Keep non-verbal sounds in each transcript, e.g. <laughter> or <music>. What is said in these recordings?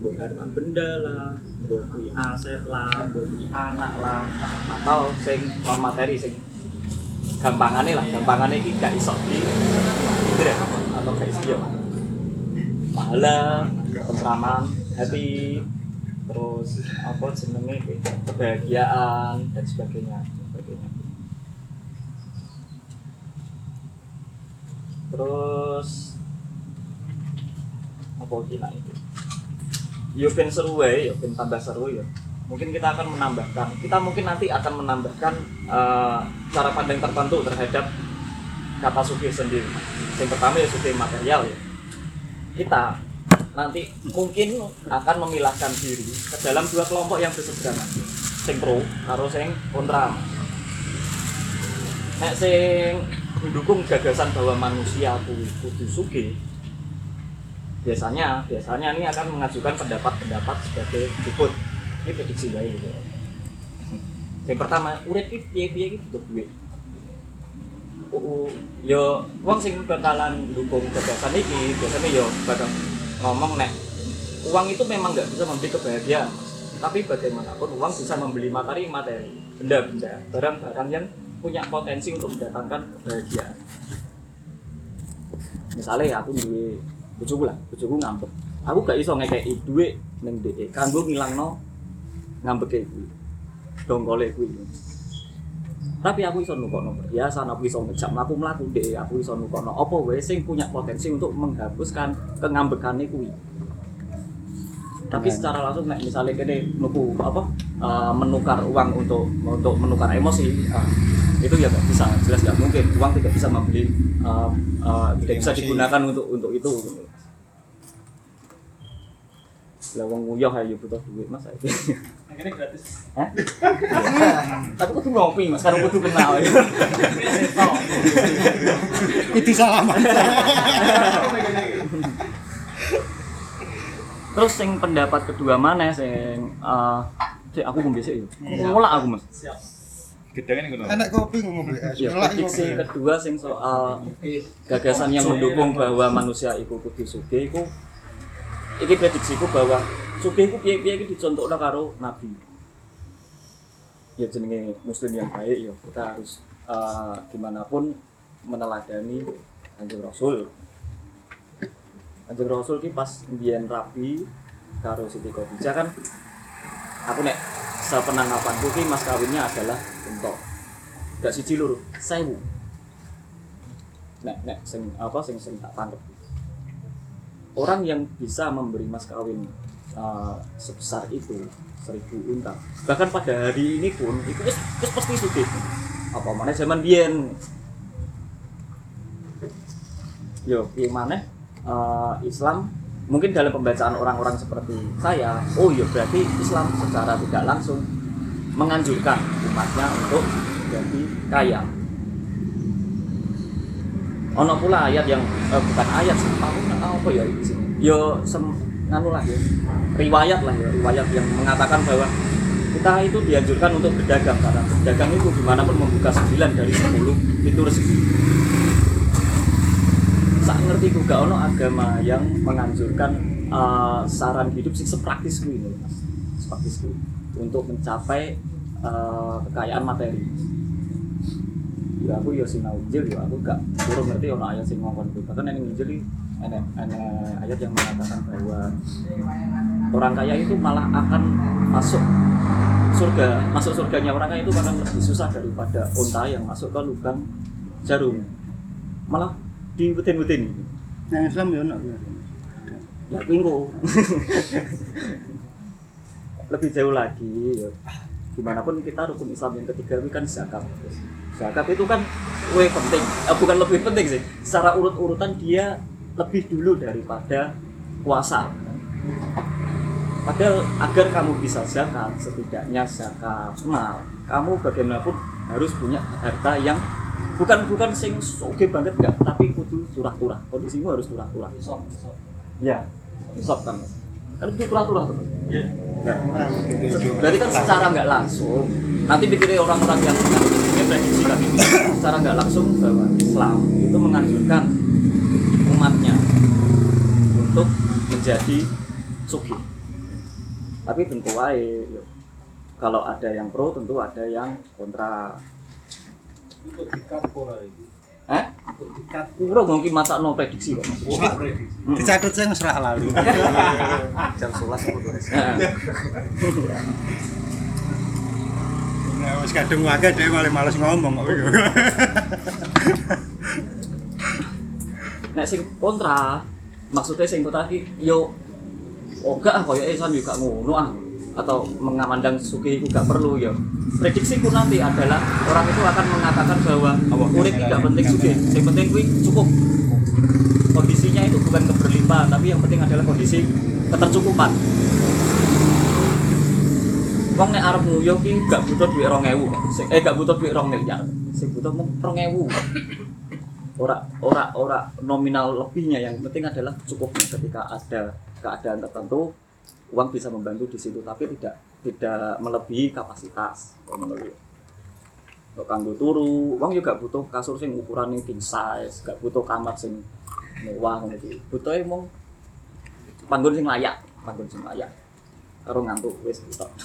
buat harta benda lah kuwi aset lah kuwi anak lah. Atau sing non materi sing gampangane lah. Gampangane iki gak iso di itu deh atau gak iso ya pahala ketentraman hati terus apa jenenge kebahagiaan dan sebagainya sebagainya. Terus apa lagi lah itu yo ben seru wae yo ben tambah seru ya. Mungkin kita akan menambahkan kita mungkin nanti akan menambahkan eh, cara pandang tertentu terhadap kata sufi sendiri. Yang pertama ya sufi material ya. Kita nanti mungkin akan memilahkan diri ke dalam dua kelompok yang berseberangan sing pro karo sing kontra. Nek sing mendukung gagasan bahwa manusia kudu kudu sugih biasanya biasanya ini akan mengajukan pendapat-pendapat sebagai berikut. Ini prediksi baik gitu. Yang pertama urip iki piye-piye iki butuh duit? Uh, yo wong sing bakalan dukung gagasan iki biasanya yo bakal ngomong nek uang itu memang nggak bisa membeli kebahagiaan tapi bagaimanapun uang bisa membeli materi materi benda-benda barang-barang yang punya potensi untuk mendatangkan kebahagiaan. Misalnya aku duwe bojoku lah bojoku ngambek aku gak iso ngekei duit ning dhek kanggo ngilangno ngambeke kuwi dongkole kuwi. Tapi aku iso nukokno perhiasan aku iso ngejak mlaku mlaku dhek aku iso nukokno. Apa wae sing punya potensi untuk menghapuskan kengambekane kuwi? Tapi secara langsung nek misalnya kene nuku apa eh, menukar uang untuk untuk menukar emosi eh, itu ya nggak bisa jelas nggak mungkin. Uang tidak bisa membeli eh, eh, tidak bisa digunakan untuk untuk itu. gitu. Lah wong nguyah ayo butuh duit mas. <laughs> Akhirnya gratis. Hah? tapi kudu ngopi mas karena kudu kenal ya. <laughs> Kudu salaman. terus sing pendapat kedua mana sing eh Cek, aku ngombe sik yo. Mulak aku mas. Siap. Ngono. Enak kopi ngomong ya. Ya, Setelah prediksi ngopi. kedua sing soal gagasan yang mendukung bahwa manusia iku kudu sugih iku iki prediksiku bahwa sugih iku piye-piye iki dicontohna karo nabi. Ya jenenge muslim yang baik ya kita harus eh, gimana pun meneladani Kanjeng Rasul. Kanjeng Rasul ki pas mbiyen rapi karo Siti Khadijah kan aku nek sepenangkapanku ki mas kawinnya adalah untuk gak siji loro sewu nek nek sing apa sing sing tak tangkep orang yang bisa memberi mas kawin uh, sebesar itu seribu unta. Bahkan pada hari ini pun itu wis pasti sugih. Apa mana zaman biyen? Yo maneh? Uh, Islam mungkin dalam pembacaan orang-orang seperti saya oh iya berarti Islam secara tidak langsung menganjurkan umatnya untuk jadi kaya ono pula ayat yang eh, bukan ayat sih aku apa ya ini sih yo sem nganu lah ya riwayat lah ya riwayat yang mengatakan bahwa kita itu dianjurkan untuk berdagang karena berdagang itu gimana pun membuka 9 dari 10 itu rezeki sak ngerti ku gak ono agama yang menganjurkan eh, saran hidup sing sepraktis kuwi lho Mas. Sepraktis kuwi untuk mencapai eh, kekayaan materi. Ya aku ya sinau Injil ya aku gak kurang ngerti ono ayat sing ngomong itu. Bahkan ning Injil enek enek ayat yang mengatakan bahwa orang kaya itu malah akan masuk surga masuk surganya orang kaya itu akan lebih susah daripada unta yang masuk ke lubang jarum malah diwetin-wetin Yang Islam ya ono. ya minggu <laughs> lebih jauh lagi ya. Gimana pun kita rukun Islam yang ketiga itu kan zakat. Zakat itu kan lebih penting. Eh, bukan lebih penting sih. Secara urut-urutan dia lebih dulu daripada puasa. Padahal agar kamu bisa zakat setidaknya zakat. Mal kamu bagaimanapun harus punya harta yang bukan bukan sing oke banget enggak tapi kudu turah-turah kondisimu harus turah-turah. Ya, nisab kan. Kan itu turah-turah tuh. Iya. Berarti kan secara nggak langsung, nanti pikirnya orang-orang yang punya prediksi lagi, secara nggak langsung bahwa Islam itu menganjurkan umatnya untuk menjadi sugih tapi tentu wae yo. kalau ada yang pro tentu ada yang kontra Hah? Kurang mungkin masak no prediksi kok. Dicatat saya ngeserah lalu. <laughs> Jam sulas sebetulnya. Nah, wis kadung wae dhewe malah males ngomong oh, kok. <laughs> Nek sing kontra, maksudnya sing kota iki yo oh, ogah koyo koyoke yo gak ngono ah. Atau mengamandang suki itu gak perlu ya. Prediksiku nanti adalah orang itu akan mengatakan bahwa urip tidak penting suki. Yang penting kuwi cukup. Kondisinya itu bukan keberlimpahan tapi yang penting adalah kondisi ketercukupan. Wong nek arep nguyu ki gak butuh duit 2000 Sing- eh gak butuh duit 2 miliar sing butuh mung 2000 ora ora ora nominal lebihnya. Yang penting adalah cukupnya ketika ada keadaan tertentu uang bisa membantu di situ tapi tidak tidak melebihi kapasitas Kok kanggo turu, uang juga butuh kasur sing ukurannya king size, gak butuh kamar sing mewah ngono iki. Butuhe mung panggon sing layak, panggon sing layak. Karo ngantuk wis butuh. <laughs>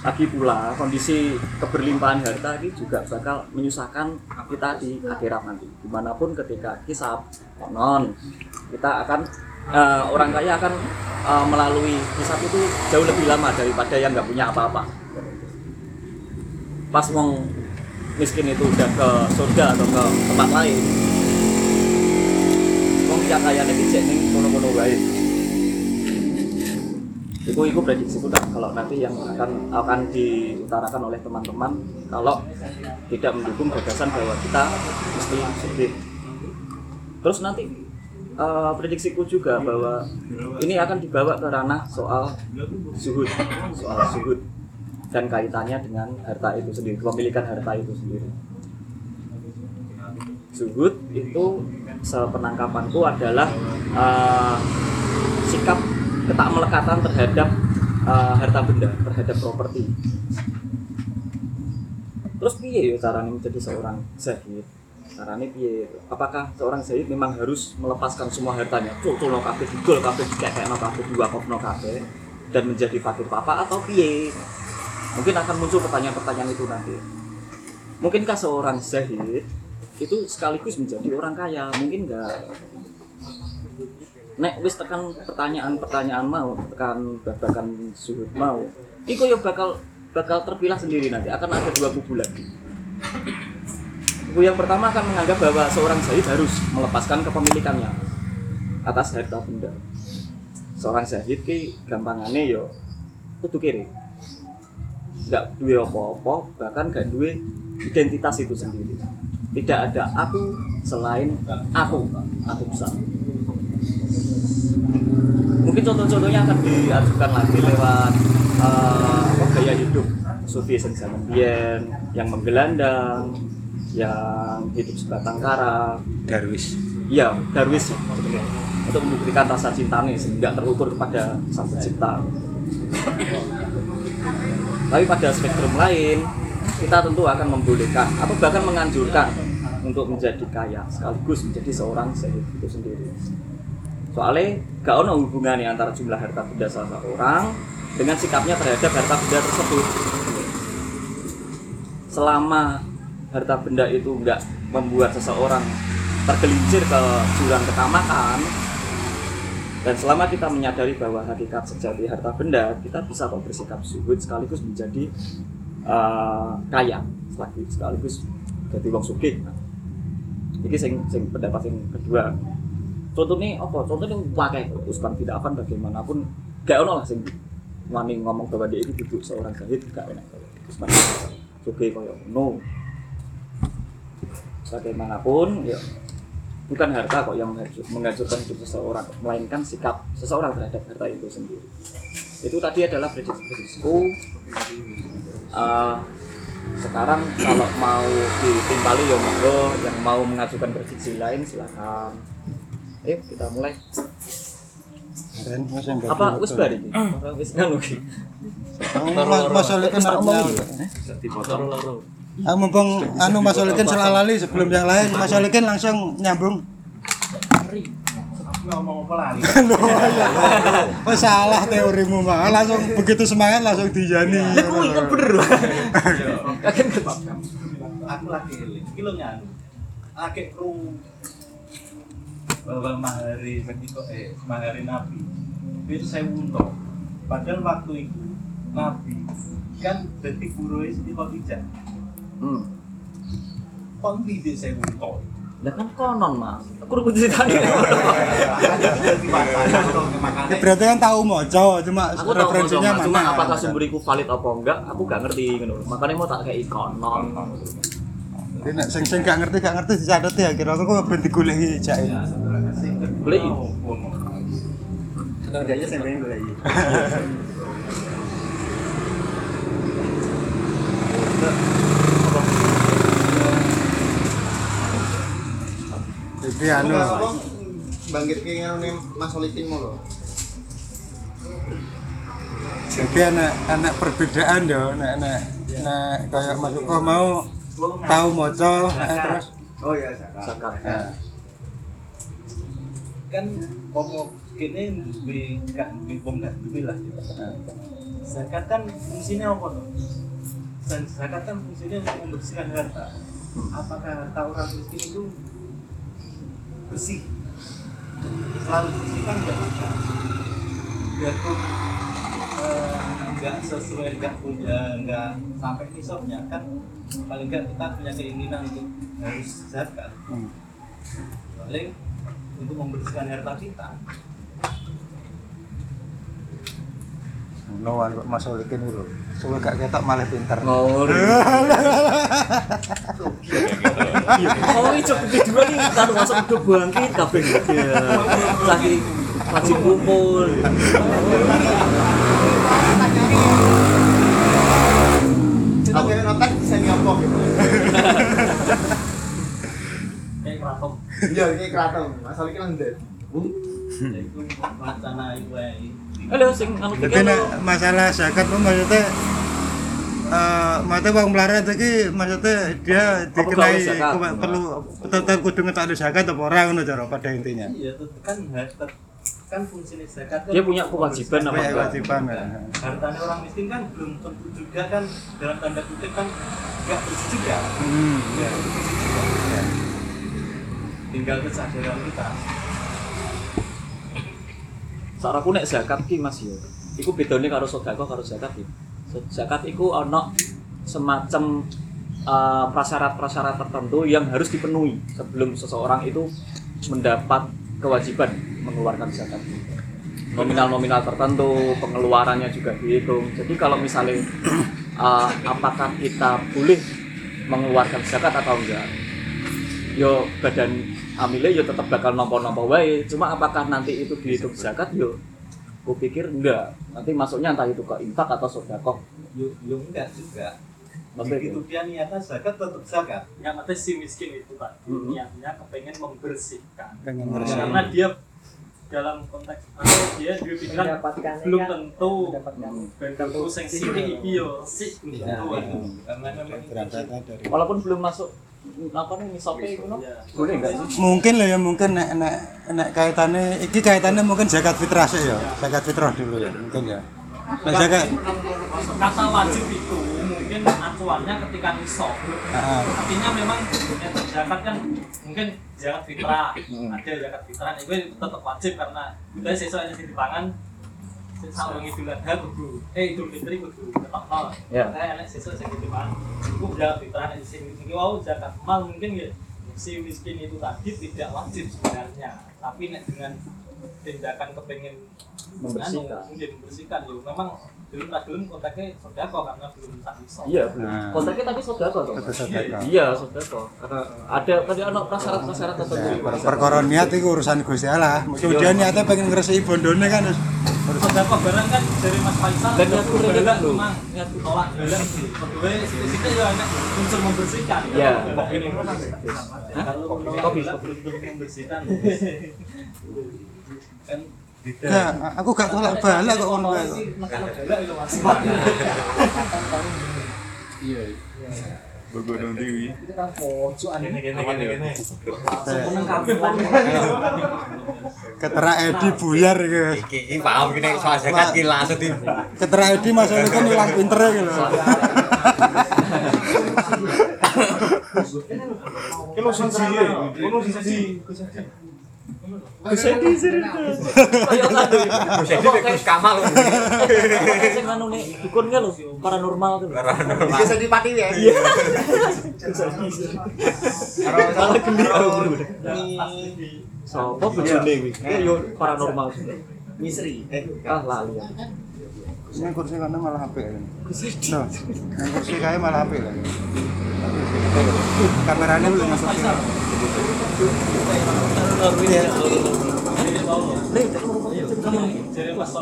Lagi pula kondisi keberlimpahan harta ini juga bakal menyusahkan kita di akhirat nanti. Di mana pun ketika hisab konon kita akan eh, orang kaya akan eh, melalui hisab itu jauh lebih lama daripada yang nggak punya apa-apa. Pas wong miskin itu udah ke surga atau ke tempat lain, wong yang kayanya dicek ning kono-kono wae. Iku iku prediksi dah kalau nanti yang akan akan diutarakan oleh teman-teman kalau tidak mendukung gagasan bahwa kita mesti sugih. Terus nanti eh, prediksiku juga bahwa ini akan dibawa ke ranah soal zuhud, soal zuhud dan kaitannya dengan harta itu sendiri, kepemilikan harta itu sendiri. Zuhud itu sepenangkapanku adalah eh, sikap ketakmelekatan terhadap eh, harta benda, terhadap properti. Terus piye ya caranya menjadi seorang zahid? Caranya piye? Apakah seorang zahid memang harus melepaskan semua hartanya? Cuculo kabeh, digol kabeh, dikekekno kabeh, diwakofno kabeh dan menjadi fakir papa atau piye? Mungkin akan muncul pertanyaan-pertanyaan itu nanti. Mungkinkah seorang zahid itu sekaligus menjadi orang kaya? Mungkin enggak. Nek wis tekan pertanyaan-pertanyaan mau, tekan babakan suhud mau, iku ya bakal bakal terpilah sendiri nanti. Akan ada dua kubu lagi. Kubu yang pertama akan menganggap bahwa seorang zahid harus melepaskan kepemilikannya atas harta benda. Seorang zahid ki gampangannya yo kudu kiri. Gak duwe apa-apa, bahkan gak duwe identitas itu sendiri. Tidak ada aku selain aku, aku besar mungkin contoh-contohnya akan diajukan lagi lewat apa, gaya hidup sufi yang menggelandang yang hidup sebatang kara Darwis. ya darwis sebenarnya untuk membuktikan rasa cintanya sehingga terukur kepada sang pencipta. Tapi pada spektrum lain kita tentu akan membolehkan atau bahkan menganjurkan untuk menjadi kaya sekaligus menjadi seorang zahid itu sendiri. Soalnya gak ono hubungannya antara jumlah harta benda salah seorang dengan sikapnya terhadap harta benda tersebut. Selama harta benda itu enggak membuat seseorang tergelincir ke jurang ketamakan. Dan selama kita menyadari bahwa hakikat sejati harta benda kita bisa kok bersikap zuhud sekaligus menjadi eh, kaya. Sekaligus jadi wong sugih. Nah, ini sing sing pendapat yang kedua. Contohnya apa? Contohnya pakai Usman Fidafan bagaimanapun gak ono lah sing ngomong bahwa dia itu duduk seorang zahid gak enak. Fidafan sugih koyo no bagaimanapun ya bukan harta kok yang menghancur- menghancurkan hidup seseorang melainkan sikap seseorang terhadap harta itu sendiri itu tadi adalah prediksi-prediksiku Eh, sekarang kalau mau ditimpali ya monggo yang mau mengajukan prediksi lain silakan ayo kita mulai Dan apa wis bar iki wis iki Mas Mas Solikin Wis tak arep omong nyaut. iki. Ah, mumpung anu Mas Solikin salah lali sebelum yang lain, Mas Solikin langsung nyambung. ngomong apa Oh salah teorimu mah. Langsung begitu semangat langsung dijani. Aku ingat bener. Kaget aku lagi iki lho nyanu lagi kru bahwa mahari kok eh mahari nabi itu saya untung padahal waktu itu nabi kan jadi guru Siti Khadijah Hmm. kok tidak saya untung Lah kan konon, Mas. Aku udah ceritanya. Ya, berarti kan tahu mojo cuma aku referensinya mana. cuma apakah sumber itu valid apa enggak, aku gak ngerti ngono. Makanya mau tak kayak konon. Jadi nek sing sing gak ngerti gak ngerti dicatet ya kira aku kok ben digoleki jake. Beli. Nang dia sing pengen iki. Jadi anu bangkit ke ngene Mas Solitin mau lho. jadi anak anak perbedaan yo nek nek nek kayak Mas Uko mau tahu mojo eh, terus. Oh iya, zakat. Nah, kan pomo kene duwe gak duwe wong gak duwe lah ya. zakat kan fungsinya apa tuh Dan zakat kan fungsinya untuk membersihkan harta. Apakah harta orang miskin itu bersih selalu bersih kan enggak bisa. Biarpun eh, enggak sesuai enggak punya enggak sampai nisabnya kan paling enggak kita punya keinginan untuk harus zakat hmm. paling untuk membersihkan harta kita no kok Mas Solikin lho. Soale gak ketok malah pinter. Ngori. Oh, ini coba kedua nih kan masuk ke bangkit kabeh. Ya. Saking wajib kumpul. Kita gawe notek bisa nyopo gitu. kayak keraton Iya, iki kraton. Mas Solitin nang ndek. itu wacana iku ae Halo sing anu nek masalah zakat itu maksudnya eh maksudnya wong melarat iki maksudnya dia dikenai ku- perlu tetap kudu ngetokno zakat apa ora ngono cara pada intinya. iya kan kan fungsi zakat kan Dia punya kewajiban apa kewajiban ya. hartanya orang miskin kan belum tentu juga kan dalam tanda kutip kan enggak bersih juga Hmm. ya juga tinggal kesadaran kita Saraku nek zakat ki Mas ya. Iku bedane karo sedekah karo zakat ya. Zakat iku ana semacam eh, prasyarat-prasyarat tertentu yang harus dipenuhi sebelum seseorang itu mendapat kewajiban mengeluarkan zakat. Nominal-nominal tertentu, pengeluarannya juga dihitung. Jadi kalau misalnya eh, apakah kita boleh mengeluarkan zakat atau enggak? yo badan amile yo tetap bakal nompo-nompo wae. Cuma apakah nanti itu dihitung zakat? Yo aku pikir enggak. Nanti masuknya entah itu ke infak atau sedekah. Yo yo enggak juga. Maksudnya begitu dia niatnya zakat tetap zakat. Yang ada si miskin itu tadi Mhm. niatnya kepengen membersihkan. Pengen Hmm. bersih. karena dia dalam konteks atau dia dia pikiran belum tentu ben tentu sing sithik iki yo sik. Belum tentu karena memang Berangkatnya dari walaupun belum masuk Ya. boleh enggak sih? Mungkin lah ya mungkin nek nek nek kaitannya iki kaitannya mungkin zakat fitrah sih ya. Zakat fitrah dulu ya mungkin ya. Nah, zakat kata wajib itu mungkin acuannya ketika nisab ah, artinya memang yang zakat kan mungkin zakat fitrah. Ada zakat fitrah itu tetap wajib karena kita sesuai yang di pangan idul adha kudu eh idul fitri kudu Ya. fitrah sing zakat mal mungkin ya si miskin itu tadi tidak wajib sebenarnya tapi nek dengan tindakan kepengen Membersihkan. anu, mungkin membersihkan. Ya memang belum tak belum kontaknya sodako karena belum tak bisa. Iya belum. Nah. kontaknya tapi sedekah toh Tetep sedekah. iya sedekah karena ada tadi ada prasyarat-prasyarat tertentu ya, perkara niat itu urusan Gusti Allah. Mungkin dia niatnya pengen ngresiki bondone kan Sedekah barang kan dari Mas Faisal Dan niat kudu bela dulu. memang niat tolak sih. Kedua situ-situ juga ada unsur membersihkan. Iya. Kok ini kalau Kopi, membersihkan kan Nah, aku gak tolak balik kok ngono kae. Bela itu Mas. <laughs> Gunung Dewi. Itu kan gini gini gini. kabeh Pak. Ketera Edi buyar iki. Iki iki paham kene soal zakat ki langsung di Ketera Edi Mas Oli kan ilang pintere iki lho. Kilo siji ya. Kilo siji. Bisa di sini. Sing anu nih lho paranormal tuh. Bisa dipati ya. Iya. Aku dulu. Sopo bojone kuwi? Eh yo paranormal. Eh, Ah lali. Ini kursi kana malah apik. Loh, yang kursi kae malah apik lho. Kameranya belum masuk.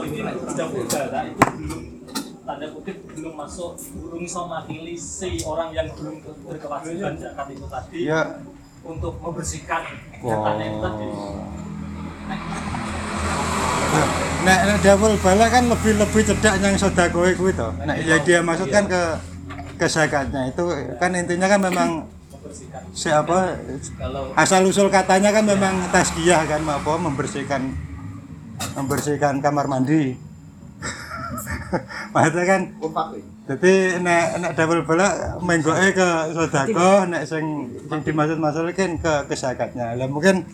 Ini belum tanda kutip belum masuk belum bisa si orang yang belum berkewajiban zakat itu tadi Ya. untuk membersihkan zakatnya itu tadi. Nek nek double bala kan lebih lebih cedak yang sedekah kuwi to. Nek ya dia masukkan ke ke zakatnya itu kan intinya kan memang Membersihkan. siapa Kalau asal usul katanya kan memang tasgiyah kan apa membersihkan membersihkan kamar mandi. <laughs> Maksudnya kan jadi nek nek double bala menggoke ke sedekah nek sing sing dimaksud masalah kan ke ke zakatnya. Lah mungkin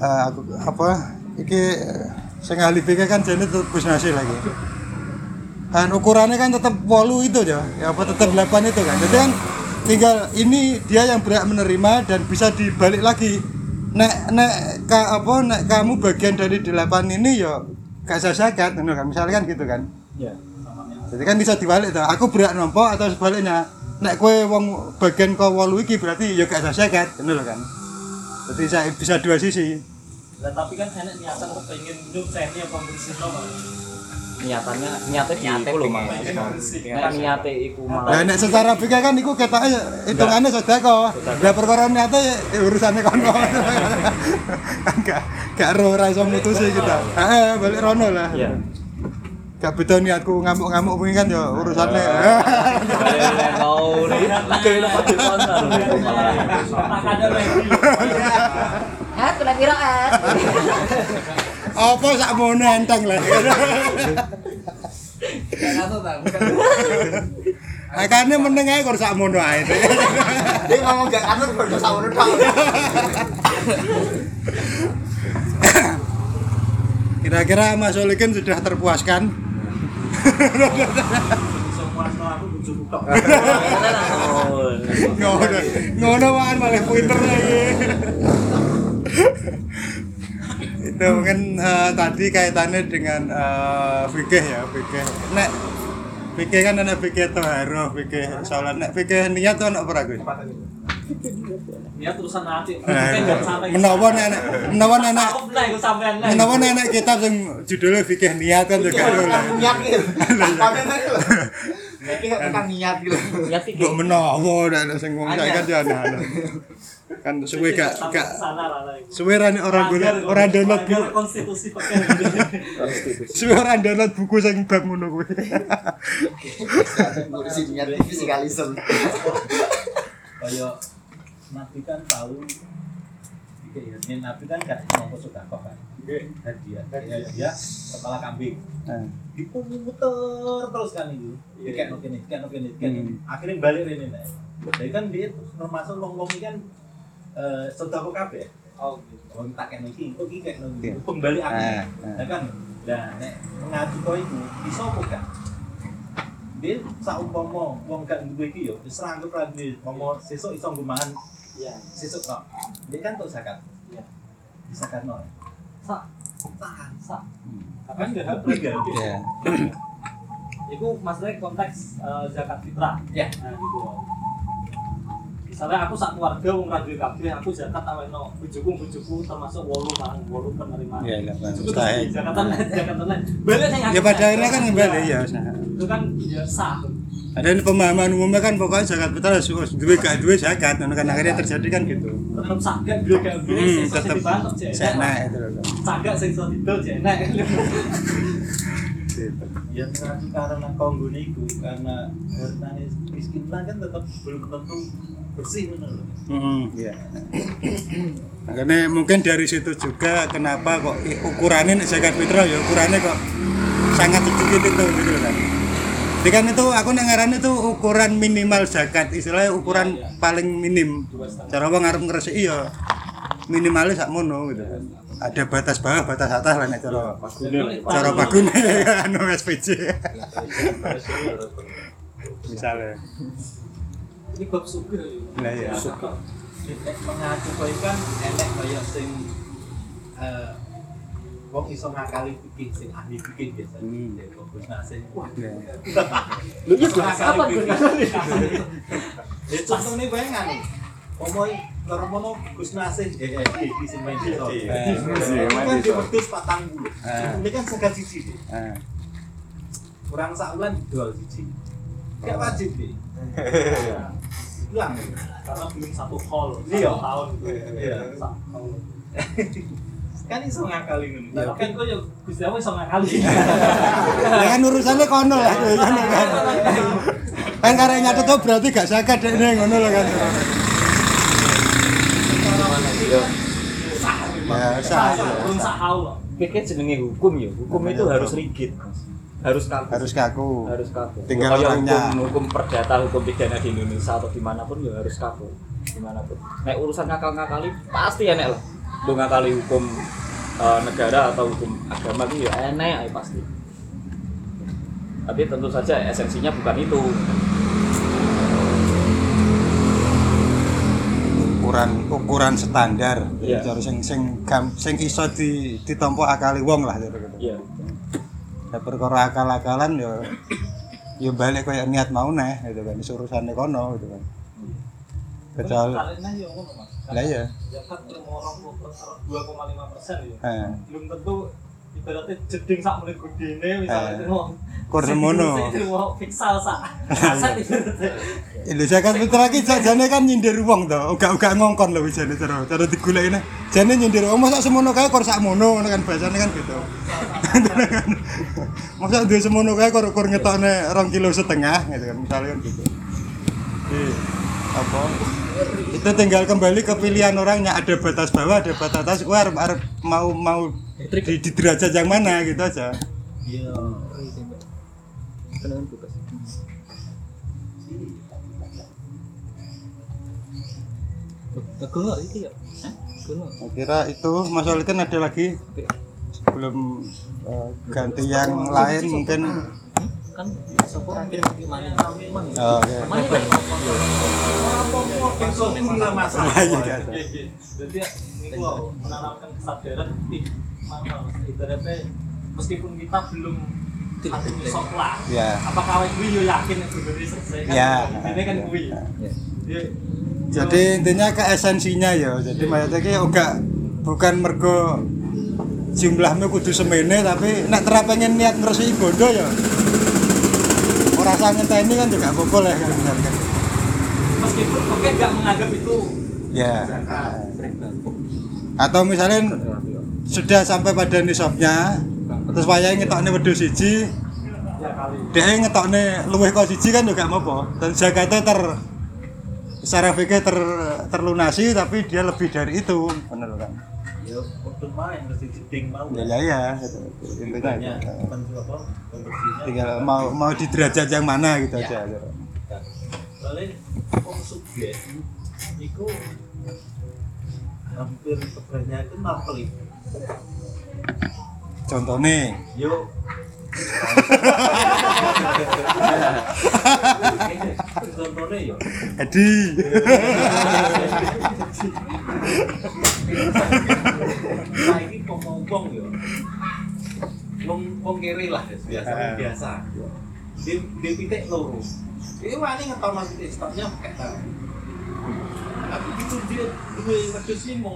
eh, aku apa iki sing ahli fikih kan tetep Gus Nasir lagi. Dan ukurannya kan tetap walu itu ya, ya apa tetap 8 itu kan. Jadi kan tinggal ini dia yang berhak menerima dan bisa dibalik lagi. Nek nek ka, apa nek kamu bagian dari 8 ini ya gak sah zakat kan. Misalnya kan gitu kan. Ya. Jadi kan bisa dibalik tuh. Aku berhak nompo atau sebaliknya. Nek kue wong bagian kau walu iki berarti ya gak sah zakat, kan. Jadi saya bisa dua sisi. Lah tapi kan enak niatan kepengen hidup saya ini apa bersih tau Mas? Niatannya niatnya di Niatnya iku lho bersih. Nek niate iku Nah, malah nek secara fikih kan iku ketoke hitungannya sedekah. Lah perkara niate ya urusane kono. <laughs> kan gak ro ora iso mutusi kita. Heeh, balik rono lah. Iya. Gak beda niatku ngamuk-ngamuk kuwi kan ya urusane. Kau <laughs> nih lagi lepas di mana lho iku malah. Eh, kena piro es? <laughs> Apa sak mono enteng lah. Akane meneng ae kok sak mono ae. <laughs> Dia ngomong gak kanut baru sawono tok. <coughs> Kira-kira Mas Solikin sudah terpuaskan? Semua setelah aku bujuk tok. <laughs> Ngono ngono wae malah pinter lagi <laughs> itu mungkin eh, tadi kaitannya dengan eh, fikih ya fikih nek fikih kan ada fikih toharoh fikih sholat nek fikih niat tuh anak apa Gus? Dia terusan nanti. Eh, menawa nenek menawa nenek menawa nenek kitab yang judulnya fikih niat kan juga ada lah Niat gitu. Tekan niat gitu. Niat iki. Mbok menawa nek sing wong kan ya aneh-aneh. Kan suwe gak gak sana lah lah. suwe rane orang golek orang download buku konstitusi pakai suwe orang download buku sing bab ngono kuwi. Ngurusi niat iki sikalisem. Kayak Nabi kan tahu. Oke, ini Nabi kan gak mau sudah kok kan? Hadiah. Hadiah kepala kambing. Nah, diputer terus kan itu. No kene kayak no kene. akhirnya balik ini nih jadi kan dia termasuk wong ini kan eh sedekah kabeh Oh, wong tak kayak iki kok iki no Iya. pembalik Ah, akhir ah. ya kan nah nek ngaji kau itu iso apa kan dia saumpama wong gak duwe iki yo wis ra anggap ra duwe umpama sesuk iso nggo mangan iya. sesuk kok dia kan tuh zakat Iya. zakat no Sak. tahan Sak. Kan enggak hapus Iya. ya Itu maksudnya konteks eh, zakat fitrah. Ya. Nah, gitu. Misalnya aku sak keluarga wong ra duwe kabeh, aku zakat aweno bojoku bojoku termasuk 8 mang 8 penerima. ya Itu mustahil zakatan zakatan lain. Balik sing ya pada akhirnya kan kembali ya itu kan ya sah. ada ini pemahaman umumnya kan pokoknya zakat fitrah harus harus duwe gak duwe zakat kan. Akhirnya terjadi kan gitu. Tetep sah gak duwe gak duwe hmm, tetap saya naik itu Cagak sing iso didol jek enak. Ya nanti karena Kongo itu karena hartanya miskin lah kan tetap belum tentu bersih menurut. Hmm, iya. <clears throat> Makanya mungkin dari situ juga kenapa kok ukurannya zakat fitrah ya ukurannya kok sangat sedikit itu gitu kan. Jadi kan itu aku nek ngaran itu ukuran minimal zakat, istilahnya ukuran paling minim. Cara wong ngarep ngresiki ya minimalnya sak mono gitu kan. Ada batas bawah, batas atas lah nek cara cara bagune <laughs> anu SPJ. Misalnya. Ini bab sugih ya. Lah ya. Nek mengacu kowe kan enek kaya sing eh wong iso ngakali bikin sing ahli bikin biasa. Hmm. Ya kok Gus Nasir. Wah, Ya. Lu iya Gus, apa Gus? Ya contohnya bae nganu. Omoi karo mono Gus Nasir eh eh iki sing main di Eh, Ini kan di wedhus patang bulu. Eh. Ini kan sekat siji. Ah. Kurang sak bulan jual siji. Gak wajib deh. Hilang. Karena belum satu hall, Iya. satu tahun gitu. Iya. Kan iso ngakali ngono. Tapi kan kok ya Gusti Allah iso ngakali. Ya kan urusannya kono lah kuwi kan. kan. Kan karek nyatet tuh berarti gak zakat dek ning ngono lho kan. Ya, sah. Pikir jenenge hukum ya, hukum itu harus rigid. Harus kaku. Harus kaku. harus kaku. Tinggal orangnya. hukum, hukum perdata, hukum pidana di Indonesia atau di mana pun ya harus kaku. Di mana pun. Nek urusan ngakal-ngakali pasti enek lah. Lu ngakali hukum eh, negara atau hukum agama itu ya enek aja pasti. Tapi tentu saja esensinya bukan itu. ukuran ukuran standar. Iya. Jadi sing sing sing iso di ditampa akali wong lah gitu. Iya. Ya perkara akal-akalan ya ya balik kayak niat mau neh gitu kan. Wis urusane kono gitu kan. Kecuali ya lah ya. Zakat cuma orang 2,5 persen ya. Eh. Belum tentu ibaratnya jeding sak menit gedene misalnya Eh. itu mau Kur semono. itu mau fiksal sak <laughs> aset ibaratnya. Indonesia kan putra ki jane kan nyindir wong to, uga-uga ngongkon lho jane cara cara digoleki Jane nyindir wong masa semono kae kor sak mono ngono kan bahasane kan gitu. <laughs> masa duwe semono kae kor kor ngetokne 2 kilo setengah gitu kan misalnya kan gitu. Jadi apa? Itu tinggal kembali ke pilihan orangnya ada batas bawah, ada batas atas. Arep arep mau di, di derajat yang mana gitu aja. Iya. Itu ya. Saya kira itu Mas Oli kan ada lagi sebelum eh, ganti yang lain mungkin kan hampir oh, mana kan Iya, iya. jadi menanamkan kesadaran ibaratnya meskipun kita belum hati sok lah Ya. apakah kuwi yo yakin itu dari selesai kan Ya. ini kan kuwi Ya. Jadi intinya ke esensinya ya. Jadi maksudnya ki enggak bukan mergo jumlahnya kudu semene tapi nek terap pengen niat ngresiki bondo ya. Ora usah ngenteni kan juga apa lah kan misalkan. meskipun oke nggak menganggap itu Ya. Atau misalnya sudah sampai pada nisabnya terus wayahe ngetokne wedhus siji ya kali dia ngetokne luwih kok siji kan juga apa dan zakatnya ter secara fikih ter, terlunasi tapi dia lebih dari itu bener kan Ya, waktu main mesti jeding mau. ya ya ya gitu. intinya itu. tinggal mau mau di derajat yang mana gitu Ya. aja Soalnya wong sugih iku hampir kebanyakan novelis. Contohnya Yo. Contohnya yo. Edi Nah ini kok ngomong yo. Wong wong kere lah biasa Ah. biasa. Pitik loro. Ini wani ngetokno pitik stoknya pakai tahu. Tapi itu dia duwe wedhus limo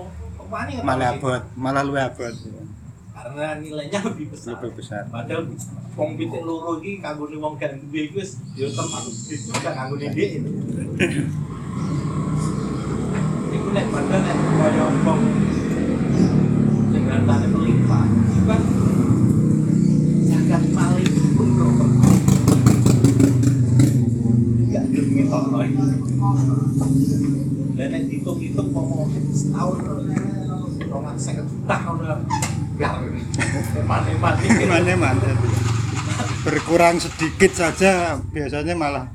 wani malah abot malah lu abot. Karena nilainya lebih besar. Lebih besar. Padahal wong pitik loro iki kanggone wong gak duwe iku wis ya termasuk itu gak kanggone itu iku nek padahal nek kaya wong sing gantane melimpah kan zakat paling pun kok gak demi Allah dan nek hitung-hitung mau setahun berkurang sedikit saja biasanya malah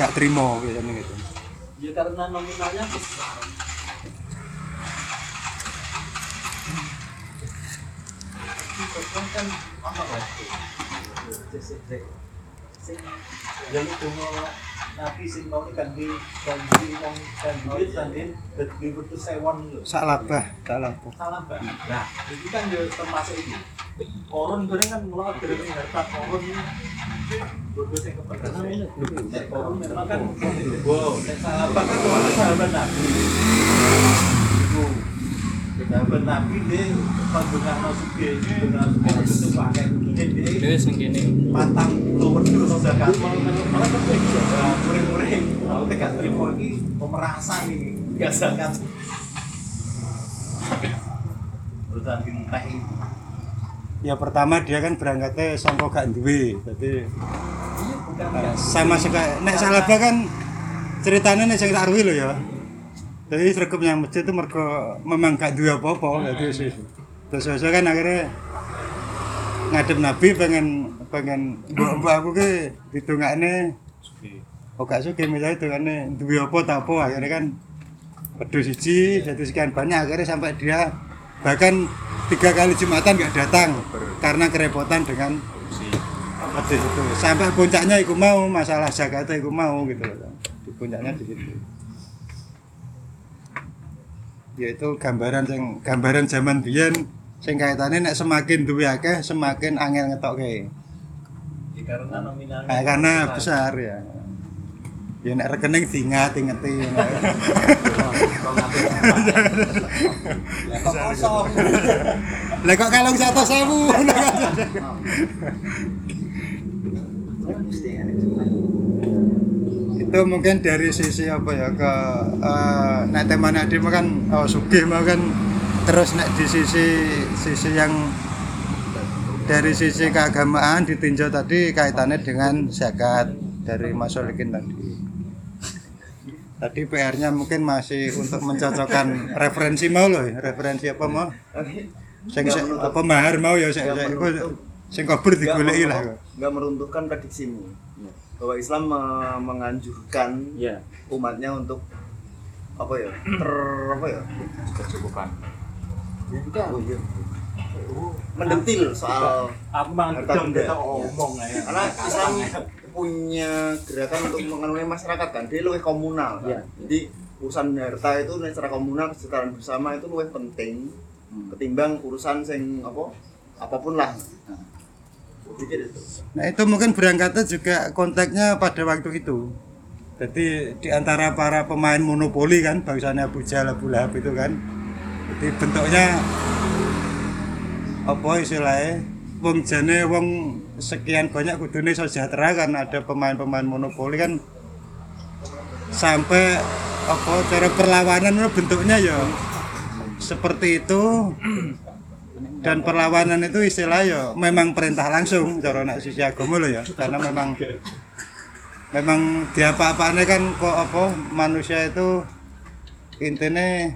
gak terima biasanya gitu. Ya karena nominalnya besar. Kan apa yang itu mau nabi sing mau kan di kan di wong kan duit kan di di butuh sewon lho. Salabah, salabah. salah banget nah itu kan juga termasuk ini. Korun itu kan mulai dari harta korun ini Bodoh kepercayaan Nek korun memang kan wow nek salah banget kan sahabat nabi itu pakai begini malah kan muring-muring. Terima pemerasan ini zakat urusan Ya pertama dia kan berangkatnya sangko gak duwe. Jadi eh, sama sekali. Nek salabah kan ceritanya nek sing tak arwi lho ya. Jadi yang masjid itu mergo memang gak duwe apa-apa jadi sih. Terus saya kan akhirnya ngadep Nabi pengen pengen mbok aku ke ditungakne. Oh gak suka misalnya hitungane duwe apa tak apa akhirnya kan pedus siji jadi sekian banyak akhirnya sampai dia bahkan tiga kali jumatan nggak datang karena kerepotan dengan pedus itu. Sampai puncaknya iku mau masalah zakatnya iku mau gitu. Loh di puncaknya di situ yaitu gambaran sing gambaran zaman biyen sing kaitane nek semakin duwe akeh semakin angel ngetokke Ya, karena nominalnya Nah, karena besar ya. Ya nek rekening diingat ingeti. Ya, <laughs> kok kosong Lah kok kalung 100.000. itu mungkin dari sisi apa ya ke eh nek teman adi kan oh sugih mah kan terus nek di sisi sisi yang dari sisi keagamaan ditinjau tadi kaitannya dengan zakat dari Mas Solikin tadi. Tadi PR-nya mungkin masih untuk mencocokkan referensi mau loh, referensi apa mau? Sing sing- apa mahar mau ya sing sing iku sing kabur digoleki lah. nggak meruntuhkan prediksimu bahwa Islam me- menganjurkan Iya. umatnya untuk apa ya ter apa ya kecukupan oh, iya. mendetil soal aku benda. kita ngomong ya karena Islam punya gerakan untuk mengenai masyarakat kan dia lebih komunal kan? Iya. jadi urusan harta itu secara komunal kesejahteraan bersama itu lebih penting ketimbang urusan sing apa apa pun lah Nah itu mungkin berangkatnya juga konteksnya pada waktu itu. Jadi di antara para pemain monopoli kan, bangsanya Abu Jahal, Abu Lahab itu kan. Jadi bentuknya apa istilahnya? Wong jane wong sekian banyak kudune sejahtera kan ada pemain-pemain monopoli kan sampai apa cara perlawanan bentuknya ya seperti itu dan perlawanan itu istilah ya memang perintah langsung cara nak sisi agama lo ya. Karena memang memang di apa-apanya kan kok apa manusia itu intinya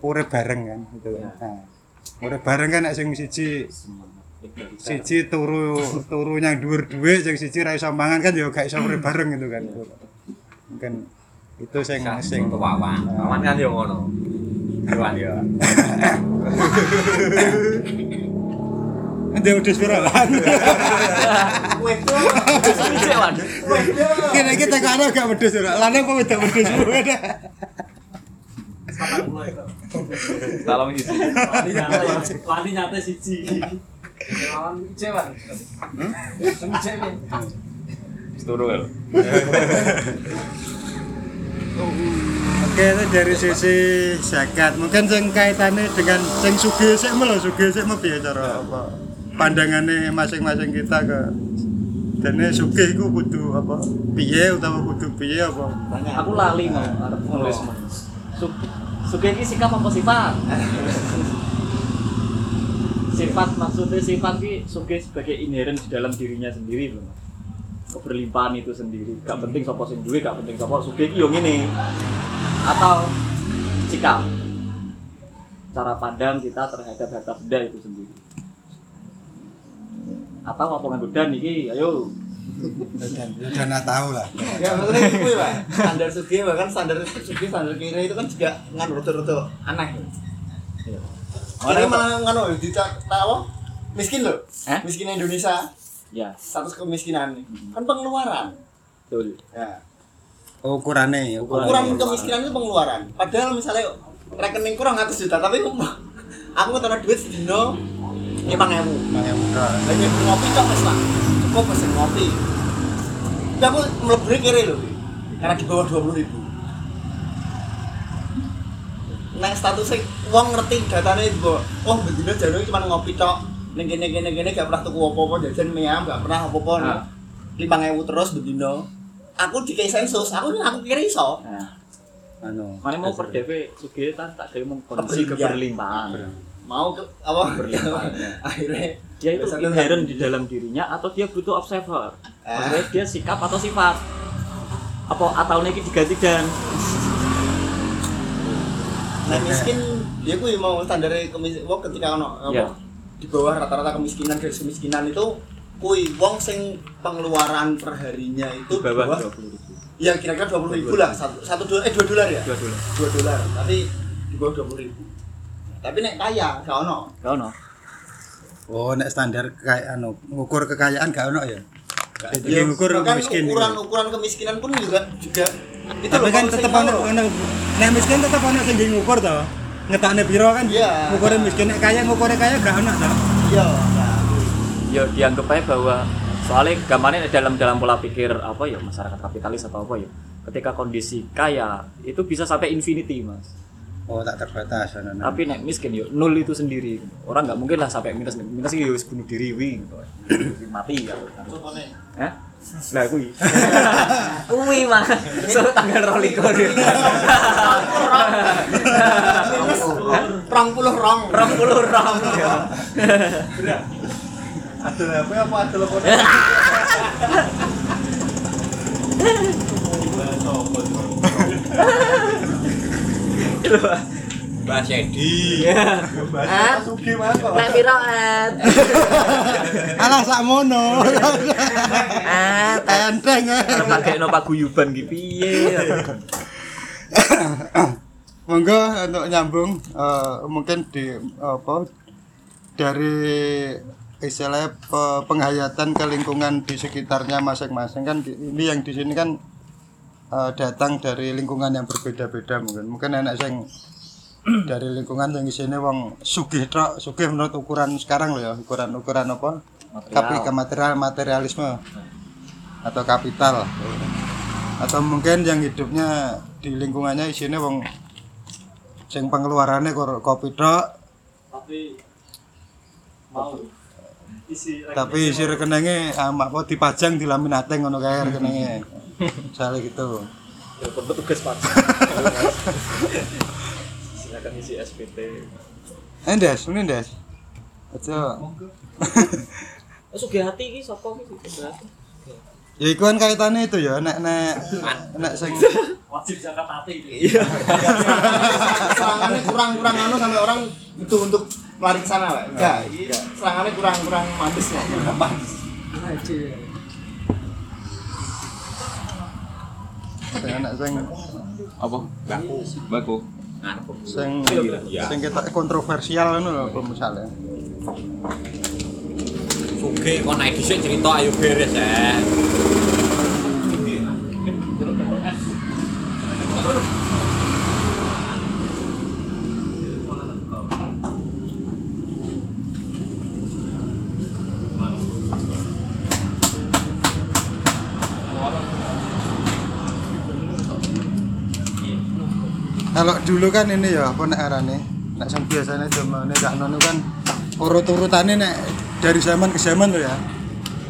urip bareng kan gitu. Kan. Nah, urip bareng kan sing siji siji turu turu yang dhuwur dhuwit sing siji ra iso mangan kan ya gak iso urip bareng gitu kan. Mungkin itu sing sing wawan wawan kan yo ngono Wawan ya Ndek udah piro lan. Sik wan. Kene iki tekane gak wedhus ora. Lan apa wedok wedhus. isi Wani nyate, wani nyate siji. Lawan cewek. Hmm? Cewek. lho Oke, itu dari sisi zakat. Mungkin sing kaitannya dengan sing sugih sik lho, sugih sik mau piye cara apa? Pandangannya masing-masing kita ke dene sugih iku kudu apa? Piye utawa kudu piye apa? Aku lali mau arep nulis. Su- Suge iki sikap apa sifat? <laughs> sifat maksudnya sifat ki suge sebagai inherent di dalam dirinya sendiri loh. Keberlimpahan itu sendiri gak penting sopo sing duwe gak penting sopo sugih iki yo ngene atau sikap cara pandang kita terhadap harta benda itu sendiri atau apa nganggo dan iki ayo udah nggak tahu lah Ya maksudnya itu ya, Pak. Standar sugi bahkan standar sugi standar kiri itu kan juga ngan roto-roto aneh. Iya. Ini malah nganu dicak tahu miskin loh. Eh? Miskin Indonesia ya status kemiskinan kan pengeluaran. betul Ya. Ukurannya Ukuran kemiskinan itu pengeluaran. Padahal misalnya rekening kurang 100 juta tapi aku ngetokno duit sedino 5000. yang muda Lagi ngopi cok wis lah. Cukup pesen ngopi. Tapi aku mlebu kiri loh. Karena di bawah 20 ribu. Nang statusnya uang ngerti datanya itu oh betina jane cuma ngopi cok. Ning kene kene kene gak pernah tuku apa-apa jajan mie ayam gak pernah apa-apa. Ah. Lima ewu terus betina. Aku di sensus, aku aku kira iso. nah anu mana mau per DP sugih tak ada mau kondisi Keberlimpahan. Mau ke apa? Berlimpah. <laughs> Akhirnya dia itu inherent di dalam dirinya atau dia butuh observer maksudnya dia sikap atau sifat apa atau ini diganti dan Nah miskin dia kuwi mau standar kemis wong ketika ono apa Iya. di bawah rata-rata kemiskinan garis kemiskinan itu kuwi wong sing pengeluaran perharinya itu di bawah dua puluh ribu. Ya kira-kira dua puluh ribu lah. Satu satu dolar eh dua dolar ya? Dua dolar. Dua dolar tapi di bawah dua puluh ribu. Tapi nek kaya gak ono? Kau no oh nek standar kayak anu ngukur kekayaan gak ono ya? Jadi Ya, ngukur bahkan miskin ukuran ukuran kemiskinan pun juga juga itu tapi kan mau ono ono. nek miskin tetep ono sing ngukur to. Ngetakne piro kan? Iya. ngukurnya miskin. Nek kaya ngukurnya kaya gak ono to. Iya ya dianggap aja bahwa soalnya gambarnya dalam dalam pola pikir apa ya masyarakat kapitalis atau apa ya ketika kondisi kaya itu bisa sampai infinity mas oh tak terbatas ono tapi nek miskin yuk nol itu sendiri orang nggak mungkin lah sampai minus minus itu harus bunuh diri wi gitu. mati ya Hah? Lah kuwi. <laughs> kuwi mah. So tanggal 22. rong puluh rong 20 rong. Ada apa apa ada apa Mbak Sedi. Et, sugi mas nek piro et? alah sakmono Et, enteng eh. Pakai no paguyuban ki piye. monggo untuk nyambung eh, mungkin di apa dari istilah pe- penghayatan ke lingkungan di sekitarnya masing-masing. Kan di- ini yang di sini kan eh, datang dari lingkungan yang berbeda-beda mungkin. Mungkin enak sing <clears throat> dari lingkungan yang di sini wong sugih tok. Sugih menurut ukuran sekarang loh ya ukuran ukuran apa tapi ke material materialisme. Atau kapital. Atau mungkin yang hidupnya di lingkungannya isinya wong sing pengeluarannya kopi tok. Tapi mau isi tapi isi rekeningnya amak apa dipajang di laminating ngono kae rekeningnya. Misalnya gitu. Telepon petugas pajak. Silakan isi SPT. eh Des ini Des. Aja. Oh, Sugihati iki sapa iki? Ya iku kan kaitannya itu ya nek nek nek sing wajib zakat hati Iya. <laughs> serangannya kurang kurang anu sampai orang itu untuk lari ke sana pak enggak iya. serangannya kurang kurang manis ya sing nek sing Apa? Baku. Baku. sing sing kita kontroversial ngono lho kalau misalnya Oke, kok naik dhisik cerita ayo beres ya. kalau dulu kan ini ya apa nek arane nek sing biasanya zamane gak nono kan urut-urutannya nek dari zaman ke zaman tuh ya.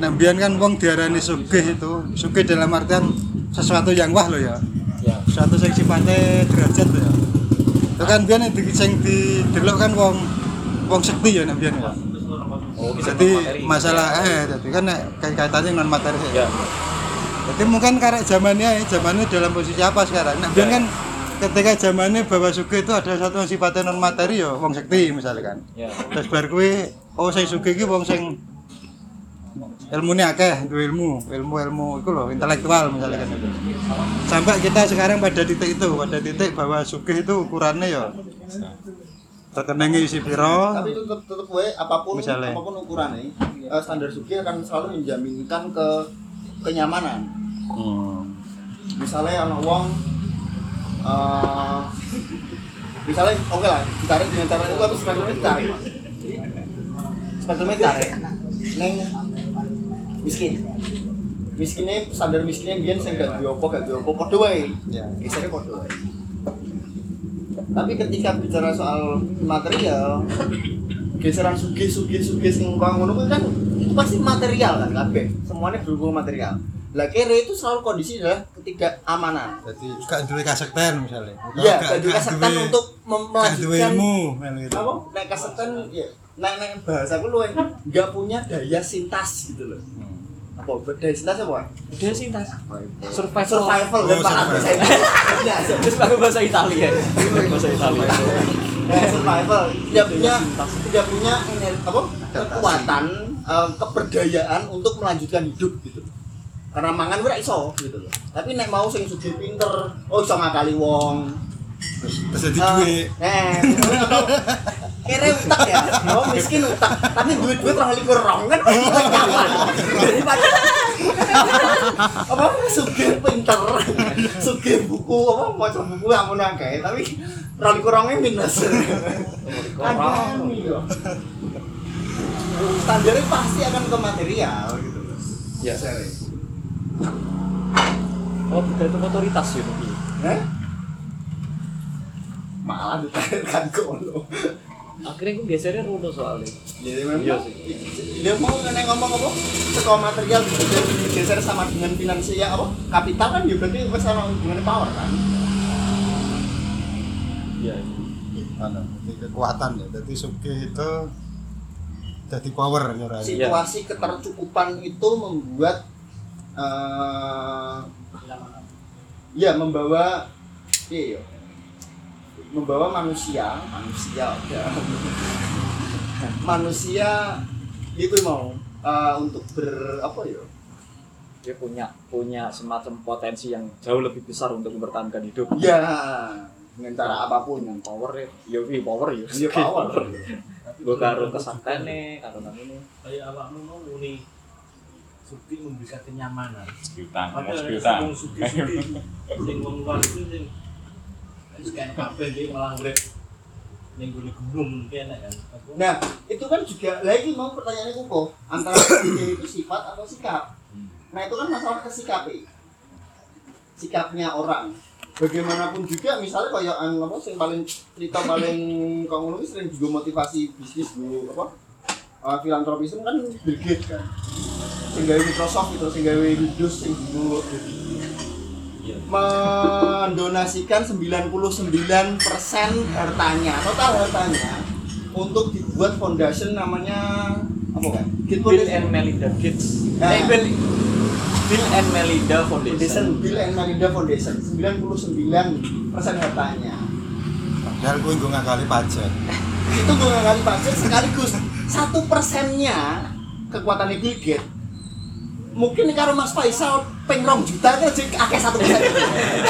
Nek biyen kan wong diarani sugih itu sugih dalam artian sesuatu yang wah lo ya. Ya. sesuatu yang sifatnya derajat lo ya. Itu kan biyen di, sing didelok kan wong wong sekti ya nek biyen ya. Oh, jadi masalah eh jadi kan nek kait- kaitannya non materi. Ya. Jadi mungkin karena zamannya ya, zamannya dalam posisi apa sekarang? Nah, biar kan ketika zamannya bahwa suge itu ada satu yang sifatnya non materi ya, wong sekti misalkan. Ya. Terus bar kuwi oh sing suge iki wong sing ilmune akeh, duwe ilmu, ilmu-ilmu iku lho, intelektual misalkan itu. Sampai kita sekarang pada titik itu, pada titik bahwa suge itu ukurannya ya rekeningnya isi piro, tapi itu tetep, tetep wae apa pun Misalnya. apa pun ukurannya eh, standar sugi akan selalu menjaminkan ke kenyamanan Hmm. misalnya anak wong eh misalnya oke lah ditarik dengan cara itu tapi spektrumnya ditarik spektrumnya ditarik neng miskin. Miskinnya standar miskinnya biar saya gak duwe apa gak duwe apa podo wae. Ya. gesernya podo wae. Tapi ketika bicara soal material geseran sugih sugih sugih sing ngono kuwi kan itu pasti material kan kabeh. Semuanya berhubungan material lah kere itu selalu kondisi adalah ketidakamanan. Jadi gak duwe kasekten misalnya. iya gak duwe kasetan untuk gak melanjutkan gitu. apa? Nek kasetan ya nek nek bahasa aku luwe nggak punya daya sintas gitu loh. Apa daya sintas apa? Dia sih tas. Survival. survival dan Oh, paham survival. saya Iya, Terus pakai bahasa Italia. Bahasa Italia. Survival. Tidak punya tidak punya apa? Kekuatan eh, keberdayaan untuk melanjutkan hidup gitu karena mangan ora iso gitu loh. Tapi nek mau sing sugih pinter oh iso ngakali wong. Terus jadi Eh, duwe eh atau kere utak ya. Oh miskin utak. Tapi duit duit orang likur rong kan? Nyaman <laughs> daripada apa? Sugih pinter. Sugih buku apa? Maca buku amun akeh tapi orang likur rongnya minus. Standarnya pasti akan ke material gitu. Loh Ya. Serius. Oh, bukan itu otoritas ya mungkin. Hah? malah ditarik ke ono Akhirnya aku gesernya runo soalnya. Jadi memang Iya sih. dia mau neng ngomong apa? Sekolah material digeser, sama dengan finansial apa? Kapital kan ya berarti sama hubungan power kan. Iya. jadi kekuatan ya. Jadi suge itu jadi power nyurani. Situasi ketercukupan itu membuat eh ya membawa iya ya, membawa manusia manusia ya. <laughs> manusia itu mau eh, untuk ber apa ya Dia punya punya semacam potensi yang jauh lebih besar untuk mempertahankan hidup. ya dengan cara apa pun Dengan power ya, wi, power ya. Iya power. <laughs> Gue karo kesaktene, karo nang ini. kayak awakmu mau muni suki memberikan kenyamanan padahal mas jutaan. wong suki-suki sing wong luar itu sing wis kan kabeh dia malah urip ning gone gunung kene kan Aku- Nah, itu kan juga lagi mau pertanyaannya kuko antara ide itu sifat atau sikap. Nah, itu kan masalah kesikap Sikapnya orang. Bagaimanapun juga misalnya kayak yang apa sing paling cerita paling ki sering juga motivasi bisnis dulu apa? Uh, filantropisme kan Bill Gates kan. Sing gawe Microsoft itu sing gawe Windows sing dulu mendonasikan 99% hartanya, total hartanya untuk dibuat foundation namanya apa kan? Gates Bill and Foundation. Melinda Gates. Nah. Eh, Bill, Bill and Melinda Foundation, Foundation. Bill and Melinda Foundation, 99% hartanya. Padahal gue gue ngakali pajak. Itu gue nggak kali pajak sekaligus satu persennya kekuatan Bill Gates. Mungkin karo Mas Faisal peng rong juta kan jadi akeh satu persen.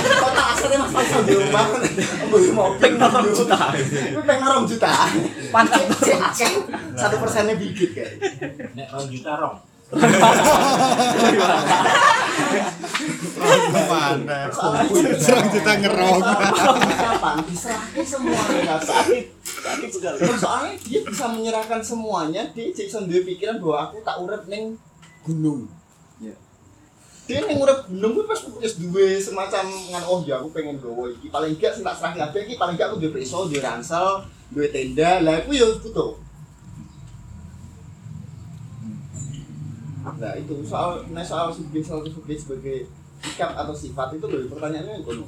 Total asetnya Mas Faisal di rumah. Beli mobil rong juta. Itu peng rong juta. Pantat. Cek akeh. Satu persennya bigit kayak. Nek rong juta rong Mana? Serang kita ngerong. kapan semuanya sakit soalnya dia bisa menyerahkan semuanya dia Jason dia pikiran bahwa aku tak urip neng gunung dia neng urip gunung pas wis duwe semacam ngan oh ya aku pengen gawa iki paling enggak sing tak serah paling enggak aku duwe pisau duwe ransel duwe tenda lah aku ya butuh nah itu soal nah soal subjek soal subjek sebagai sikap atau sifat itu loh pertanyaannya yang kono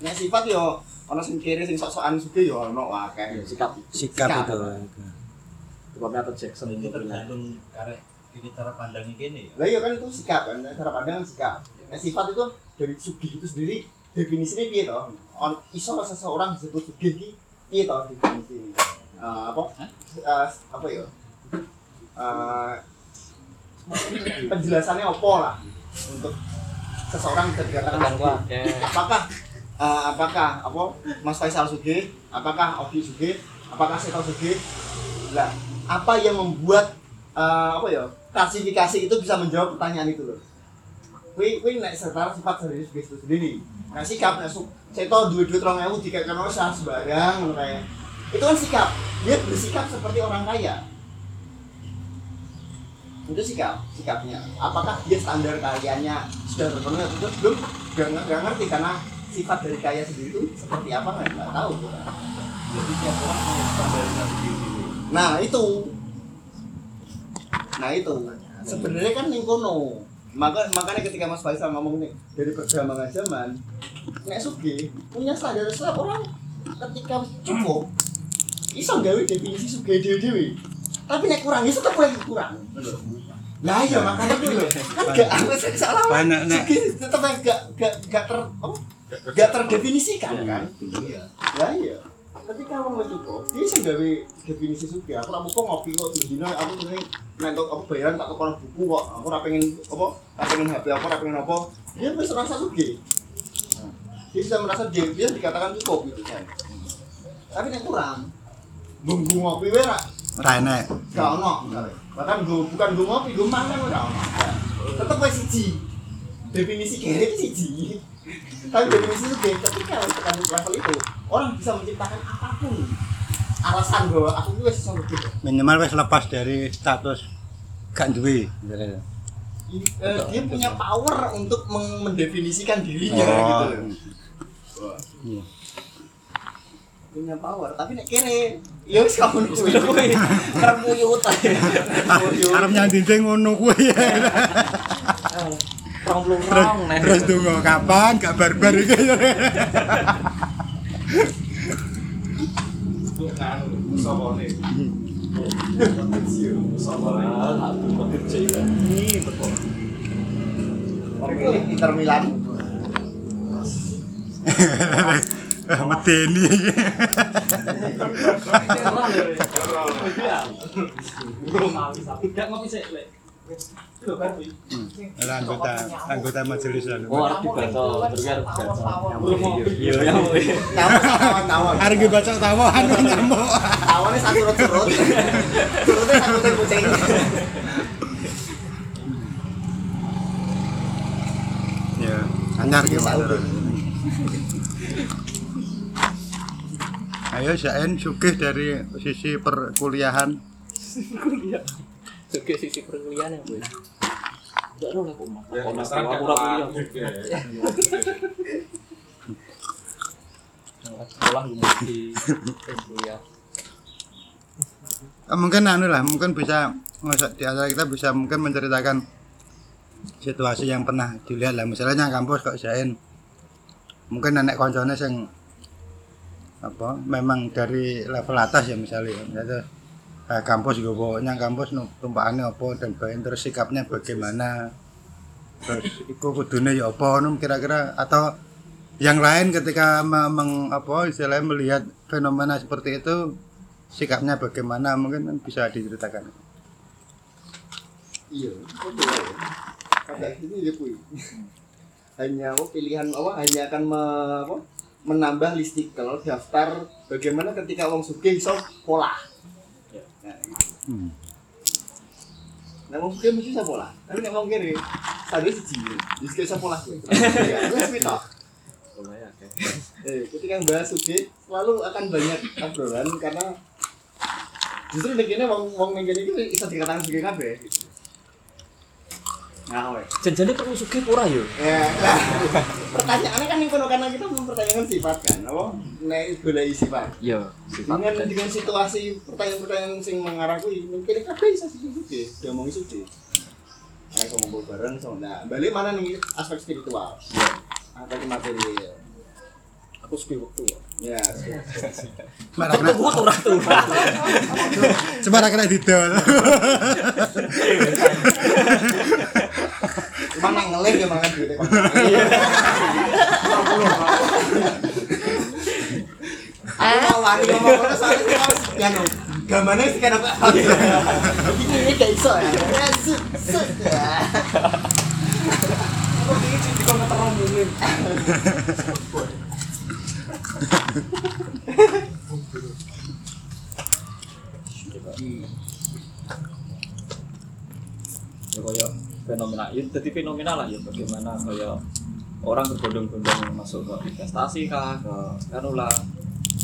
nah sifat yo ono sing kiri sing sok-sokan suge yo ono akeh Sikap. Sikap itu. Itu Michael Jackson ini itu bilang. tergantung karek Ini cara pandangnya gini ya. Lah iya kan itu sikap kan, cara pandang kan sikap. Nah, sifat itu dari sugih itu sendiri definisinya piye toh? On iso seseorang disebut sugih ki piye toh definisi Eh, apa? Eh, apa ya? Penjelasannya apa lah untuk seseorang bisa dikatakan. Apakah eh, apakah apa Mas Faisal Sugih? Apakah Oki Sugih? Apakah Seto Sugih? Lah, apa yang membuat eh, apa ya klasifikasi itu bisa menjawab pertanyaan itu loh. Kui kui nek setara sifat Sugih itu sendiri. Nah sikap su- Seto duit duit orang ewu jika kan usah sembarang kayak itu kan sikap. Dia bersikap seperti orang kaya. Itu sikap, sikapnya. Apakah dia standar kayanya sudah terpenuhi atau belum? Belum, gak, ngerti karena sifat dari kaya sendiri itu seperti apa nggak nggak tahu. Jadi tiap orang punya standarnya sendiri. Nah itu, nah itu sebenarnya kan ning kono. Maka makanya ketika Mas Faisal ngomong nih dari perkembangan zaman, nek sugi punya standar setiap orang ketika cukup iso gawe definisi sugi dewi dewi. Tapi nek kurang iso tetep lagi kurang. Nah iya makanya itu loh <laughs> kan gak apa sih salah Banyak, Nek. tetep gak gak gak ter gak terdefinisikan kan. Iya. Ya iya. Ketika wong wis cukup, dia sing gawe definisi sugi. Aku muko ngopi kok dino aku pengen nentok aku bayaran tak kepala buku kok. Aku ora pengen apa? Ora pengen HP apa, ora pengen apa. Dia wis merasa sugi. Dia bisa merasa dia, dia dikatakan cukup gitu kan. Tapi nek kurang, nunggu ngopi wae ra Ora enek. gak ono. Bahkan gue bukan gue ngopi, gue mangan ora ono. Tetep wae siji. Definisi kere siji. Tapi definisi itu beda ketika tekan level itu orang bisa menciptakan apa pun alasan bahwa aku itu wis iso gitu. Minimal wis lepas dari status gak duwe. Eh, dia punya power untuk mendefinisikan dirinya Oh. gitu loh. Iya. Punya power, tapi nek kere ya wis kamu kuwi. Kerep muyut ae. Arep nyandinting ngono kuwi. Rong Terus rong nih. terus tunggu kapan gak barbar iki. Musawone. Musawone. Pemilik Inter Milan. <laughs> <laughs> Lah, anggota anggota majelis lalu. Oh, arep dibaca, terus arep dibaca. Belum ngopi. Ya. Arep nyamuk. Satu. Surutnya kucing. Ya, anyar ki Pak. Ayo Zain sugih dari sisi perkuliahan. Juga sisi perkuliahan ya, Bu. Enggak tahu lah kok Mas. Ya, Kok masalah aku ora kuliah. Sekolah gue mesti kuliah. Eh, mungkin anu lah, mungkin bisa masa- di antara kita bisa mungkin menceritakan situasi yang pernah dilihat lah misalnya kampus kok Zain mungkin nenek koncone sing apa memang dari level atas ya misalnya misalnya eh, kampus gue yang kampus tumpakannya apa dan bagian terus sikapnya bagaimana terus iku kudune ya apa kira-kira atau yang lain ketika me- meng, apa istilahnya melihat fenomena seperti itu sikapnya bagaimana mungkin kan bisa diceritakan Iya. Pada ini kui. Hanya apa pilihan apa hanya akan apa, menambah listikel daftar bagaimana ketika wong sugih iso pola. Nah, gitu. Hmm. Nah, wong sugih mesti iso pola. Tapi nek wong kene sadar siji. Wis iso pola kuwi. <laughs> Ya, wis pitok. Eh, ketika bahas sugih selalu akan banyak obrolan karena justru nek kene wong wong ning kene iki iso dikatakan sugih kabeh. Nah, weh. Janjane perlu sugih ora yo. Ya, nah, pertanyaannya kan yang kono karena kita mempertanyakan sifat kan, apa? Nek golek sifat. Yo, Dengan dengan situasi pertanyaan-pertanyaan sing mengarah kuwi, mungkin kabeh bisa sih suci, suci. Nek ngomong bareng so, nah, balik mana nih aspek spiritual. Atau ke materi. aku suka waktu Ya. Cuma ra kena aku ora tuh cuma ra kena didol. <laughs> <laughs> Cuma ngelih ya mangan. Aku wani ngomong ngono soalnya iki harus ya no. Gamane sih kan gak iso ya. Aku terong mungkin. ya kayak fenomena ya jadi fenomena lah ya bagaimana kayak orang berbondong-bondong masuk ke investasi kah ke kan lah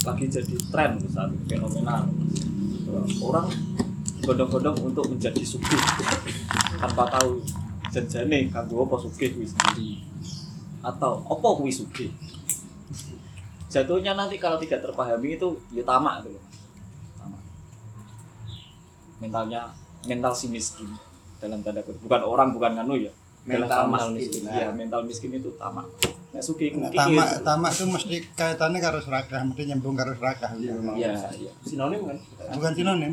lagi jadi tren ini fenomena. Orang bondong-bondong untuk menjadi sugih tanpa tahu janjane kanggo apa sugih kuwi sendiri atau apa kuwi sugih jatuhnya nanti kalau tidak terpahami itu ya tamak tamak. Mentalnya mental si miskin dalam tanda kutip bukan orang bukan nganu ya Mental tamak. miskin. iya mental miskin itu tamak nek sugih Nah, tamak tamak itu mesti kaitannya karo serakah, mesti nyambung karo serakah. iya iya Sinonim kan? Bukan sinonim,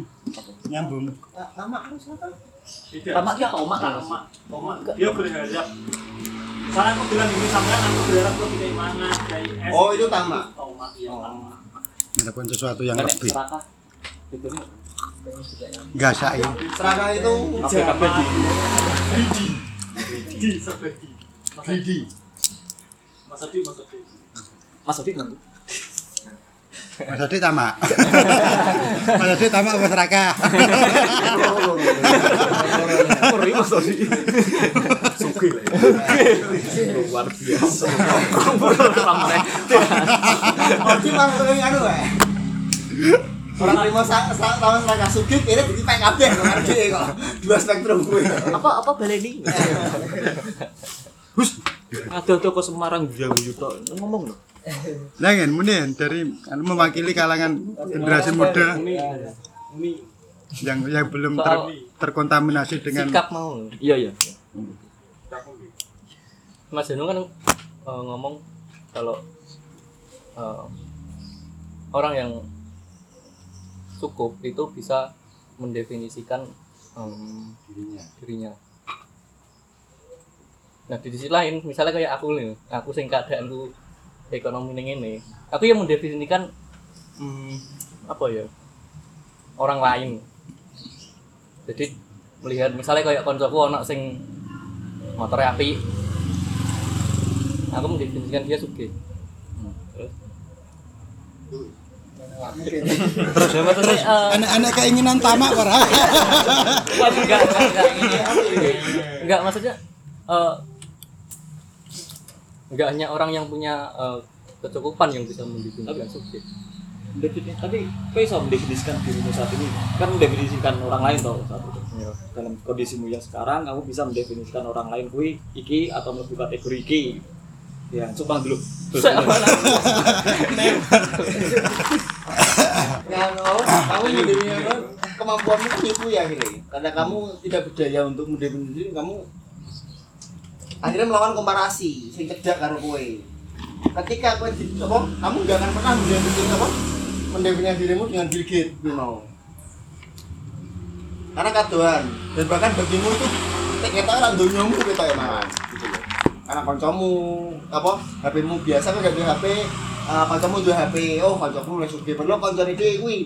nyambung. Nama harus apa? Tidak. tamak ya tamak kan Tomak, tomak. Dia berharap. Misalnya aku bilang ini sampean aku berharap lo kayak mana dari. Oh, itu tamak. Tomak, iya tamak. Melakukan sesuatu yang lebih. serakah itu nih Gasain. Serakah itu kabeh kabeh di Di seperti. Di. Mas Adi, Mas Adi. Mas Odi nganggo Mas Adi tamak. Mas Adi tamak apa serakah? Ngeri Mas sugih lah luar biasa sampai Oji mang kowe anu wae. Orang terima tahun seragam sugih kira jadi PKB kok ngerti kok. Dua spektrum kuwi. Apa apa baleni? ada toko Semarang jauh juta ngomong loh Jangan, kemudian dari anu, mewakili kalangan generasi muda yang yang belum ter, terkontaminasi dengan Sikap mau. iya iya Mas Danu kan eh, ngomong kalau eh, orang yang cukup itu bisa mendefinisikan em, dirinya. Nah di sisi lain, misalnya kayak aku nih, aku sing keadaanku ekonomi ning ini, aku yang mendefinisikan hmm, apa ya orang lain. Jadi melihat misalnya kayak koncoku anak sing motornya api, aku mendefinisikan dia sugih. Hmm, terus terus terus anak-anak keinginan tamak ora. Wah, <laughs> enggak, enggak, enggak. Enggak, maksudnya eh enggak hanya orang yang punya eh, kecukupan yang bisa mendefinisikan sukses. Definisi, tapi kau bisa mendefinisikan dirimu saat ini kan mendefinisikan orang lain toh saat itu Iya. dalam kondisimu yang sekarang kamu bisa mendefinisikan orang lain kui iki atau melebu kategori iki ya coba dulu <laughs> Ya no, kamu mendefinisikan apa? kemampuanmu kan itu ya akhirnya. Karena kamu tidak berdaya untuk mendefinisikan diri, kamu akhirnya melakukan komparasi sing cedak karo kowe. Ketika kowe apa, kamu gak akan pernah mendefinisikan apa? Mendefinisikan dirimu dengan Bill Gates kowe mau. Karena kadoan dan bahkan bagimu itu tek ketok ora donyomu ketok ya malah. Gitu loh. Karena kancamu apa HP-mu biasa kan gak duwe HP, uh, kancamu duwe HP, oh kancaku wis sugih perlu kancane dhewe kuwi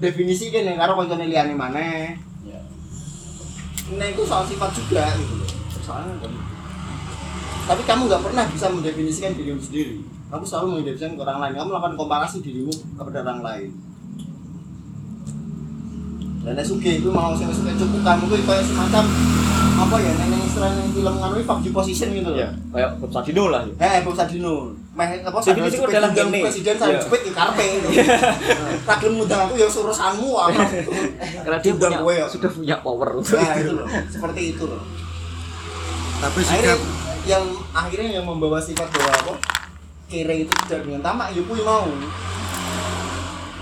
definisi kene karo kancane liyane maneh. Ya. Nah itu soal sifat juga gitu loh. Soalnya kan. Tapi kamu nggak pernah bisa mendefinisikan dirimu sendiri. Kamu selalu mendefinisikan ke orang lain. Kamu melakukan komparasi dirimu kepada orang lain. Dan sugih itu mau sing suka cukup kamu itu kayak semacam apa ya neng istilah neng film nganu iki fuck you position gitu loh. ya kayak Bob Sadino lah ya Eh, Bob Sadino. Meh apa Jadi itu dalam gini. presiden saya Iya. jepit di karpe itu. Tak gelem ngundang aku ya urusanmu apa. karena dia punya gue ya. sudah punya power Nah, itu loh. Seperti itu loh. Tapi akhirnya sikap yang akhirnya yang membawa sifat bahwa apa kere itu tidak dengan tamak ya kuwi mau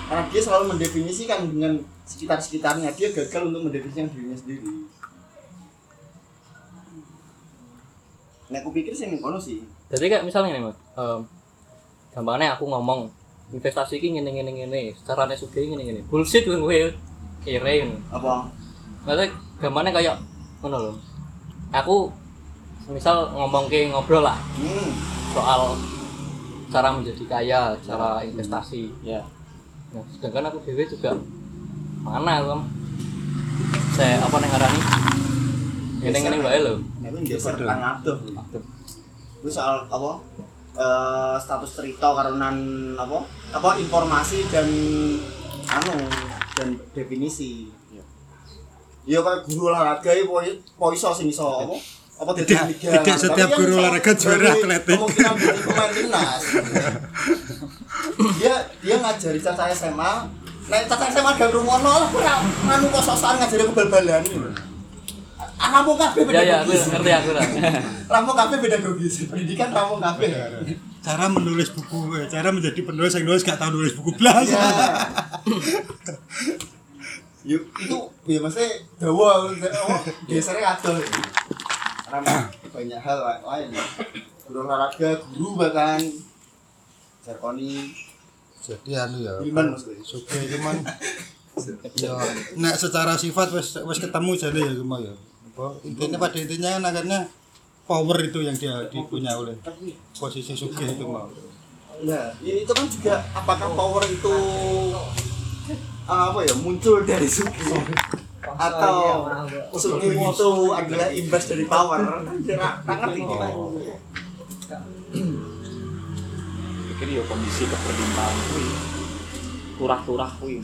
karena dia selalu mendefinisikan dengan sekitar sekitarnya dia gagal untuk mendefinisikan dirinya sendiri nah aku pikir sih kono sih. Jadi kayak misalnya nih mas, em, gampangnya aku ngomong investasi ini ngene ngene ngene carane sugih ngene ngene. Bullshit kan gue ngono Apa? maksudnya gampangnya kayak ngono lho. Aku misal ngomong ke ngobrol lah. Hmm. soal cara menjadi kaya cara investasi. Ya. Nah, sedangkan aku dewe juga mana kan saya apa nih ngarani? Ngene ngene wae lho Tapi geser kan ngaduh. Itu soal apa? Eh status cerita karunan apa? Apa informasi dan anu dan definisi. Iya kayak guru olahraga itu po po iso sing iso apa? Apa Tidak- tidak setiap guru olahraga juara atletik. Kemungkinan <laughs> jadi pemain timnas. dia dia ngajari caca SMA. Nek caca SMA gak rumono lah ora anu kok sok-sokan ngajari kebal-balan iki Ramu kabeh ya ya aku pedagogis. ngerti aku lah Ramu kabeh pedagogis. Pendidikan ramu kabeh. cara menulis buku eh, cara menjadi penulis yang nulis gak tahu nulis buku belas. Iya. <laughs> Yuk, itu ya maksudnya dawa oh, gesernya ada karena banyak hal la- lain. Guru olahraga guru bahkan. Jarkoni. Jadi anu ya Iman maksudnya. Suke cuman <laughs> ya nek secara sifat wis wis ketemu jadi ya cuma ya apa? Intinya pada intinya kan akhirnya power itu yang dia dipunya oleh posisi suke itu mau Nah, ya itu kan juga apakah power itu uh, apa ya muncul dari Suki atau Suki itu adalah imbas dari power? Tidak ngerti. Kita. pikir ya kondisi keberlimpahan kuwi turah-turah kuwi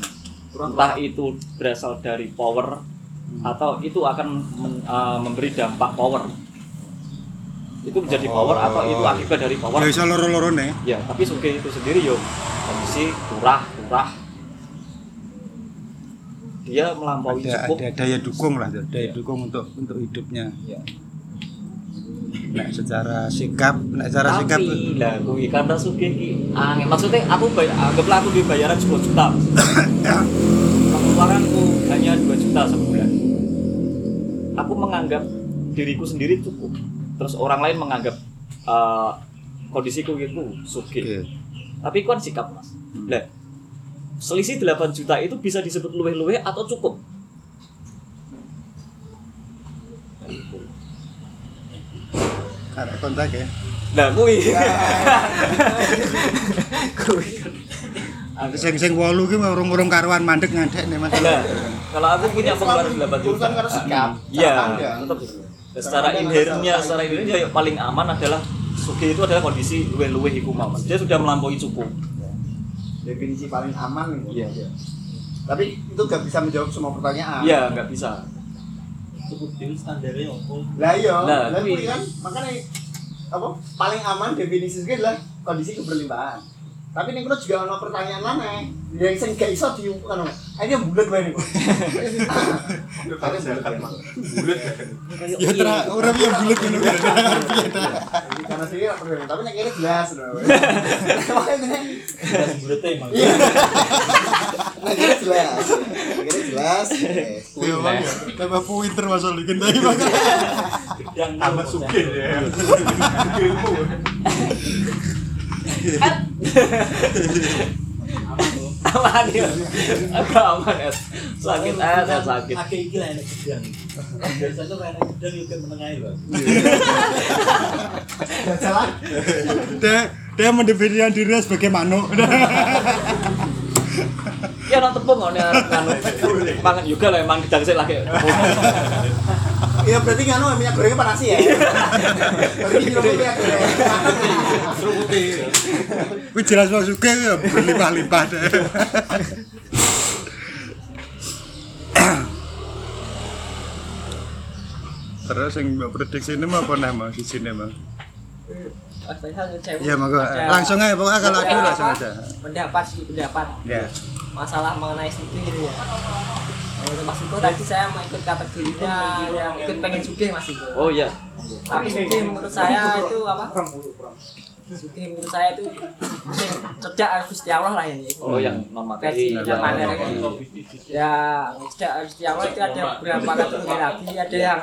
entah itu berasal dari power atau itu akan men- eh, memberi dampak power. Itu menjadi power atau itu akibat dari power? Ya bisa loro-loro nih ya tapi suge itu sendiri yo kondisi turah turah dia melampaui ada, cukup. ada daya dukung lah daya dukung untuk untuk hidupnya. Ya. nek secara sikap nek secara sikap tapi lah kuwi karena suge ki. Angin maksudnya aku bay- anggaplah aku dibayaran 10 juta. <coughs> Pengeluaranku hanya 2 juta sebulan aku menganggap diriku sendiri cukup. Terus orang lain menganggap eh, kondisiku itu suge Oke. tapi kan sikap mas. Lah selisih 8 juta itu bisa disebut luwe-luwe atau cukup? Ada kontak ya. Nah kuwi <laughs> <laughs> sing sing wolu ki urung-urung karuan mandek ngadek nih mas Nah, kalau aku punya pengeluaran 8 juta. Sikap, Iya, tetap. Secara inherentnya, secara inherentnya yang paling aman adalah suge itu adalah kondisi luwe-luwe iku mau. Mas. Dia sudah melampaui cukup. Definisi paling aman. Iya. Tapi itu gak bisa menjawab semua pertanyaan. Iya, nggak bisa. cukup dulu standarnya opo Lah iya, Nah, lah kan makanya apa paling aman definisi adalah kondisi keberlimpahan. Tapi ning kono juga ono pertanyaan mana yang sing gak iso di anu. Ini yang bulat wae niku. Bulat. ya tra orang yang bulat ngono kan Karena sih ora perlu, tapi nek kene jelas lho. Iya. Nek kene jelas. Nek kene jelas. bang ya tambah kan yang tambah suge ya Aman ya. Agak aman ya. Sakit eh saya sakit. Akeh iki lah enek gedang. Biasanya lah enek gedang juga menengah ya. Jalan. dia dia mendefinisikan dirinya sebagai manuk Ya nang tepung kok nek anu. Mangan juga lah emang gedang sik lagi. <laughs> Ya berarti nganu minyak gorengnya panas ya. Berarti minyak minyak goreng. Wih jelas bang suke ya berlimpah-limpah deh. Terus yang prediksi ini mah apa nama di sini bang Iya monggo. Langsung aja pokoknya kalau aku langsung aja. Pendapat sih pendapat. Ya masalah mengenai gitu ya Mas Iko tadi saya mau ikut kategorinya yang ikut pengen suki Mas Iko. Oh iya. tapi suki menurut saya itu apa? Suki menurut saya itu cerdak harus Gusti Allah lah ini. Oh yang versi yang mana ya cerdak harus Gusti Allah itu ada beberapa kategori lagi. Ada yang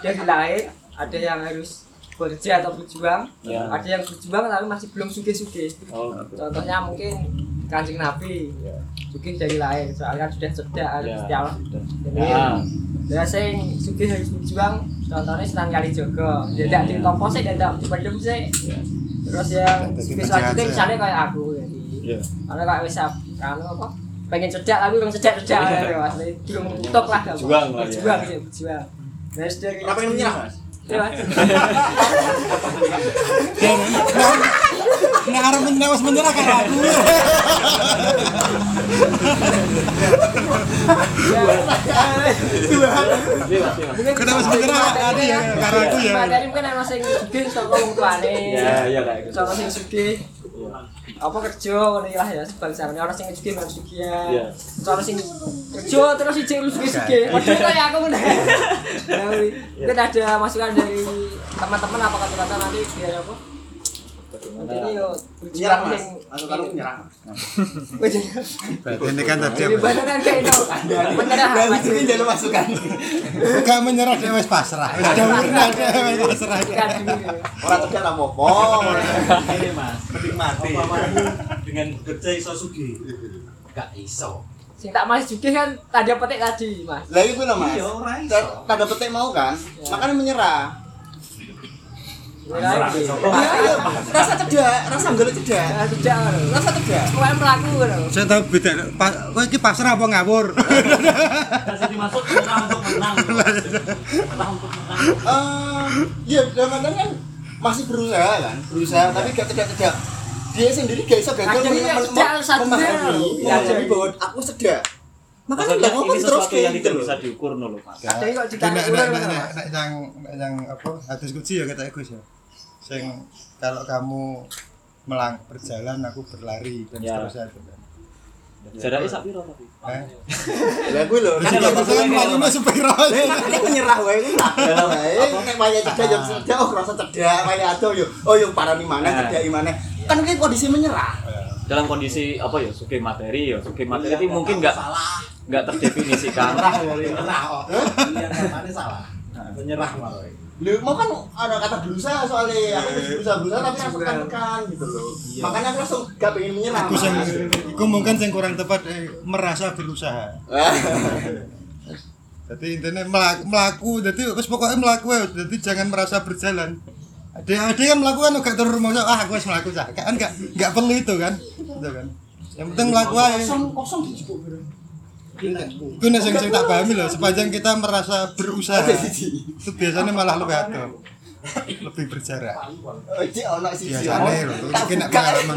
dia dilahir ada yang harus bekerja atau berjuang. Ya. ada yang berjuang tapi masih belum suge-suge Oh, contohnya mungkin kancing nabi. Ya. Suge dari lain soalnya kan sudah cerdak ada Ya. Allah jadi Ya. ya sing suge harus berjuang contohnya senang kali jogo ya tidak di topo sih tidak dipendem sih Ya. terus yang Jadi penjahat selanjutnya sih. misalnya kayak aku jadi Ya. karena kayak wis kan apa pengen cerdak tapi belum cerdak cerdak ya mas belum tutup lah apa. Berjuang lah ya. berjuang ya berjuang terus dari Kenapa pengen menyerah, Mas? <laughs> <laughs> Ya, Mas. Nek arep menyerah kan aku. Iya, Mas, iya, Mas. Menyerah ada ya karo aku ya. Materi mungkin ana sing sugih saka wong tuane. Ya, iya kayak gitu. Saka sing sugih. Apa kerja ngono lah ya sebangsane ana sing sugih men sugih. Iya. Soalnya sing kerja terus siji sugih-sugih. Padahal kayak aku meneh. Ya, Mungkin ada masukan dari teman-teman apa kata-kata nanti biar apa? Ini yo berjuang Mas. Masuk karo menyerah. Mas. Berarti ini kan tadi kan kayak itu. Menyerah Dan Mas. ini jalur masukan. Bukan menyerah dia wis pasrah. Wis dawurna dia wis pasrah. Dulu. Orang tidak apa-apa. Ini mas, mending mati. Dengan bekerja iso sugi. Gak iso. Sing tak masih juga kan tanda petik tadi, Mas. Lah itu loh, Mas. Iya, ora iso. Ta- Tanda petik mau kan? Makanya menyerah. Iya, iya. Rasa cedak, rasa golek cedak. Ya ngono. Rasa cedak. Kowe mlaku ngono. Saya tahu beda. Kowe iki pasrah apa ngawur? Kasih dimasuk menang untuk menang. Menang untuk menang. Eh, iya dalam kan masih berusaha kan, berusaha tapi gak cedak-cedak. Dia sendiri gak bisa gagal iya, cedak memahami, memahami bahwa aku cedak. Makanya nggak ngomong ini terus sesuatu yang gitu tidak bisa diukur no loh, Mas. Kadang kok nek nek yang yang apa hadis kunci ya kata Gus ya. Sing kalau kamu melang berjalan aku berlari dan Ya. seterusnya itu kan. Jaraknya sak piro tapi? Eh, Lah gue loh, Kan kan ya, itu kan malune sepiro. Ini menyerah wae ku tak wae. Nek waya cedak yo cedak oh rasa cedak, waya ado yo oh yo parani mana Nah. cedak mana. Kan kayak kondisi menyerah. Dalam kondisi apa ya, suge materi ya, suge materi itu mungkin nggak nggak terdefinisikan. Menyerah kok. Iya, namanya salah. Menyerah malah. Lu mau kan ada kata berusaha soalnya aku berusaha berusaha tapi langsung tekan gitu loh. Makanya aku langsung gak pengen menyerah. Aku sing iku mungkin sing kurang tepat eh, merasa berusaha. <laughs> Jadi intinya melaku, melaku jadi wis pokoknya melaku ya, jadi jangan merasa berjalan. Ada ada kan melakukan gak turun rumah ah aku harus melaku sah. Kan gak gak perlu itu kan. Gitu kan. Yang penting melaku aja. Kosong kosong. Itu nek sing sing tak pahami loh, sepanjang kita merasa berusaha itu biasanya malah lebih atau lebih berjarak. Oh. Biasanya loh, ini nek pengalaman.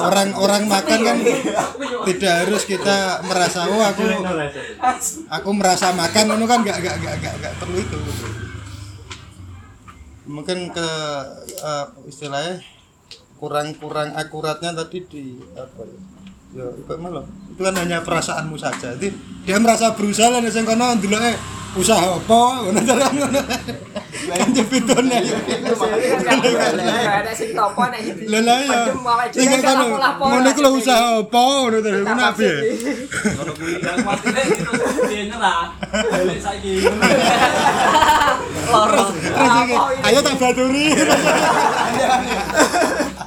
Orang-orang makan kan tidak harus kita merasa oh aku aku merasa makan itu kan gak gak gak gak, gak perlu itu. Mungkin ke eh, istilahnya kurang-kurang akuratnya tadi di apa ya? Ya, itu malah itu kan hanya perasaanmu saja. Jadi dia merasa berusaha lah sing kono ndeloke usaha apa ngono ta ngono. Kan. Ada sing topo nek lah ya. Dhewe Sing kan kono ngono iku lho usaha apa ngono ta ngono ya. kuwi yang saiki. Terus ayo tak baturi.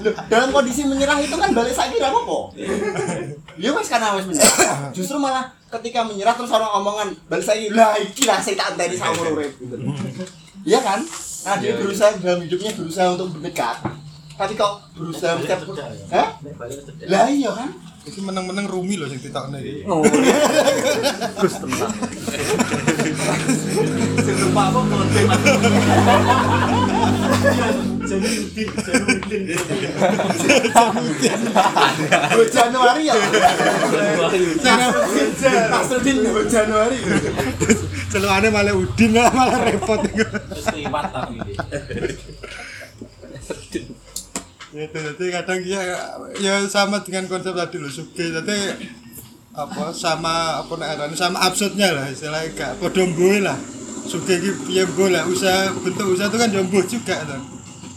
Loh, dalam kondisi menyerah itu kan balik saiki ra apa-apa. Ya wis karena wis menyerah. Justru malah ketika menyerah terus orang omongan balik saiki lah iki lah sing tak enteni saumur urip. Iya kan? Nah, dia berusaha dalam hidupnya berusaha untuk mendekat. Tapi kok berusaha. Hah? Lah iya kan? Iki meneng-meneng rumi lho sing ditokne iki. Oh. Gus tenang. Sing lupa apa. Jadi jadi. Oh, Januari ya. Nasruddin oh, Januari. Celukane malah udin lah, malah repot iku. Terus liwat tapi. Ya itu jadi kadang ya ya sama dengan konsep tadi loh suge. Jadi apa sama apa nek sama absurdnya lah istilahnya gak padha mbuhe lah. Suge iki piye mbuh lah usaha bentuk usaha itu kan ya mbuh juga tuh.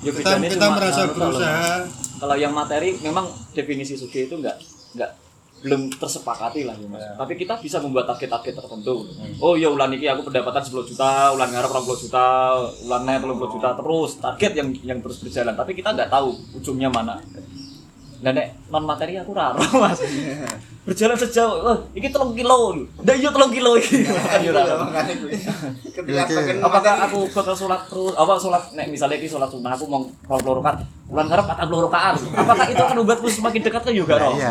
Ya, kita kita merasa anu, kalau- berusaha. Kalau yang materi memang definisi suge itu nggak nggak belum tersepakati lah ya mas. Tapi kita bisa membuat target-target tertentu. Oh ya ulan ini aku pendapatan 10 juta, ulan ngarep 20 juta, ulan net 30 juta terus target yang yang terus berjalan. Tapi kita nggak tahu ujungnya mana. Nah, nek non materi aku raro <laughs> mas. <laughs> Berjalan sejauh, oh, ini telung kilo, dah iya telung kilo ini. Kan ya raro. ketika Oke. pengen Apakah aku bakal sholat terus? Apa sholat? Nek misalnya ini sholat sunnah aku mau kalau rakaat, ulan ngarep 40 rakaat. Apakah itu akan membuatku semakin dekat ke juga roh? Iya.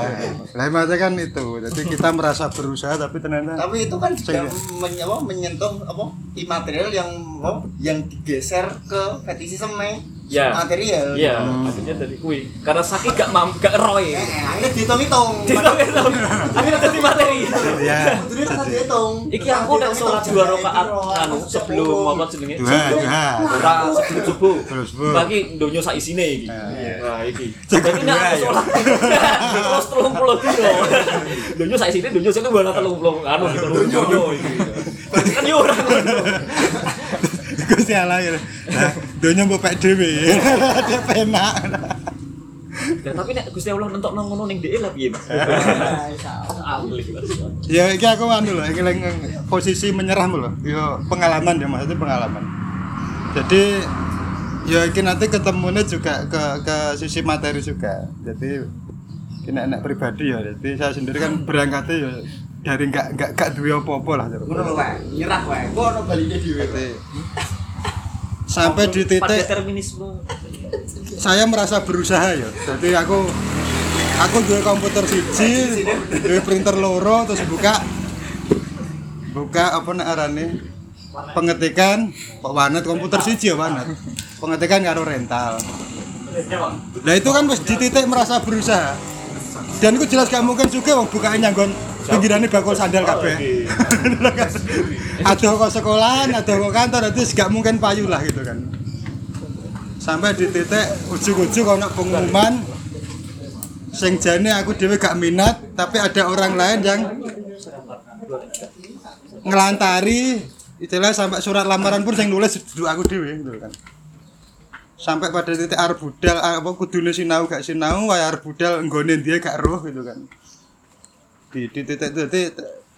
Lah maksudnya kan itu. Jadi kita merasa berusaha tapi ternyata tapi itu kan juga men- apa, menyentuh apa imaterial yang apa, yang digeser ke fetisisme Ya. material Iya, akhirnya dari kui. Karena saking gak mam, gak roy. Eh, akhirnya dihitung-hitung Dihitung-hitung. Akhirnya jadi materi. ya Kudunya kan dihitung Iki aku udah sholat dua rakaat anu sebelum apa jenenge? Dua, dua. Ora sebelum subuh. Bagi donya sak isine iki. Wah, iki. Jadi nek aku ya. sholat terus 30 dino. Donya sak donya sing bala 30 anu gitu iki. Kan yo ora ngono. Gusti Allah ya. Nah, donya mbok pek dhewe. Dia penak. Ya tapi nek Gusti Allah nentok nang ngono ning dhek lah piye, Mas? Ambil iki, Mas. Ya iki aku anu lho, iki lagi posisi menyerah lho. Ya pengalaman ya maksudnya pengalaman. Jadi ya iki nanti ketemunya juga ke ke sisi materi juga. Jadi kena enak pribadi ya. Jadi saya sendiri kan berangkatnya ya dari nggak nggak nggak duwe apa-apa lah. ngono lho wae nyerah wae kok ono baline dhewe sampai di titik saya merasa berusaha ya. Jadi aku aku duwe komputer siji, duwe printer loro terus buka buka apa nek arane pengetikan Pak Wanet komputer siji ya Wanet. Pengetikan karo rental. Nah itu kan wis di titik merasa berusaha. Dan itu jelas gak mungkin juga wong bukane nyanggon pinggirane bakul sandal kabeh. <laughs> ada kok sekolahan, ada kok kantor, itu gak mungkin payu lah gitu kan sampai di titik ujung-ujung ono pengumuman sing jane aku dhewe gak minat tapi ada orang lain yang ngelantari istilah sampai surat lamaran pun sing nulis duduk aku dhewe gitu kan. sampai pada titik arep budal apa kudune sinau gak sinau wae arep budal nggone dia gak roh gitu kan. Di, di titik titik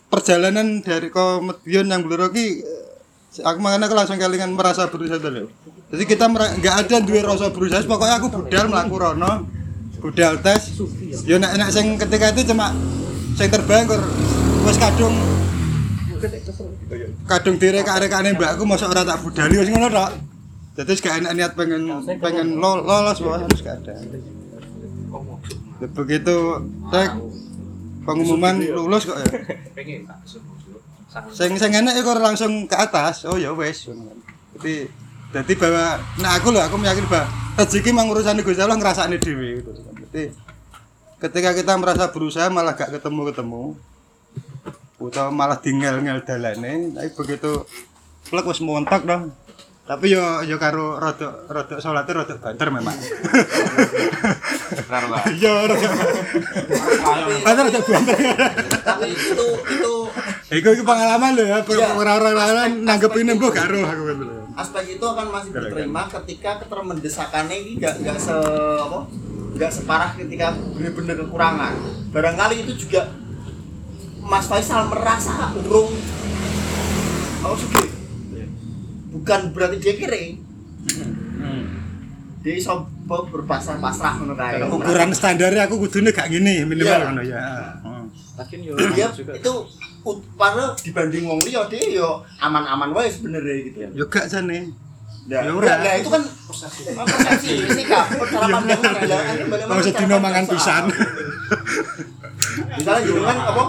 perjalanan dari komedian yang ki eh, aku makanya aku langsung kelingan merasa berusaha dulu jadi kita nggak ada duwe rasa berusaha pokoknya aku budal melaku rono budal tes. Yo nek nek sing ketika itu cuma sing terbang kur wis kadung kadung direka-rekane mbakku mosok ora tak budali wis ngono tok. Jadi gak enak niat pengen pengen lol- lolos wae harus gak ada. Begitu tek. Pengumuman lulus kok ya. Sing sing enak iku langsung ke atas. Oh ya wis. Jadi jadi bahwa nah aku loh aku yakin bahwa rezeki mang urusan Gusti Allah ngrasakne dhewe. Gitu jadi ketika kita merasa berusaha malah gak ketemu atau malah tinggal ngel dalane tapi begitu plek wis montok dong tapi yo yo karo rodok rodok salate rodok banter memang. <laughs> Yo rodok banter. Rodok banter. Tapi itu itu Iku iki pengalaman lho ya, orang-orang lain nanggepin mbok gak roh aku gitu aspek itu akan masih diterima ketika ketermendesakannya ini gak gak se apa gak separah ketika benar-benar kekurangan. Barangkali itu juga Mas Faisal merasa urung oh sugi bukan berarti dia kiri dia iso berpasrah pasrah ngono kae Ukuran standarnya aku kudune gak gini minimal Iya. ngono ya. Heeh. Lakin yo dia itu ut- padahal dibanding wong liya dia yo aman-aman wae sebenarnya gitu ya. Yo gak jane. Ora. nah, itu kan persepsi sikap cara pandang kan ada kan balik Kalau sedino mangan pisan. <laughs> Misalnya gitu kan apa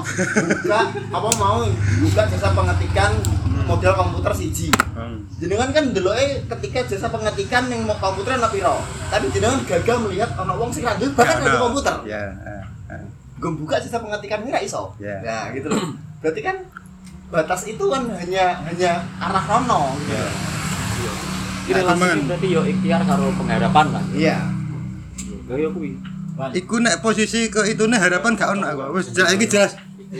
buka apa mau buka jasa pengetikan model komputer siji. Jenengan kan deloke ketika jasa pengetikan yang mau komputer ana piro. Tapi jenengan gagal melihat ana wong sing ra duwe bahkan ada komputer. Ya, heeh, heeh. Gue buka jasa pengetikan ini iso. Ya. Nah, gitu loh. Berarti kan batas itu kan hanya hanya arah rono gitu. Ini Nah, relasi cuman- berarti yo ikhtiar karo pengharapan lah. Iya. Gaya kuwi. Iku nek posisi ke itune harapan gak ono aku. Wis jelas iki jelas.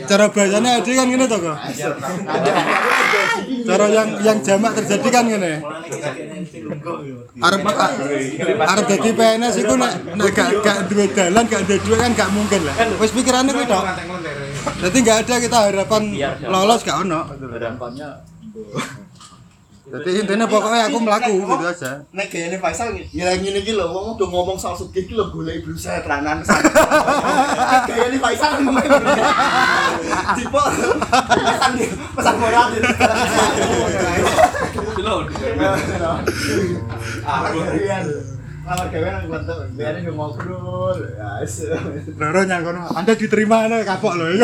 Cara bahasanya ada kan ngene to kok. Aku cara yang yang jamak terjadi kan ngene lungguh yo. arep arep dadi PNS iku nek nek gak gak duwe dalan gak ada duit kan gak mungkin lah wis pikirane kuwi tok jadi nggak ada kita harapan lolos gak ono harapannya jadi intinya pokoknya aku melaku gitu aja Nek gayane Faisal ya ngene iki lho, wong udah ngomong soal sugih iki lho golek berusaha teranan. Gayane Faisal <laughs> ngomong ngene. Tipe pesan pesan moral di Aku Kamar gawe nang bentuk, biarin yo ngobrol. Ya. Loro nyang kono anda diterima nek kapok lho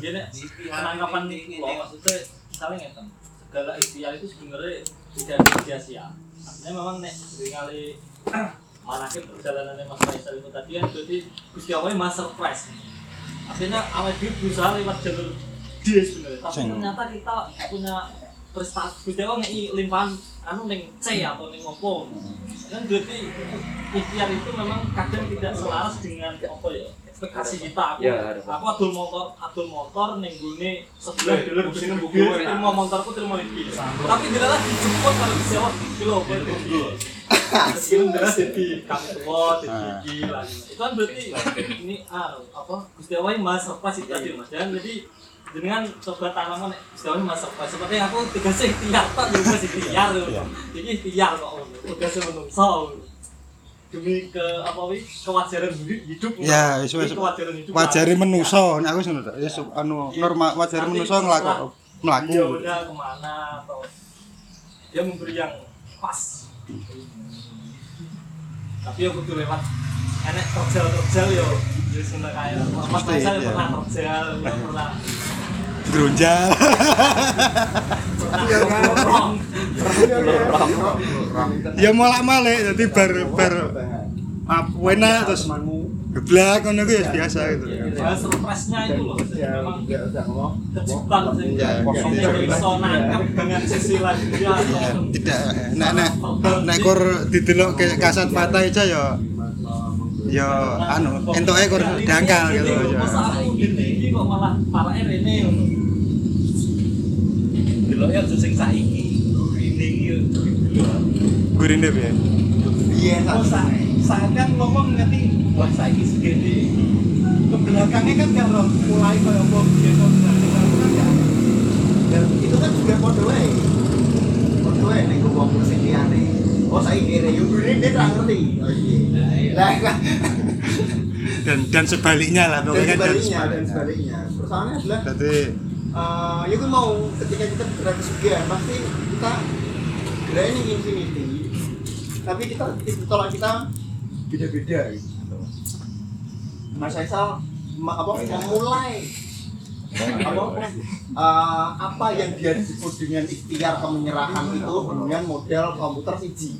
Gini, penangkapan lo maksudnya misalnya ngeten, segala ikhtiar itu sebenarnya tidak sia-sia. Artinya memang nek ningali <clears throat> manakib perjalanannya Mas Faisal itu tadi kan berarti Gusti Allah mas surprise. Artinya awal dia berusaha lewat jalur dia sebenarnya, tapi ternyata kita punya prestasi Gusti Allah ngei limpahan anu neng C atau neng opo. Kan berarti ikhtiar itu memang kadang tidak selaras dengan apa ya ekspektasi kita. Aku, Ya, aku adul motor, adul motor neng gune sebelah dulu sini buku terima motorku terima iki. Tapi dia lagi dijemput kalau di sewa kilo itu. Hasil dia jadi kami tua, jadi lagi. Itu kan berarti ini ah apa Gusti Allah yang mas apa sih tadi mas dan jadi dengan coba tanaman Allah yang mas apa seperti aku tugasnya ikhtiar tak juga sih ikhtiar jadi ikhtiar kok tugasnya menungso demi ke apa wi? Kewajaran hidup. Ya, wis, wis. Kewajaran hidup. Wajari menuso nek aku ngono tok ya anu norma wajari menuso ngelakok melaku dia udah kemana atau dia memberi yang pas. Tapi aku tuh lewat enek terjal terjal yo ya kayak mas Pasti, Faisal iya. pernah terjal ya pernah ngomong ya molak malik jadi bar bar enak terus geblak ngono ku ya biasa gitu. Ya surprise-nya itu loh. Memang kejutan sih. Ya, kosongnya bisa nangkep dengan sisi lain dia atau tidak nek nek nek kur didelok ke kasat mata aja ya ya anu entuke kur dangkal gitu ya Kok malah parake rene ngono. Delok ya aja sing saiki. Ini iki yo. gurine piye Iya, Oh, sa saat kan ngomong ngerti wah saiki segede. Ke belakangnya kan kalau mulai kayak apa biasa kan ya. Dan itu kan juga kode wae. Kode wae nek wong sing liyane. Oh saiki kene yo gurine dia ngerti. Oh iya. Lah kan dan dan sebaliknya lah dan pokoknya dan sebaliknya dan sebaliknya. sebaliknya. Persoalannya adalah jadi eh ya kan mau ketika kita bergerak ke surga pasti kita gerak ini infinity. Tapi kita titik tolak kita beda-beda gitu. Mas Faisal ma- apa memulai. Apa eh, apa yang dia disebut dengan ikhtiar kemenyerahan itu dengan model komputer siji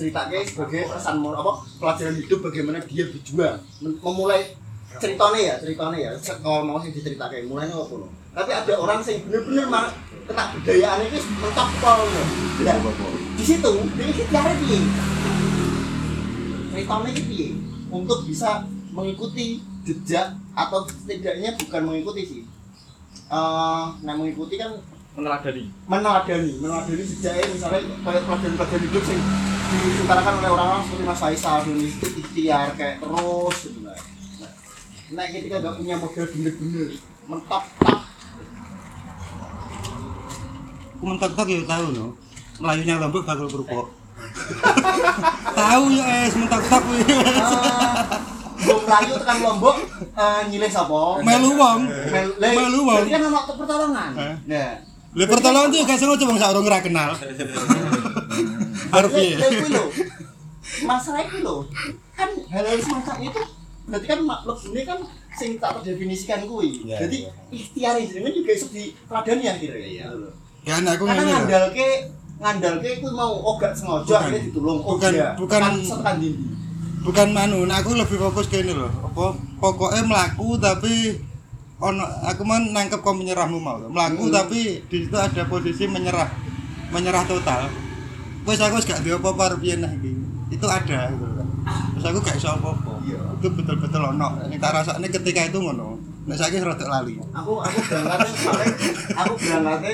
ceritanya sebagai pesan apa? Pelajaran hidup bagaimana dia berjuang. Mem- memulai ceritanya ya ceritanya ya. Kalau mau sih diceritakan mulainya apa no tapi ada orang yang bener-bener mah ketak budayaan ini mentok pol no. Nah, di situ dia ikhtiar piye? Ceritanya ini piye? Untuk bisa mengikuti jejak atau setidaknya bukan mengikuti sih. Eh, nah mengikuti kan meneladani. Meneladani. Meneladani sejaknya misalnya kayak pelajaran-pelajaran hidup yang diutarakan oleh orang-orang seperti Mas Faisal dan ikhtiar kayak terus gitu lah nah, ketika gak punya model bener-bener mentap tap aku mentok-tok ya tahu no. Melayunya lombok bakal kerupuk. <laughs> Tahu ya es mentok-tok. Kuwi belum melayu tekan lombok eh, nyilih sapa? Melu wong. Melu wong. kan ono pertolongan Eh. nah Lha pertolongan tuh gak sengaja wong sak urung ora kenal. <laughs> Le- piye? kuwi lho masalah itu loh kan hal-hal semacam itu berarti kan makhluk ini kan sing tak terdefinisikan kuwi Iya, jadi iya. ikhtiar jenengan juga iso diteladani akhirnya ya Ya nek aku karena lho. ngandalke ngandalke itu mau oh gak sengaja Bukan. akhirnya ditulung oh Bukan- iya bukan- tekan tekan dindi Bukan manu, nah aku lebih fokus ke ini loh. Apa pokoknya melaku tapi ono aku mah nangkep kau menyerahmu mau. Melaku Hmm. tapi di situ ada posisi menyerah. Menyerah total. Wes aku gak duwe apa-apa arep piye nah. Itu ada gitu kan. Terus aku gak iso apa-apa. Iya. Itu betul-betul ono. Yang tak rasakne ketika itu ngono. nek saiki rada lali aku aku berangkatnya paling aku berangkatnya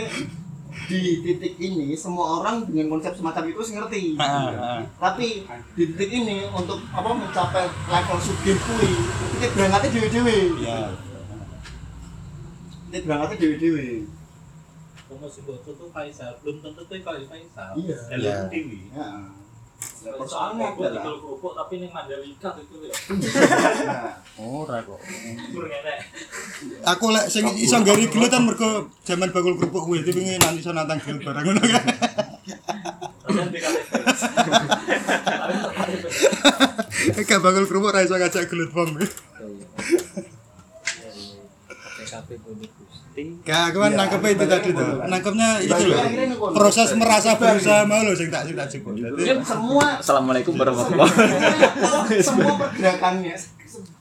di titik ini semua orang dengan konsep semacam itu ngerti heeh. tapi di titik ini untuk apa mencapai level sugih kuwi titik berangkatnya dewe-dewe iya titik berangkatnya dewe-dewe Kalau si bocor tuh Faisal, belum tentu tuh kalau Faisal. Iya. Jalur Iya. Dewi. ya Soalnya persoalannya adalah tinggal kerupuk tapi ini Mandalika itu ya. nah, ora kok. Aku lek sing iso nggari gelut kan mergo jaman bakul kerupuk kuwi iki pengen nanti iso nantang gelut barang ngono kan. <laughs> Gak bakul kerupuk ra iso ngajak gelut wong TKP Bumi Gusti. Gak, aku kan nangkepnya itu tadi tuh. Nangkepnya itu loh. Proses merasa berusaha mau loh sing tak sing tak. Jadi semua Assalamualaikum warahmatullahi wabarakatuh. semua pergerakannya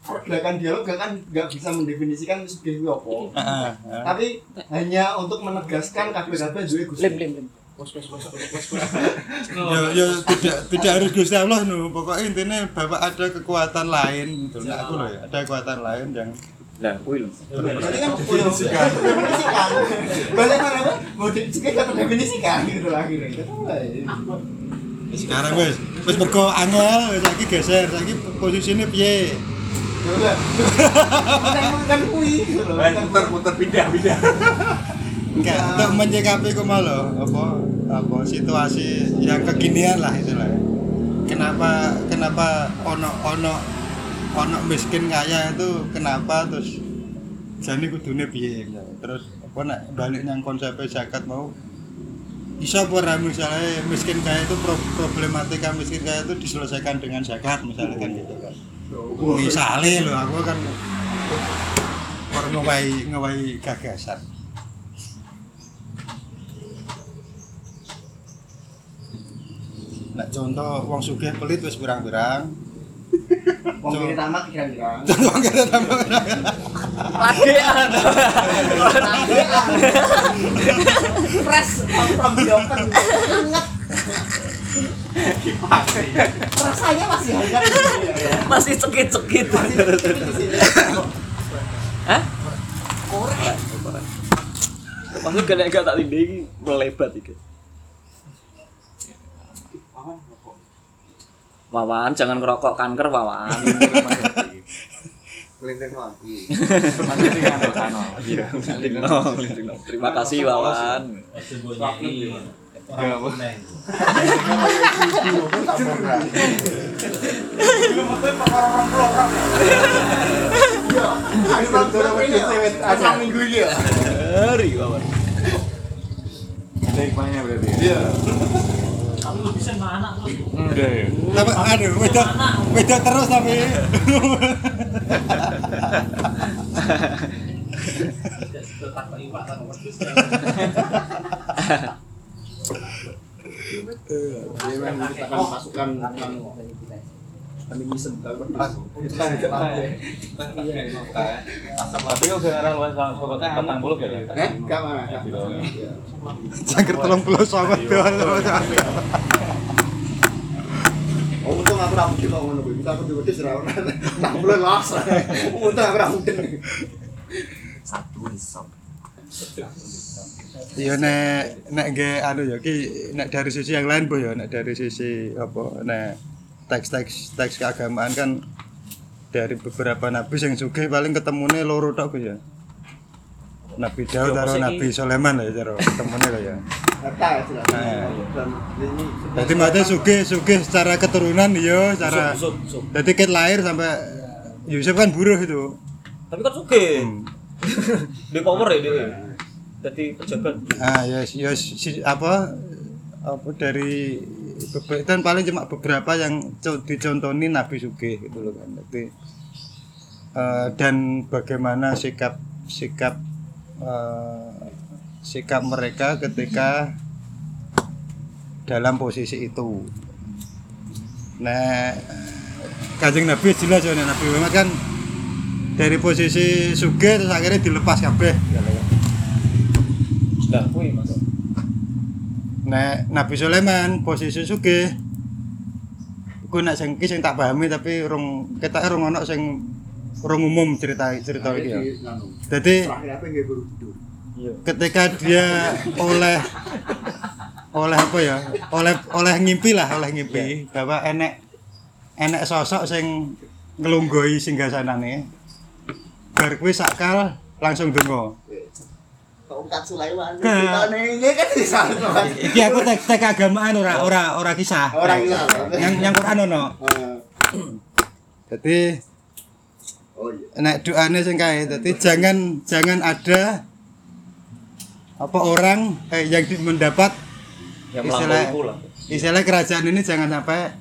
pergerakan dialog gak kan nggak bisa mendefinisikan sugih kuwi apa Heeh, heeh. tapi hanya untuk menegaskan kabeh-kabeh duwe Gusti Lim lim lim. Ya <laughs> ya tidak tidak harus Gusti Allah no. Pokoknya intinya Bapak ada kekuatan lain gitu. Nah, aku loh ya, ada kekuatan lain yang Lah, kuwi lho. Berarti kan definisikan. Definisikan. Balik mana apa? Mau dicekik atau definisikan gitu lah akhirnya. Sekarang wes wes mergo angel wes lagi geser lagi posisinya piye Ya udah. Kan kui gitu loh. Putar-putar pindah-pindah. enggak untuk menyikapi kok malah apa apa situasi yang kekinian lah istilahnya kenapa kenapa ono ono ono miskin kaya itu kenapa? Terus jadi kudune piye? Terus apa nak balik nang konsep zakat mau? Bisa apa misalnya miskin kaya itu pro- problematika miskin kaya itu diselesaikan dengan zakat misalnya kan gitu kan. Misalnya loh aku kan orang ngewai ngewai gagasan. Nah, contoh wong sugih pelit wis pirang-pirang. <laughs> Wong kiri tamat kira-kira. Contoh wong kere tambah Lagean. Fresh from the oven. Hangat. Rasanya masih hangat. Masih cekit-cekit. Hah? Korek. Maksud kalian gak tak tindih iki melebat iki. Wawan, jangan ngerokok kanker, Wawan. Lindungno. Terima kasih, Wawan. Minggu ya. Hari, Wawan. Sen mana terus? Tapi aduh, wedok wedok terus tapi. Tetap iwak masukkan feminisme dalam Tapi kok sekarang luas sobat petang puluh ya? Eh, gak mana? Cangker tolong pulau sama doang. Oh, untung aku ra mungkin kok ngono kuwi. Kita aku diwedhis ra ora. Nah, mulai. Untung aku mungkin. Iya nek nek nggih anu ya ki nek dari sisi yang lain Bu ya nek dari sisi apa nek teks-teks teks keagamaan kan dari beberapa nabi yang sugih paling ketemune loro tok ya. Nabi Daud Ya, karo Nabi Sulaiman lah ya cara ketemune lah ya. Ya. Nah. Jadi maksudnya sugih sugih secara keturunan iya secara jadi ket lahir sampai Yusuf kan buruh itu. Tapi kan suge. Hmm. <laughs> Di power ya dia. Jadi pejabat. Ah ya ya si, apa apa dari dan paling cuma beberapa yang co- dicontohin Nabi Sugih gitu loh kan. Jadi eh, dan bagaimana sikap sikap eh, sikap mereka ketika dalam posisi itu. Nah, Kanjeng Nabi jelas ya Nabi Muhammad kan dari posisi sugih terus akhirnya dilepas kabeh. Mas. Nek Nabi Sulaiman posisi sugih. Iku nek sing iki sing tak pahami tapi rong ketok rong ono sing orang umum cerita cerita iki ya. Jadi apa yang Borobudur? ketika dia oleh oleh apa ya oleh oleh ngimpi lah oleh ngimpi bahwa enek enek sosok sing ngelunggoi singgasanane bar kuwi sakal langsung donga Tongkat Sulaiman. Ke- Kita ini kan di sana. iki aku tek tek keagamaan ora ora ora kisah Orang ini. yang yang Quran ono Eh, jadi Oh iya. nek doane sing kae dadi jangan jangan ada apa orang eh, yang mendapat yang Istilah- istilah kerajaan ini jangan sampai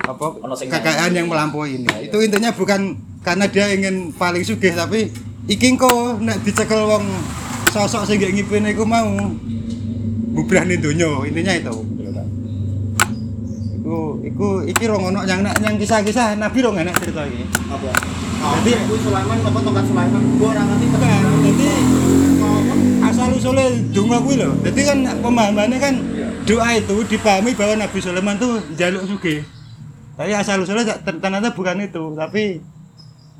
apa kekayaan yang melampaui ini itu intinya bukan karena dia ingin paling sugih tapi iki engko nek dicekel wong sosok sing gak ngipin iku mau bubrahne donya intinya itu iku iku iki rong ono yang yang kisah-kisah nabi rong enak cerita iki Apa? Jadi- Jadi Sulaiman apa tongkat Sulaiman? Gua orang nanti Bukan, jadi asal usulnya donga kuwi lho. Jadi kan pemahamannya kan doa itu dipahami bahwa Nabi Sulaiman tuh jaluk sugih. Tapi asal usulnya ter- ternyata bukan itu, tapi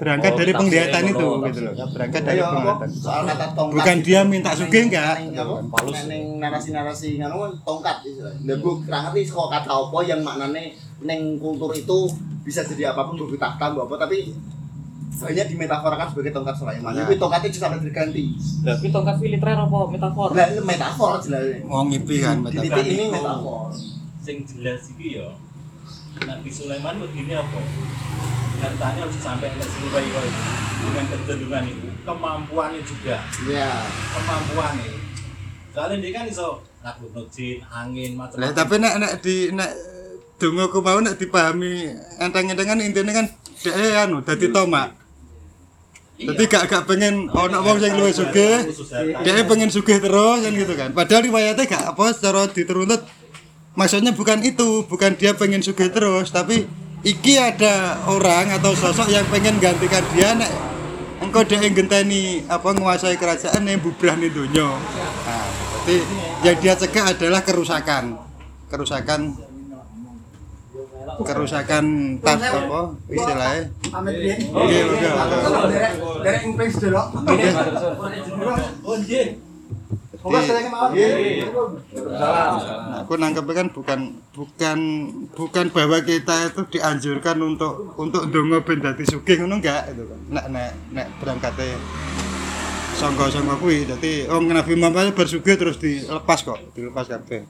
berangkat Oh, dari penglihatan itu ngono, gitu loh. Berangkat dari apa? penglihatan. Soal kata tongkat. Bukan itu. dia minta sugih, enggak. Palus. Neng narasi-narasi ngono tongkat istilahnya. Lah gua kurang ngerti kok kata apa yang maknane neng kultur itu bisa jadi apa pun mbok tahta mbok apa tapi banyak dimetaforakan sebagai tongkat Sulaiman. Nah. Tapi tongkatnya juga sampai diganti. tapi tongkat militer apa metafor Lah itu metafor jelas. Mau ngipi kan, titik ini metafor. sing jelas iki ya Nabi Sulaiman begini apa? Hartanya harus sampai ke seluruh itu dengan kecenderungan itu. Kemampuannya juga. Iya. kemampuannya. Soalnya dia kan iso nakut jin angin Lah macam-macam tapi nek nek di nek donga ku mau nek dipahami enteng-entengan intinya kan dia anu dadi tomak. Jadi gak gak pengen ono wong sing luwih sugih, dia pengen sugih terus kan gitu kan. Padahal riwayatnya gak apa secara dituruntut maksudnya bukan itu bukan dia pengen sugih terus tapi iki ada orang atau sosok yang pengen gantikan dia nek engkau dia yang genteni apa menguasai kerajaan yang bubrah nih dunia nah, jadi yang dia cegah adalah kerusakan. Kerusakan kerusakan tas apa istilahnya. Bin. Iya, iya. Aku nangkepnya kan bukan bukan bukan bahwa kita itu dianjurkan untuk untuk dongo ben dadi sugih ngono enggak itu kan. Nek nek nek berangkate sangka-sangka kuwi dadi oh Nabi Muhammad bersugih terus dilepas kok, dilepas kabeh.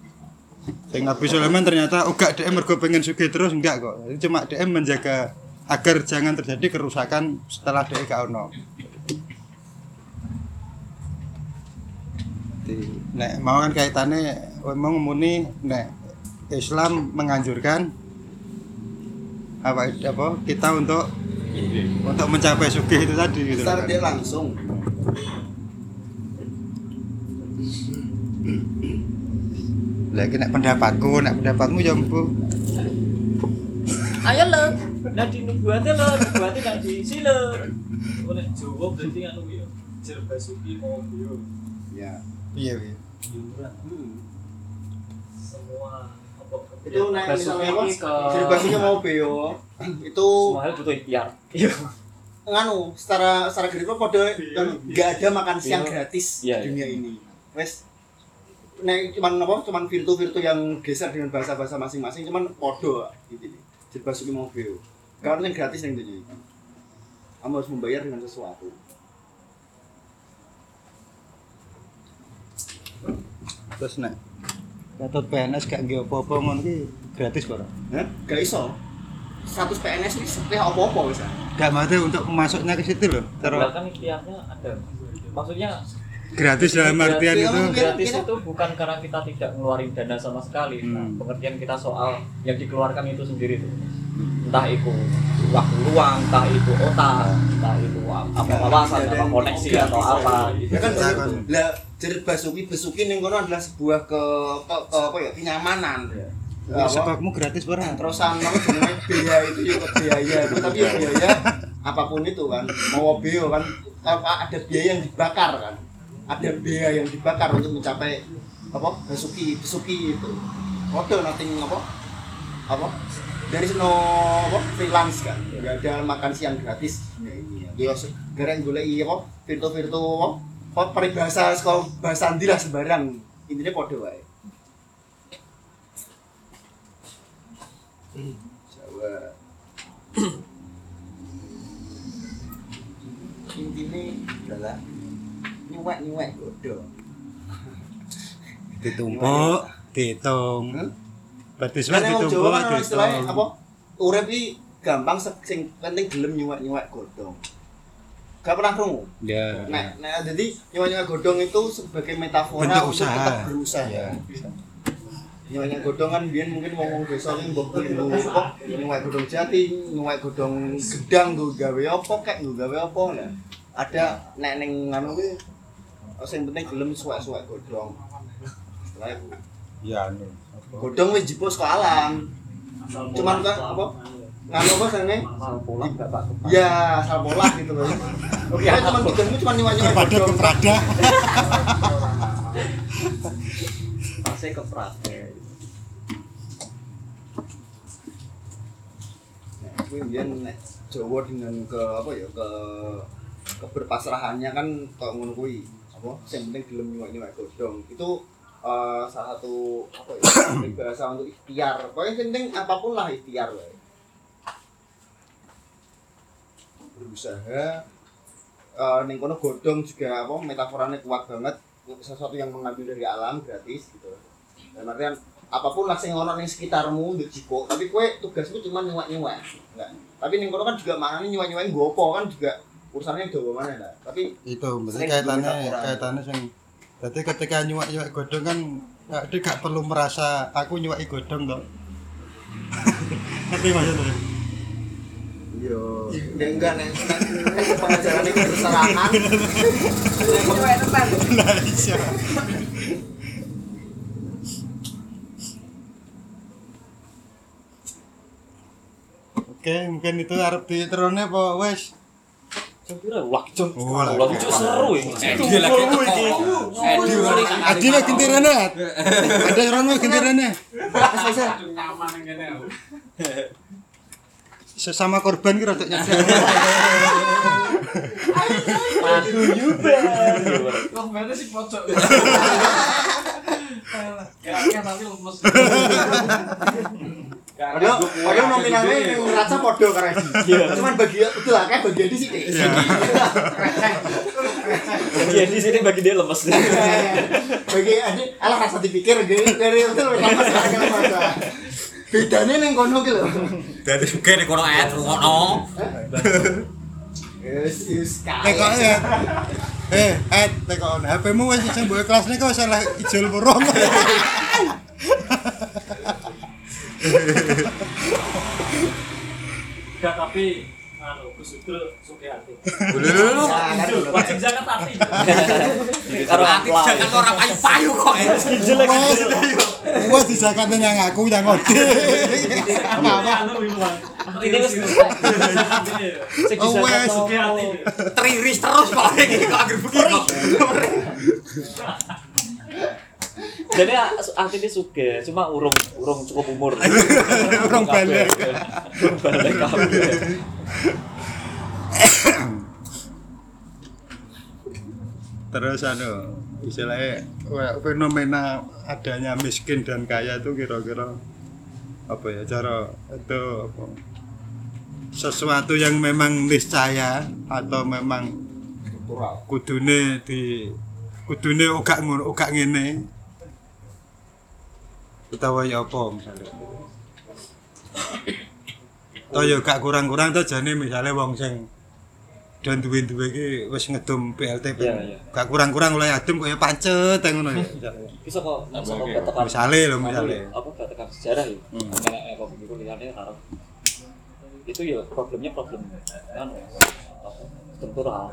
Sing Nabi Sulaiman ternyata uga DM mergo pengen sugih terus enggak kok. Jadi cuma DM menjaga agar jangan terjadi kerusakan setelah dia gak ono. Nek mau kan kaitannya memang muni nek Islam menganjurkan apa apa kita untuk untuk mencapai sugih itu tadi gitu loh Secara kan. dia langsung. Lagi nek pendapatku, nek pendapatmu ya empu. ayo lo nah di nubuatnya lo nubuatnya kan di sini lo Oh, nek Jawa berarti anu ya. Jerbasuki mau yo Ya. Iya, iya. Yuran semua apa Itu nek misalnya? Basuki ke mau beo. <coughs> Itu semua hal butuh ikhtiar iya nganu secara secara grafik kode nggak ada makan siang gratis Iya, di dunia ini. Wes Nek cuman apa? Cuman virtu-virtu yang geser dengan bahasa-bahasa masing-masing cuman podo gitu. Jadi basuhnya mau beo. Karena yang gratis yang itu. Kamu harus membayar dengan sesuatu. Terus nek Gatot PNS gak nggih apa-apa ngono ki gratis kok. Hah? Gak iso. Status PNS ini seperti apa-apa wis. Gak mau untuk masuknya ke situ loh. Terus bahkan ikhtiarnya ada maksudnya gratis dalam artian Gratis, itu gratis itu bukan karena kita tidak ngeluarin dana sama sekali nah, Hmm. pengertian kita soal yang dikeluarkan itu sendiri tuh entah itu waktu luang entah itu otak entah itu apa wawasan apa koneksi atau apa. Ya kan Ya, kan. lah jadi basuki besuki ning kono adalah sebuah ke, ke, ke apa ya kenyamanan. Ya, Apa? sekokmu gratis ora? terusan jenenge biaya itu ya biaya itu tapi ya biaya apa pun itu kan mau bio kan apa ada biaya yang dibakar kan ada biaya yang dibakar untuk mencapai apa besuki besuki itu. Kode nothing apa apa dari seno apa freelance kan nggak ada makan siang gratis. Ya ini ya. Ya se- garek goleki apa virtu-virtu apa apa peribahasa saka bahasa ndi lah sembarang. Intine padha wae. Jawa. Intine adalah nyuwek-nyuwek godhong <laughs> ditumpuk dihitung Hmm? berarti emang ditumpuk kan dihitung apa? Urip iki gampang sing penting gelem nyuwek-nyuwek godhong. Gak pernah krungu. ya Nah, nah jadi nyuwek-nyuwek godhong itu sebagai metafora Bentuk untuk usaha. tetap berusaha. Ya. Nyuwek-nyuwek godhong kan biyen mungkin wong-wong desa ki mbok nggo apa? Nyuwek godhong jati, nyuwek godhong gedang nggo gawe apa kek nggo gawe apa nah. Ada nek ning anu ki sing penting gelem suwek-suwek godhong. Setelah itu ya anu godhong wis jipus ke alam. Cuman kan apa? Nganu apa sene? pola bapak Ya, asal pola gitu loh. Oke, cuma godhongmu cuma nyuwek-nyuwek kepada godhong. kepada pasti Nah, kuwi mbiyen nek Jawa dengan ke apa ya ke keberpasrahannya kan kok ngono kuwi. Apa sing penting gelem nyuwek-nyuwek godhong. Itu eh, salah satu apa ya bahasa untuk ikhtiar. Pokoknya sing penting apa pun lah ikhtiar wae. Berusaha eh ning kono juga apa metaforanya kuat banget sesuatu yang mengambil dari alam gratis gitu. Dan artian apa pun lah sing ono ning sekitarmu ndek jiko, tapi kowe tugasmu cuma nyuwek-nyuwek. Enggak. Tapi ning kono kan juga maknanya nyuwek-nyuwek nggo apa kan juga urusannya dawa mana lah. Tapi itu Sering kaitannya kaitannya sing berarti ketika nyuwak nyuwak godhong kan nggak dia gak perlu merasa aku nyuwaki godhong toh ngerti maksudnya yo nek enggak nek pengajaran itu tenan. nah iya Oke, mungkin itu arep diterone apa wes? Wah jom. Oh, itu seru ini. Edi lagi teko. Edi gentirane. Ada orang wes gentirane. nyaman ngene. Sesama korban kira rada nyadar. Aduh juga. Wah, berarti sih pojok. Ya, ya tapi lemes. <laughs> Padahal padahal nominalnya yang ngerasa podo karena Cuman bagi betul lah kayak bagian di sini. Iya di sini bagi dia lemes. Bagi adik alah rasa dipikir dari dari karena masa. Bedanya neng kono gitu. Dadi suke nek kono ayat ngono. Yes, yes, Tekok ya. Eh, eh, tekok HP-mu wis sing mbok kelasne kok salah ijol burung. <laughs> Enggak, tapi anu Gus suke hati. Lho Wajib zakat hati. <laughs> Karo Ati jangan ora payu-payu kok. jelek. Wes disakate nang aku yang ngode. Apa anu iku. Ini wis sing Oh, dizakat wes. Suke hati. Triris terus kok iki kok akhir begini. Jadi artinya suge, cuma urung urung cukup umur. <laughs> Urung balik. Urung balik kabeh. Terus anu, istilahnya fenomena adanya miskin dan kaya itu kira-kira apa ya cara itu apa sesuatu yang memang niscaya atau memang kudune di kudune ugak ngono ugak ngene utawa ya apa misalnya Toh ya gak kurang-kurang to jane misale wong sing dan duwe-duwe iki wis ngedum PLT Iya, iya. gak kurang-kurang oleh adem kaya pancet ngono ya. Bisa kok bisa kok ketekan. Misale lho misale. Apa ketekan sejarah ya? Hmm. Nenek kok begitu lihatnya karo itu ya problemnya problem kan struktural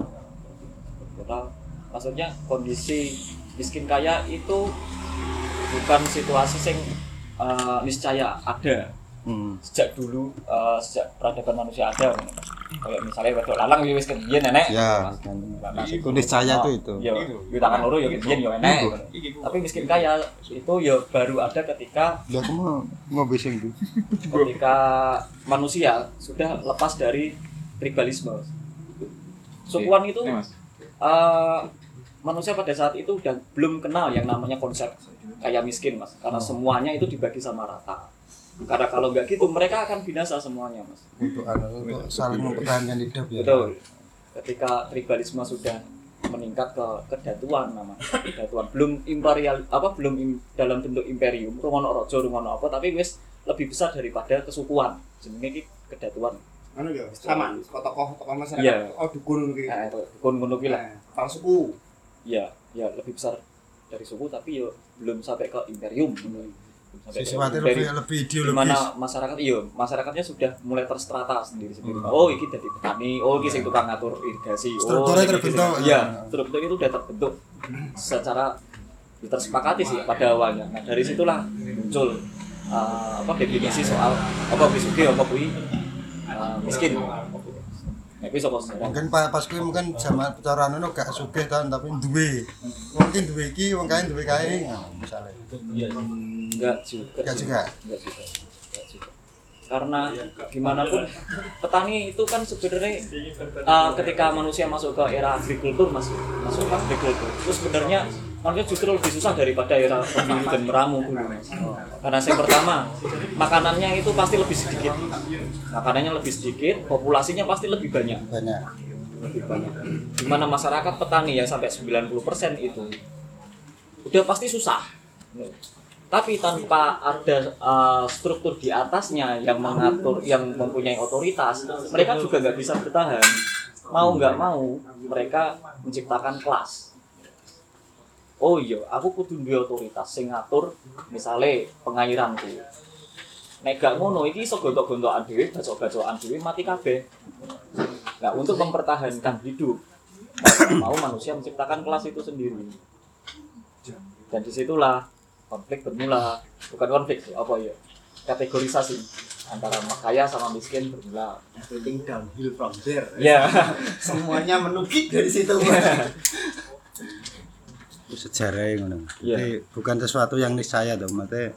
struktural maksudnya kondisi miskin kaya itu bukan situasi sing eh, niscaya ada. Hmm. sejak dulu eh, sejak peradaban manusia ada. Kayak misalnya wedok lanang ya wis kebiyen nenek. Ya, itu. niscaya tuh itu. ya yo tangan loro ya kebiyen ya enek tapi miskin kaya itu ya baru ada ketika Ya aku mau sing ndi. ketika manusia sudah lepas dari tribalisme. Kesukuan itu eh, manusia pada saat itu udah belum kenal yang namanya konsep kaya miskin mas. Karena semuanya itu dibagi sama rata. Karena kalau nggak gitu mereka akan binasa semuanya mas. Untuk untuk saling mempertahankan hidup ya. Betul. Ketika tribalisme sudah meningkat ke kedatuan namanya kedatuan. Belum imperial apa belum im- dalam bentuk imperium. Rumono rojo rumono apa tapi wis lebih besar daripada kesukuan. Jenenge iki kedatuan. Anu ya sama kok tokoh tokoh masyarakat. Iya. oh dukun gitu. Nah, itu. Kun ngono kuwi lah kalau suku. Ya ya lebih besar dari suku tapi yo belum sampai ke imperium belum sampai ke imperium. lebih lebih di mana ideologis masyarakat iya masyarakatnya sudah mulai terstrata sendiri sendiri Hmm. oh iki jadi petani oh iki sing tukang ngatur irigasi oh Strukturnya iki terbentuk. sing- iya struktur itu udah terbentuk secara ya, tersepakati sih pada awalnya nah dari situlah muncul uh, apa definisi soal apa sugih apa kuwi uh, miskin Kuwi saka sejarah. mungkin pas pas kuwi mungkin zaman cara anu gak sugih kan tapi duwe mungkin duwe iki wong kae duwe kae nah, misalnya enggak sih. juga? enggak juga enggak juga karena gimana pun petani itu kan sebenarnya uh, ketika manusia masuk ke era agrikultur masuk masuk ke agrikultur. Itu sebenarnya manusia justru lebih susah daripada era pemburu dan meramu karena yang pertama makanannya itu pasti lebih sedikit. Makanannya lebih sedikit populasinya pasti lebih banyak. Banyak. Lebih banyak. Di mana masyarakat petani yang sampai 90% itu udah pasti susah tapi tanpa ada uh, struktur di atasnya yang mengatur yang mempunyai otoritas mereka juga nggak bisa bertahan. Mau nggak mau mereka menciptakan kelas. Oh iya aku kudu duwe otoritas sing ngatur misale pengairanku. Nek gak ngono iki iso gontok-gontokan dhewe bacok-bacokan dhewe mati kabeh. Nah, untuk mempertahankan hidup, mau manusia menciptakan kelas itu sendiri. Dan di situlah konflik bermula. Bukan konflik sih, apa ya? Kategorisasi antara kaya sama miskin bermula. everything downhill from there Ya, <laughs> semuanya menukik dari situ sejarah ngono. Iya. Jadi bukan sesuatu yang niscaya to, mate.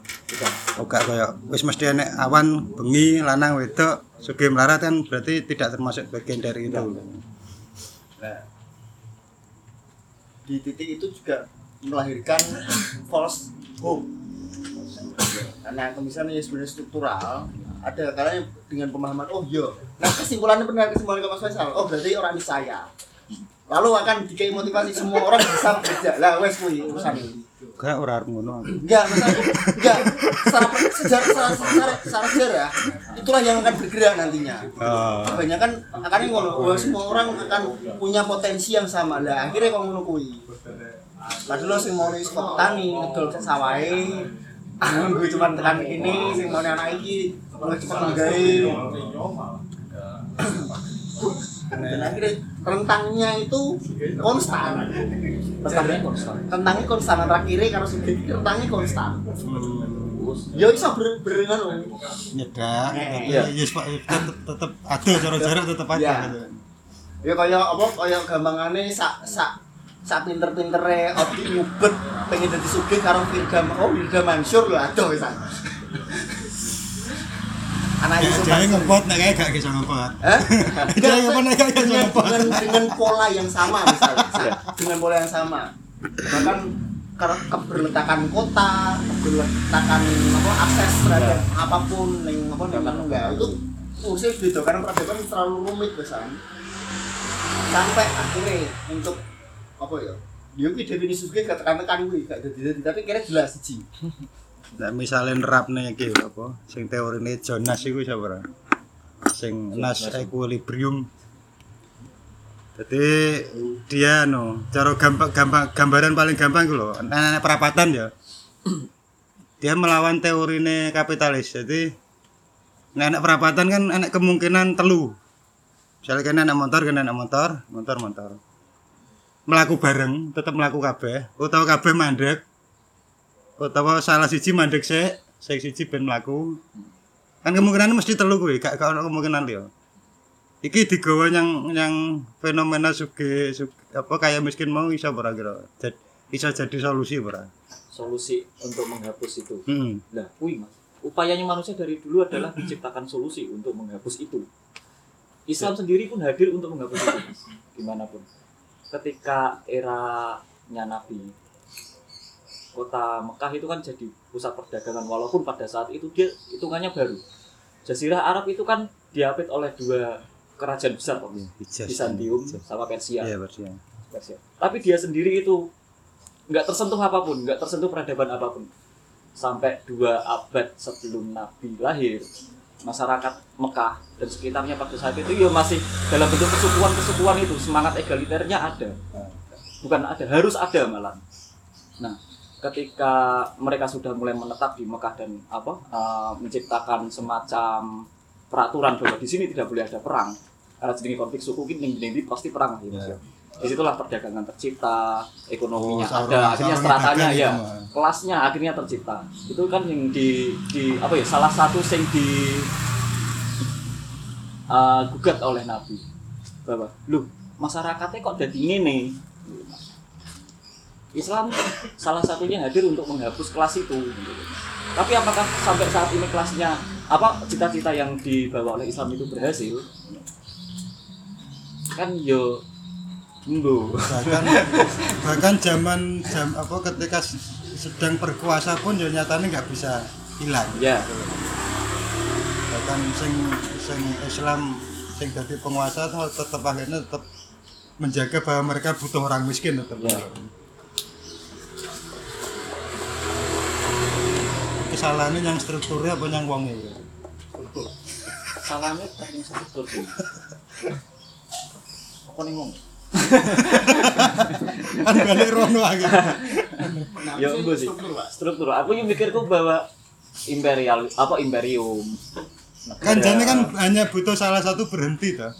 Oga kaya wis mesti enek awan bengi lanang wedok sugih melarat kan berarti tidak termasuk bagian dari itu. Nah, di titik itu juga melahirkan false hope karena kemisalan yang sebenarnya struktural. Ada kalanya dengan pemahaman oh iya. Nah kesimpulannya benar kesimpulan Mas Faisal. Oh berarti orang niscaya lalu akan dikai motivasi semua orang bisa bekerja lah wes kuy urusan ini. Gak ora arep ngono. enggak masalah enggak. Secara sejarah secara, secara, secara sejarah itulah yang akan bergerak nantinya. Oh. kebanyakan akan ngono. Semua orang akan punya potensi yang sama. Lah akhirnya kok ngono kuwi Padahal lo sing mau nih sekolah petani ngedol sawahe gue cuma tekan ini sing mau anak iki mulai cepet menggawe dan akhirnya rentangnya itu konstan pertamanya konstan. rentangnya konstan antara kiri karo sugih rentangnya konstan ya iso ber berenang Nyedak. Pak, tetep tetep ada cara jarak tetep ada. Iya. gitu. ya kaya apa kaya gampangane sak sak sak pinter-pintere Odi ngubet pengen dadi sugih karo Firda oh Firda Mansur lho aduh wis anak Ya, Jadi Mansur. ngepot nek kayak gak bisa ngepot. Jadi ngepot nek gak bisa dengan, ngepot. dengan, pola yang sama misalnya. <laughs> Dengan pola yang sama. Bahkan ke- keberletakan kota keberletakan apa akses terhadap apa pun yang apa yang enggak itu urusannya beda karena peradaban terlalu rumit besan sampai akhirnya untuk apa ya dia ki definisi suge gak tekan-tekan kuwi gak dadi tapi kira jelas siji Nah, misalnya nerapne iki apa sing teorine Jonas iku sapa ora? Sing Nash equilibrium. Jadi dia no, cara gampang, gampang gambaran paling gampang iku lho, anak perapatan ya. Dia melawan teorine kapitalis. Jadi nek anak perapatan kan anak kemungkinan telu. Misalnya kan anak motor, kan anak motor, motor motor. Melaku bareng, tetap melaku kabeh, utawa kabeh mandek, utawa salah siji mandek sik, sing siji ben mlaku. Kan kemungkinan mesti telu kuwi, gak gak ono kemungkinan liya. Iki digawa yang yang fenomena suge, suge apa kaya miskin mau iso ora kira. Jad, iso jadi solusi ora? Solusi untuk menghapus itu. Hmm. Lah, kuwi Mas. Upayanya manusia dari dulu adalah menciptakan solusi untuk menghapus itu. Islam sendiri pun hadir untuk menghapus itu Mas. gimana pun ketika eranya Nabi kota Mekah itu kan jadi pusat perdagangan walaupun pada saat itu dia hitungannya baru Jazirah Arab itu kan diapit oleh dua kerajaan besar Pak. Bizantium sama Persia Iya, Persia. Persia. Tapi dia sendiri itu nggak tersentuh apa pun, nggak tersentuh peradaban apa pun. Sampai dua abad sebelum Nabi lahir, masyarakat Mekah dan sekitarnya pada saat itu ya masih dalam bentuk kesukuan-kesukuan itu semangat egaliternya ada, bukan ada, harus ada malah. Nah, ketika mereka sudah mulai menetap di Mekah dan apa eh, menciptakan semacam peraturan bahwa di sini tidak boleh ada perang, karena jenis konflik suku ini pasti perang lah ya, Mas, ya. Di situlah perdagangan tercipta, ekonominya Oh, ada, akhirnya stratanya ya, itu, Mas. kelasnya akhirnya tercipta. Itu kan yang di, di apa ya salah satu yang di uh, gugat oleh Nabi bahwa lu masyarakatnya kok jadi ini Islam salah satunya hadir untuk menghapus kelas itu gitu. tapi apakah sampai saat ini kelasnya apa cita-cita yang dibawa oleh Islam itu berhasil kan yo enggak bahkan bahkan zaman jam apa ketika sedang berkuasa pun ya nyatanya nggak bisa hilang. Ya. Bahkan sing sing Islam sing jadi penguasa tuh tetap akhirnya tetap menjaga bahwa mereka butuh orang miskin tetap Ya. kesalahannya yang strukturnya apa yang wongnya ya? salahnya teknik struktur? <laughs> Apa nih ngomong <laughs> kan balik rono lagi. Ya enggak sih. struktur aku yang mikirku bahwa imperial apa imperium. Kan jadi kan hanya butuh salah satu berhenti toh.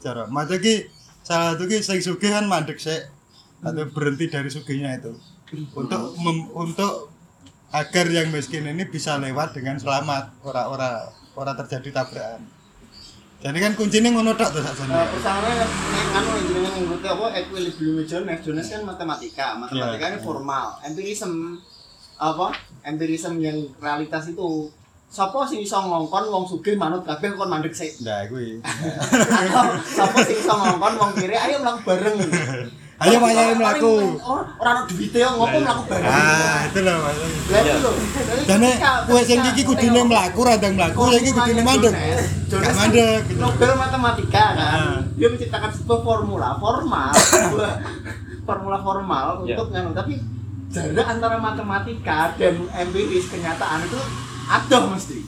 Cara. Macam ki salah satu ki sing sugih kan mandek sik. Atau berhenti dari sugihnya itu. Untuk mem- untuk agar yang miskin ini bisa lewat dengan selamat. Ora-ora ora terjadi tabrakan jadi kan kuncinya ngono tok tuh Eh, sakjane pertama nek anu jenengan ngerti apa? Equilibrium Jones Jones kan matematika. Matematika ini formal. Empirism apa? Empirism yang realitas itu. Sopo sing iso ngongkon wong sugih manut kabeh kon mandek sik. nah kuwi <laughs> Atau sopo sing iso ngongkon wong kiri ayo mlaku bareng. <laughs> ayo mayae mlaku Ora ora ono duwite ngopo mlaku bareng. ah itu loh Mas. Lah itu lho. Jane kowe sing iki kudune mlaku radang mlaku sing iki kudune mandek. Gak mandek. gitu. Nobel matematika kan. Ah. Dia menciptakan sebuah formula formal, <laughs> formula formal Ya. untuk nganu tapi jarak antara matematika dan empiris kenyataan itu ada mesti.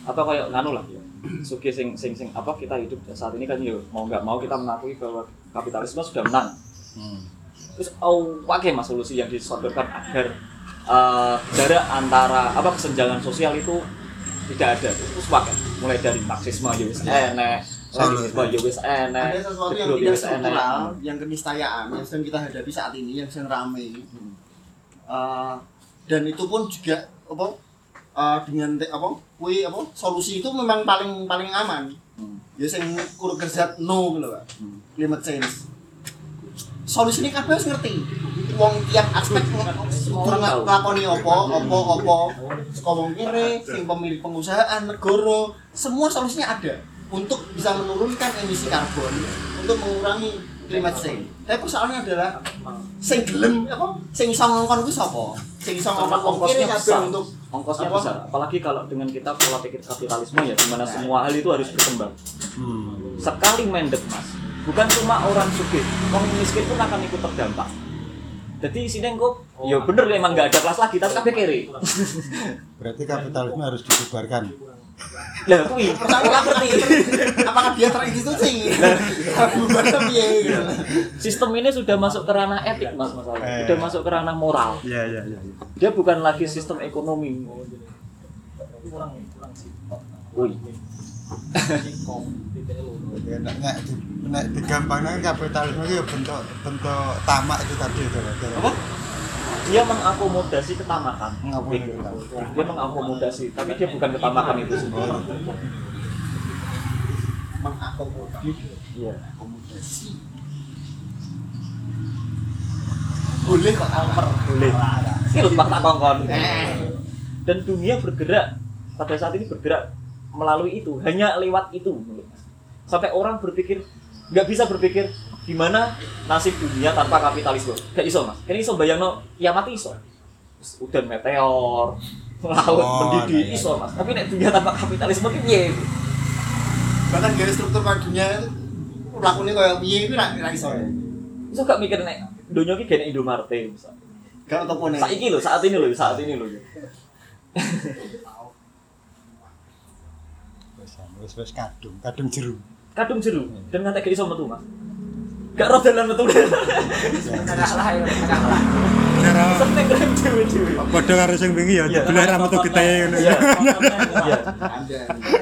atau kayak nganu lah ya suki sing sing sing apa kita hidup saat ini kan yo mau nggak mau kita mengakui bahwa kapitalisme sudah menang terus oh pakai mas solusi yang disodorkan agar eh, jarak antara apa kesenjangan sosial itu tidak ada terus pakai mulai dari marxisme ya wis enek Leninisme ya wis enek Ada sesuatu yang ya tidak struktural, yang keniscayaan yang sedang kita hadapi saat ini, yang sedang rame. Eh, dan itu pun juga apa eh, dengan te- apa kui apa solusi itu memang paling paling aman. Hmm. Ya sing kudu kerja no gitu Pak. Hmm. Climate change. Solusi ini kabeh wis ngerti. Wong tiap aspek kudu orang nglakoni apa, apa. Saka wong kiri, sing pemilik pengusahaan, negara, semua solusinya ada untuk bisa menurunkan emisi karbon, untuk mengurangi climate change. Tapi persoalannya adalah sing gelem apa? Sing iso ngongkon kuwi sapa? Sing iso ngongkon ongkosnya besar untuk ongkosnya apa? besar apalagi kalau dengan kita pola pikir kapitalisme ya di mana semua hal itu harus berkembang sekali mendek mas bukan cuma orang sugih orang miskin pun akan ikut terdampak. Jadi sini kok ya bener emang nggak ada kelas lagi tapi kabeh kiri berarti kapitalisme harus dibubarkan lah kuwi pertama nggak ngerti. Apakah dia terinstitusi? Bukan piye sistem ini sudah masuk ke ranah etik mas masalahnya Eh. sudah masuk ke ranah moral. Iya iya iya dia bukan lagi sistem ekonomi. Wih. Ya, nek nek nek digampangkan kapitalisme itu ya bentuk bentuk tamak itu tadi itu apa? Dia mengakomodasi ketamakan. Mengakomodasi Gitu. dia mengakomodasi tapi dia bukan ketamakan itu sendiri. Mengakomodir iya. Akomodasi boleh kok almer boleh. Loh fakta kongkon. Eh. Dan dunia bergerak pada saat ini bergerak melalui itu hanya lewat itu menurut. Sampai orang berpikir nggak bisa berpikir gimana nasib dunia tanpa kapitalisme? Gak iso mas. Ini iso bayang no kiamat iso. Udan meteor laut Oh, mendidih nah, iso mas. Tapi nek dunia tanpa kapitalisme itu piye? Bahkan dari struktur kayak dunia itu lakunya kayak piye itu nggak iso ya. Iso gak mikir nek dunia ini kayak Indomaret misalnya gak untuk pun saat ini loh saat ini loh saat ini loh wis wis kadung, kadung jeru. Kadung jeru dan ngantek gak iso metu mas. Gak roh dalan metu. Lah ya, kakak lah. Cara seneng rem dewe dewe padha karo sing wingi ya Iya. dibelah gede. Ngono. Iya, iya.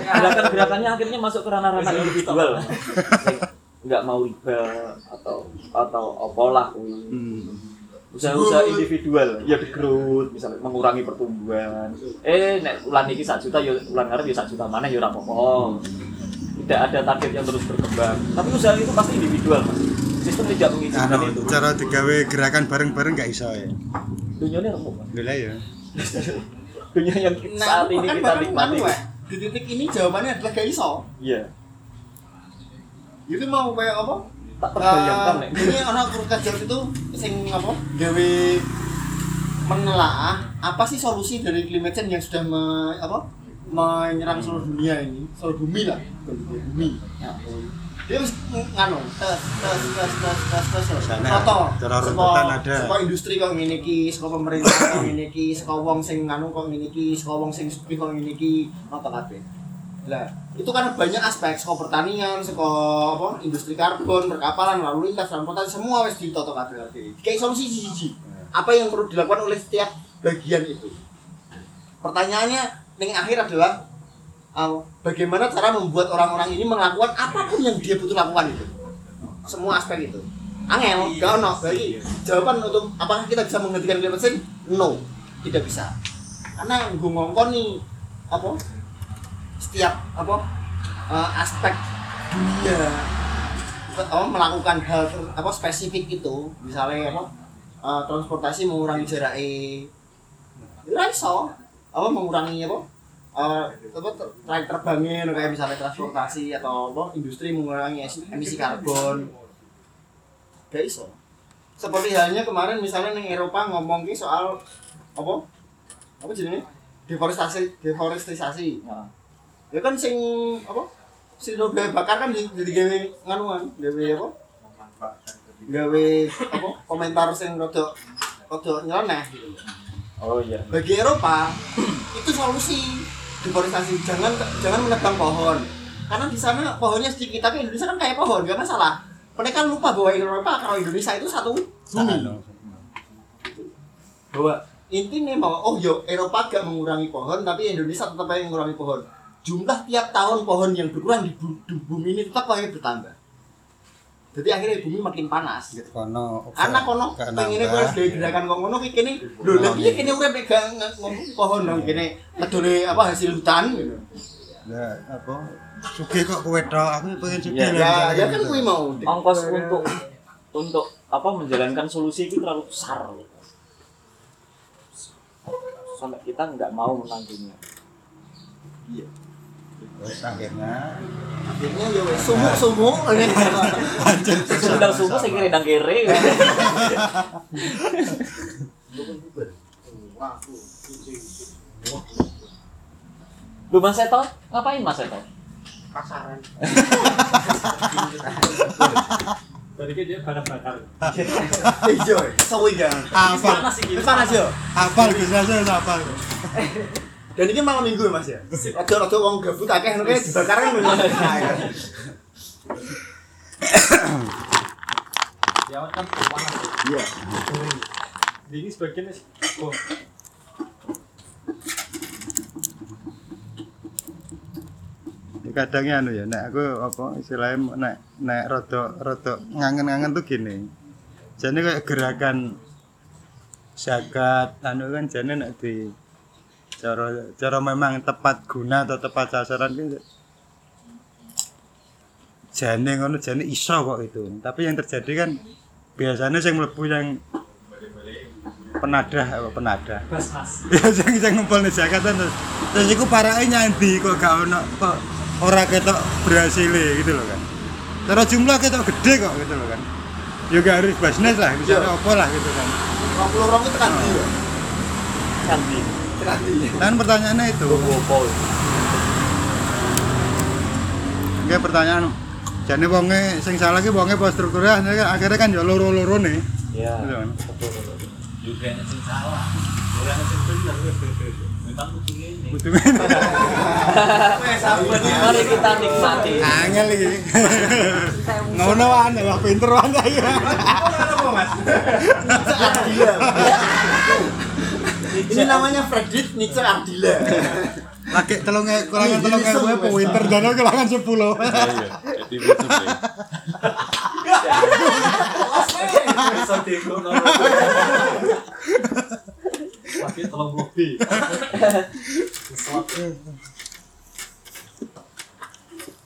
ada gerakan-gerakannya akhirnya masuk ke ranah-ranah individual nggak mau riba atau atau apalah. Kuwi. usaha-usaha individual. Ya digerut misalnya mengurangi pertumbuhan. Eh nek ulan iki sak juta ya ulan ngarep ya sak juta mana ya ora apa-apa tidak ada target yang terus berkembang. Tapi usaha itu pasti individual mas. Sistem tidak mengizinkan Anu itu. cara digawe gerakan bareng-bareng gak iso ya. dunia ini remuk mas. Lha ya. <laughs> dunia yang saat ini kan kita nikmati di titik ini jawabannya adalah gak iso. Iya. Itu mau kayak apa? Tak terbayangkan nek. ini orang kerja itu sing apa? Gawe menelaah apa sih solusi dari climate change yang sudah me, apa menyerang seluruh dunia ini seluruh bumi lah. Bukan dunia, bumi. Dia harus nganu tes tes tes tes tes tes tes. Runtutan ada. saka industri kok ngene iki saka pemerintah kok ngene iki saka wong sing nganu kok ngene iki saka wong sing sugih kok ngene iki nata kabeh. Lah itu kan banyak aspek saka pertanian saka apa industri karbon perkapalan lalu lintas transportasi semua wis ditoto kabeh kabeh kayak solusi siji apa yang perlu dilakukan oleh setiap bagian itu? Pertanyaannya yang akhir adalah uh, bagaimana cara membuat orang-orang ini melakukan apa pun yang dia butuh lakukan itu. Semua aspek itu. Angel gak ono. Bagi jawaban untuk apakah kita bisa menghentikan climate change? No tidak bisa. Karena gue ngongkon nih apa? Setiap apa? Uh, aspek dunia apa, melakukan hal ter- apa? Spesifik itu. Misalnya apa? Uh, transportasi mengurangi jarak e. Ya iso apa mengurangi apa uh, apa ter- traik terbangnya no, kayak misalnya transportasi atau apa industri mengurangi emisi karbon. Gak iso. Seperti halnya kemarin misalnya nih Eropa ngomong ki soal apa apa jenenge? Deforestasi deforestasi Nah, ya kan sing apa si bahan bakar kan di- jadi gawe nganuan gawe apa? Gawe apa komentar sing rada rada nyeleneh gitu oh iya. Bagi Eropa itu solusi deforestasi jangan jangan menebang pohon. Karena di sana pohonnya sedikit tapi Indonesia kan kayak pohon gak masalah. Mereka lupa bahwa Eropa kalau Indonesia itu satu bumi. Bahwa intinya bahwa oh yo Eropa gak mengurangi pohon tapi Indonesia tetap aja mengurangi pohon. Jumlah tiap tahun pohon yang berkurang di, bu- di bumi ini tetap aja bertambah jadi akhirnya bumi makin panas gitu Kono. anak kono pengennya gue harus dari gerakan kok ngono kayak kini lho lha piye kene urip nek gak ng- ngomong pohon dong kene ngedone apa hasil hutan gitu Ya apa? Sugih kok kowe tok, aku pengen sugih Iya. lho, ya ya kan gitu. kuwi mau ongkos untuk untuk apa menjalankan solusi itu terlalu besar sampai kita nggak mau menanggungnya Terus akhirnya akhirnya ya wes sumuk-sumuk. Ini sedang subuh saya kira dang kere Lu Mas Seto, ngapain Mas Seto? pasaran. Berarti kan dia bakar bakar. ijo sawi kan hafal, Panas iki. Panas yo. Hafal bisa aja hafal. Dan ini malam minggu ya mas ya? Rada-rada wong gabut akeh ngono kae dibakar kan lho <laughs> Ya kan panas. iya. Ini sebagian wis oh, kadangnya anu ya nek aku apa istilahnya nek nek rada rada ngangen-ngangen tuh gini. Jadi kayak gerakan zakat anu kan jadi nek di cara cara memang tepat guna atau tepat sasaran kan jane ngono jane iso kok itu. Tapi yang terjadi kan biasanya yang mlebu yang penadah apa penadah? <laughs> Ya sing sing ngumpulne zakat kan terus terus iku parake nyandi kok gak ono kok ora ketok berhasil gitu loh kan. Secara jumlah ketok gede kok gitu loh kan. Ya gak harus bisnis lah misalnya apa lah gitu kan. 20 orang itu kan dia. Kan pertanyaannya itu. Nggih pertanyaan. Jane wonge sing salah ki wonge apa strukturnya akhirnya kan ya loro-loro nih. Iya. gitu kan juga yang sing salah. Orang yang bener. Memang Mari kita nikmati. angel iki. Ngono wae wah pinter wae. Ya Ardila. <laughs> Ini namanya Fredrik Nietzsche Ardila. <laughs> lagi telung kurangan telung ewu apa winter dan kurangan sepuluh. Bisa dego Lagi tolong lebih.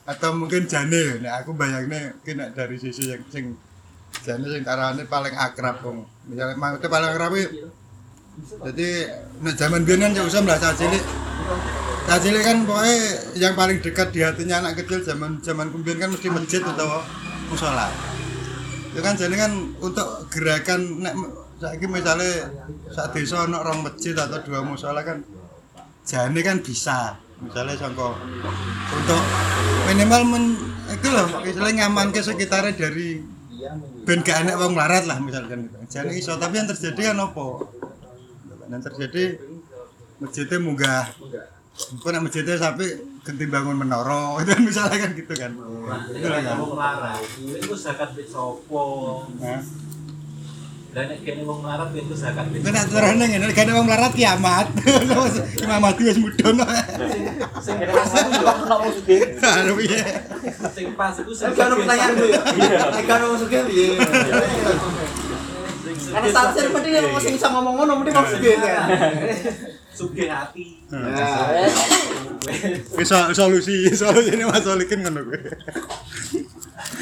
atau mungkin jane nah aku bayangnya mungkin dari sisi yang sing jane sing karane paling akrab wong misalnya maksudnya paling akrab iki jadi nek zaman biyen ya usah merasa cilik Nah, cilik kan pokoknya yang paling dekat di hatinya anak kecil zaman zaman kumbien kan mesti masjid atau musola. Itu kan jadi kan untuk gerakan nek saiki misalnya saat desa ono rong masjid atau dua musola kan jane kan bisa misalnya sangko untuk minimal men itu loh misalnya ngaman ke sekitarnya dari ben gak enak wong larat lah misalkan gitu. Jadi iso tapi yang terjadi kan opo? Yang terjadi masjidnya munggah. Kok nek masjidnya sampai ganti bangun menara <laughs> itu misalnya kan gitu kan. Itu lah kan. wong itu zakat wis sapa dan nek kene wong larang itu zakat wis Itu nek terane ngene gak ada wong larat kiamat. <laughs> Imam Mahdi wis mudhun. sing Kene pas kok kena wong sugih. Piye. sing pas iku sing pertanyaan tuh ya. Kan masuknya piye? <laughs> Karena saat saya penting yang sing bisa ngomong ngono mesti maksud dia kan. sugih hati Nah, Wis so- solusi, solusi ini Mas Solikin ngono kuwi.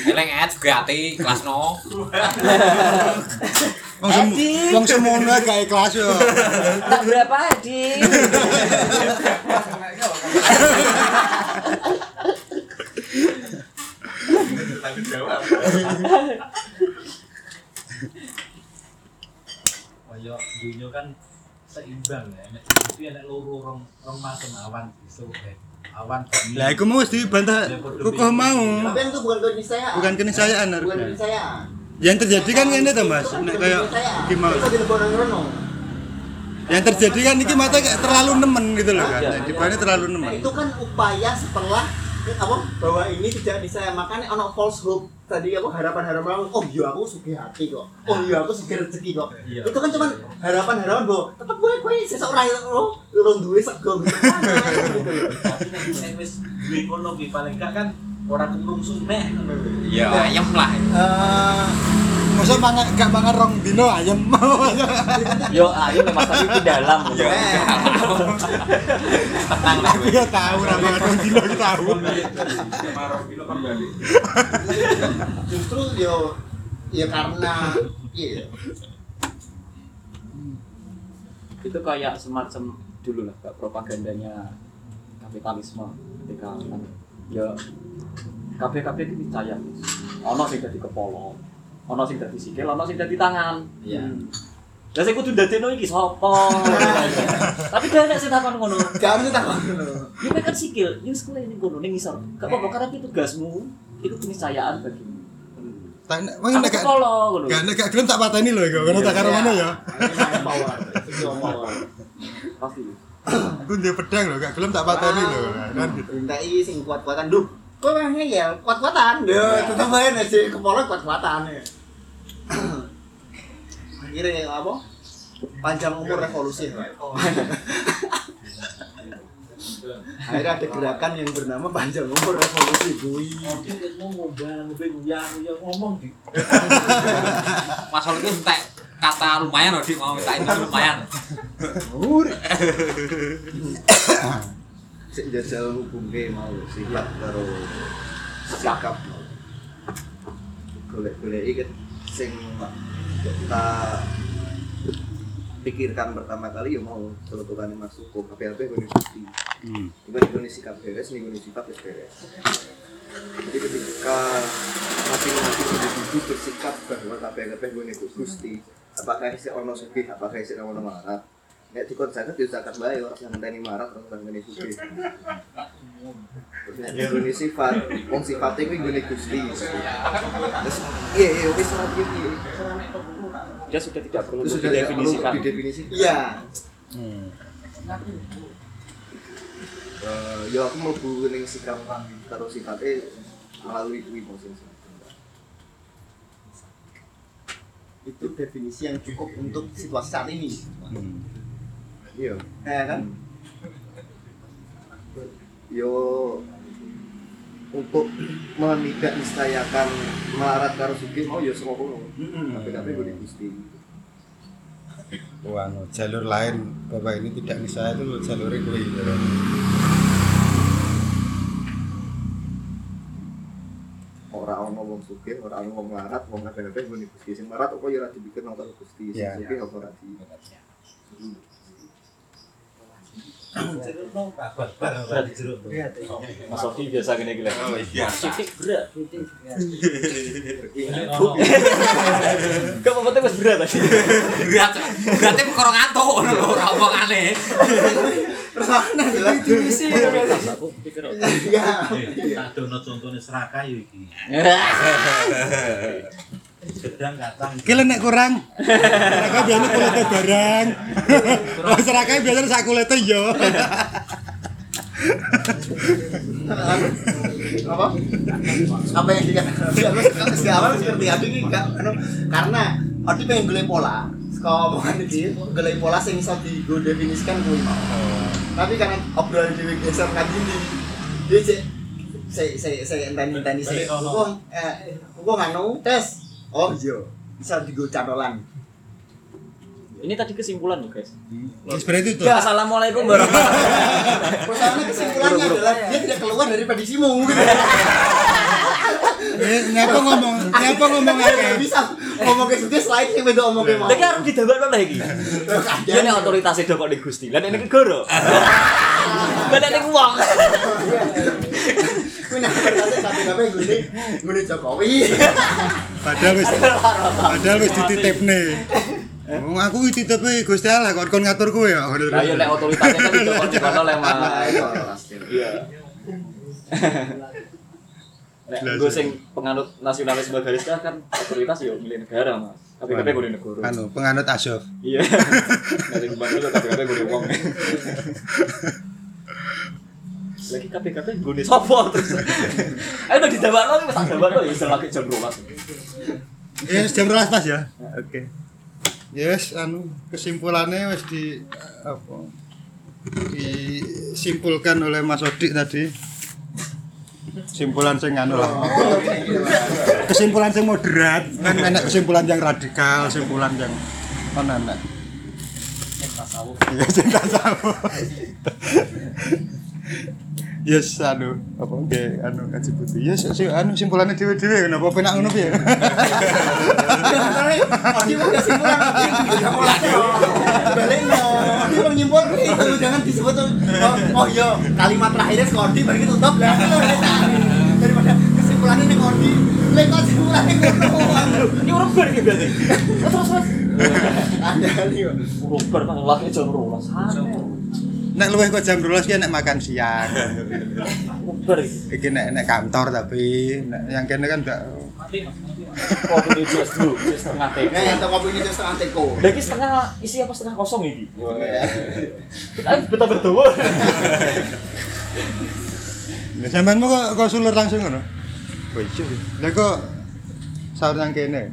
Eleng ads gati kelas no. Wong sem wong semono gak ikhlas yo. Tak berapa, Adi? tanggung jawab Kaya dunia kan seimbang ya, nek itu nek loro rong rong macam awan iso eh. awan Lah iku mau mesti bantah kukuh mau. tapi itu bukan keniscayaan. Bukan keniscayaan Bukan keniscayaan. Yang terjadi kan ngene to Mas, nek kayak iki mau. Renung. Yang terjadi kan iki mata kayak terlalu nemen gitu loh kan. Terlalu Nah, nemen. itu kan upaya setelah apa? Bahwa ini tidak disayangkan ono false hope. Tadi apa? Harapan-harapan. Oh iya aku suka hati kok. Oh iya aku suka rezeki kok. Iya. itu kan cuma harapan-harapan bahwa tetap gue gue seseorang lo lo duwe sego gitu <laughs> gitu loh. Tapi nek nek wis duwe kono paling gak kan ora kemrungsung meh. Ngono lho. Ya ayam lah. Masa mangan gak mangan rong dino ayam. <laughs> Yo Mas tapi di dalam. <laughs> Ya. Tenang lah. Iya tahu ra mangan rong dino iki tahu. justru yo ya karena iya itu kayak semacam dulu lah Kak, propagandanya kapitalisme ketika kan ya kabeh kabeh itu percaya ono sing dadi kepala ono sing dadi sikil ono sing dadi tangan iya lah sing kudu dadekno iki sapa tapi dia nek sing takon ngono gak harus takon ya kowe kan sikil ya sekolah ini ngono ning ngisor gak apa-apa karena itu tugasmu itu keniscayaan bagimu wong aku nek gak ngono gak nek gak gelem tak pateni lho iku, karena tak karo ngono ya. pasti Aku ndek pedang lho, gak gelem tak pateni lho. Kan gitu. Mintai sing kuat-kuatan duh. Kok mah ngeyel kuat-kuatan. Duh, tetep nek si kepala kuat-kuatan ya. Akhirnya apa? Panjang umur revolusi. Akhirnya ada gerakan yang bernama panjang umur revolusi. Bui. Ngomong di Masal itu entek kata lumayan loh, Dik. mau minta itu lumayan. <laughs> Sik jajal hubunge mau sifat karo sikap. Golek-golek iki sing kita pikirkan pertama kali ya mau celutukannya masuk ke KPLP gue Gusti Hmm. Nih sikap beres, nih wis beres. Jadi ketika masing-masing individu bersikap bahwa KPLP gue Gusti, apakah isi ono sugih, apakah isi ono marah, Nek dikon zakat ya zakat bae ora usah ngenteni marah usah ngenteni sugih. Terus nek nggone sifat, wong sifate kuwi nggone Gusti. Terus iya iya wis ora piye piye. Dia sudah tidak perlu Terus sudah didefinisikan. didefinisi. Iya. Hmm. Eh, ya aku mau ning sikap karo sifatnya melalui kuwi posisi. Itu definisi yang cukup untuk situasi saat ini. Hmm. Iya. Eh kan? Yo untuk menidak nistayakan melarat karo sugih mau ya semua kono. Tapi tapi gue Gusti. Oh, anu, jalur lain bapak ini tidak bisa itu jalur kuwi ya. Ora ono wong sugih, ora ono wong melarat, wong kabeh-kabeh di Gusti. Sing melarat kok ya ora dibikin nang karo Gusti. Sing Iya. sugih apa ora di. Jeruk no kabar barang tadi jeruk no. Mas Sofi biasa gini gila. Oh iya. Berat. Gak apa-apa mas berat tadi. Berat. Berarti perkara ngantuk ngono lho, ora omongane. Aku pikir Iya. Tak dono contohnya serakah yo iki. <laughs> Gedang kacang. Ki nek kurang. Seraka biasanya kulitnya barang. Oh, seraka biasanya sak kulitnya yo. apa apa yang dikatakan si awal seperti aku ini enggak anu, karena Odi pengen golek pola saka omongan iki golek pola sing iso digo definisikan kuwi mau tapi karena obrolan dhewe geser kan ini dia cek saya saya saya enteni enteni saya wong eh wong anu tes oh iya bisa digo catolan Ini tadi kesimpulan loh guys. Wis berarti itu. Assalamualaikum warahmatullahi <laughs> Persoalannya kesimpulannya adalah dia tidak keluar dari prediksimu gitu. Eh, nyapa ngomong, nyapa ngomong akeh. bisa ngomong ke sudut selain yang beda ngomong ke mau. Lagi harus didabak lagi. Dia nih otoritasnya dok di Gusti. Lah ini negara. <laughs> Lah ini uang. Kuwi nak berkata kabeh-kabeh gune gune Jokowi. Padahal wis padahal wis dititipne. Wong aku iki titipe Gusti Allah kok kon ngatur kowe ya. Lah yo lek otoritasnya kan didokok di kono lek Mas. Iya. Nek gue sing penganut nasionalisme garis kan otoritas yo milik negara mas. Tapi tapi gue negara. Anu, penganut Asyaf. Iya. Dari kembali lo tapi tapi gue uang. Lagi KPKP gue di sopo terus. Ayo udah dijawab lo, mas jawab lo ya lagi jam dua mas. Ya jam 12 Mas ya. Oke. Yes, anu kesimpulannya wis di apa? Disimpulkan oleh Mas Odik tadi. Kesimpulan sing anu lah. Kesimpulan sing moderat, kan enak kesimpulan yang radikal, kesimpulan yang mana enak. Iya, sing tasawuf. Yes, anu, apa oke, anu kaji putih. Yes, si, anu simpulannya dewe-dewe, kenapa penak ngono piye? Odi mau kesimpulan Balik no. Odi mau nyimpul itu jangan disebut. Oh, oh iya, kalimat terakhirnya Skodi baru tutup lah. Daripada kesimpulannya nih Odi. Lek kok kesimpulannya ngono. Ini orang gitu berarti. Terus terus. Ada nih. Lagi jam dua Santai. Nek luwih kok jam 12 ki nek makan siang. Iki nek nek kantor tapi nek yang kene kan enggak Kopi ini just dulu, setengah teko. Nah, yang kopi ini setengah teko. Lagi setengah isi apa setengah kosong ini? Kita betul betul. Lah sampean mau kok kok sulur langsung ngono? Oh iya. Lah kok sahur nang kene.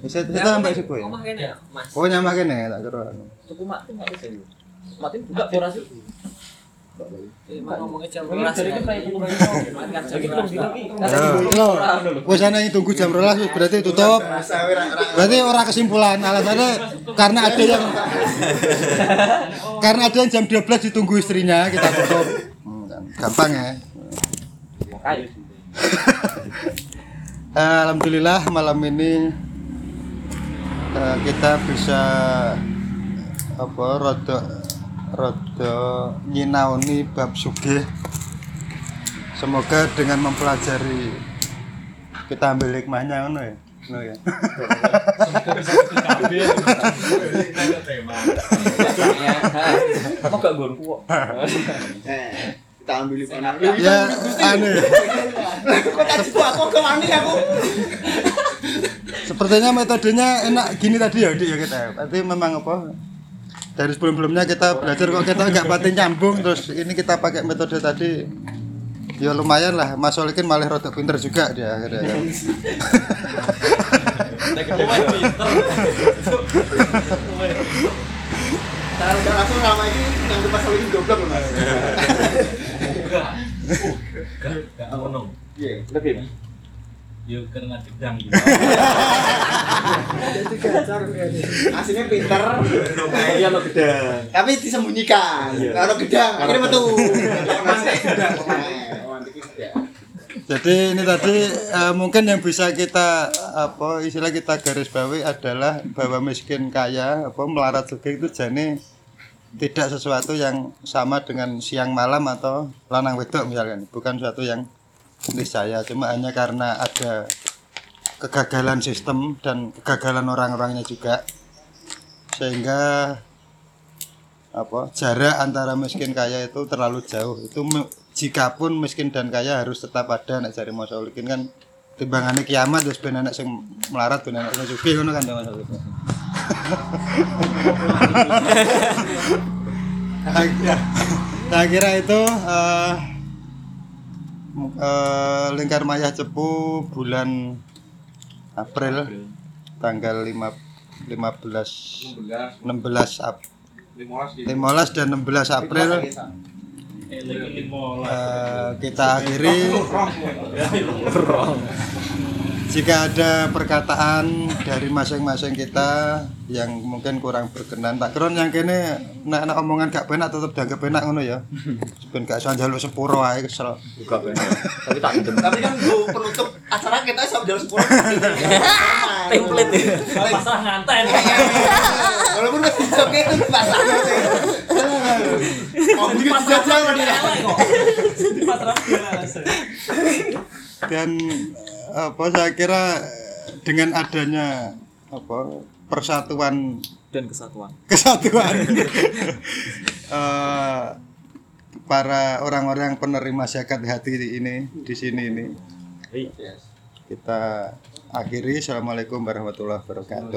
Wis kita sampai ya. Omah kene ya, Mas. Oh nyamah kene tak kira. Tuku mati nggak bisa yuk. Mati buka 12 dari ya. ana yang tunggu jam 12 wis berarti tutup. Berarti ora kesimpulan alasannya karena ada yang karena ada yang jam 12 ditunggu istrinya kita tutup. Gampang ya. Eh, Alhamdulillah malam ini eh, kita bisa apa rada rada nyinaoni bab sugih. Semoga dengan mempelajari kita ambil hikmahnya ngono ya? Ngono ya? Mau gak kok. Eh, kita ambil panah. ya aneh Kok tadi gua aku ke mana aku? sepertinya metodenya enak gini tadi ya Dik ya kita. Berarti memang apa dari sebelum-sebelumnya kita belajar kok kita nggak pati nyambung terus ini kita pakai metode tadi ya lumayan lah Mas Solikin malah rada pinter juga dia akhirnya kan. Udah langsung ini yang ini goblok loh mas. Gak ngono. Iya. Lebih. Yo karena gedang gitu. Jadi gacor. Aslinya pinter, Iya lo gede. tapi disembunyikan. Kalau gedang, akhirnya metu. Gedang. Oh, gedang. Jadi ini tadi eh, mungkin yang bisa kita apa istilah kita garis bawahi adalah bahwa miskin kaya apa melarat juga itu jane tidak sesuatu yang sama dengan siang malam atau lanang wedok misalkan bukan sesuatu yang niscaya cuma hanya karena ada kegagalan sistem dan kegagalan orang-orangnya juga. Sehingga apa jarak antara miskin kaya itu terlalu jauh. Itu me- jikapun miskin dan kaya harus tetap ada nek jari Mas Solikin kan timbangannya kiamat terus ben anak sing melarat ben anak sing sugih ngono kan Mas? <laughs> Saya kira itu eh, eh, lingkar maya cepu bulan April tanggal 5 15 16 Ap- 15 dan 16 April. Eh, kita akhiri <laughs> jika ada perkataan dari masing-masing kita yang mungkin kurang berkenan tak kira yang kene nek nek omongan gak penak tetep dianggap penak ngono ya ben gak iso njaluk sepuro ae kesel Buka bener. Tapi tak. Tapi kan gua penutup acara kita sampai jam 10. Template ya. Masalah nganten. Walaupun masih oke itu. Mau bikin saja sama dia. Di masalah biasa. Dan apa saya kira dengan adanya apa persatuan Dan kesatuan. kesatuan. <laughs> Eh, para orang-orang penerima zakat hati ini di sini ini. Kita akhiri. Assalamualaikum warahmatullahi wabarakatuh.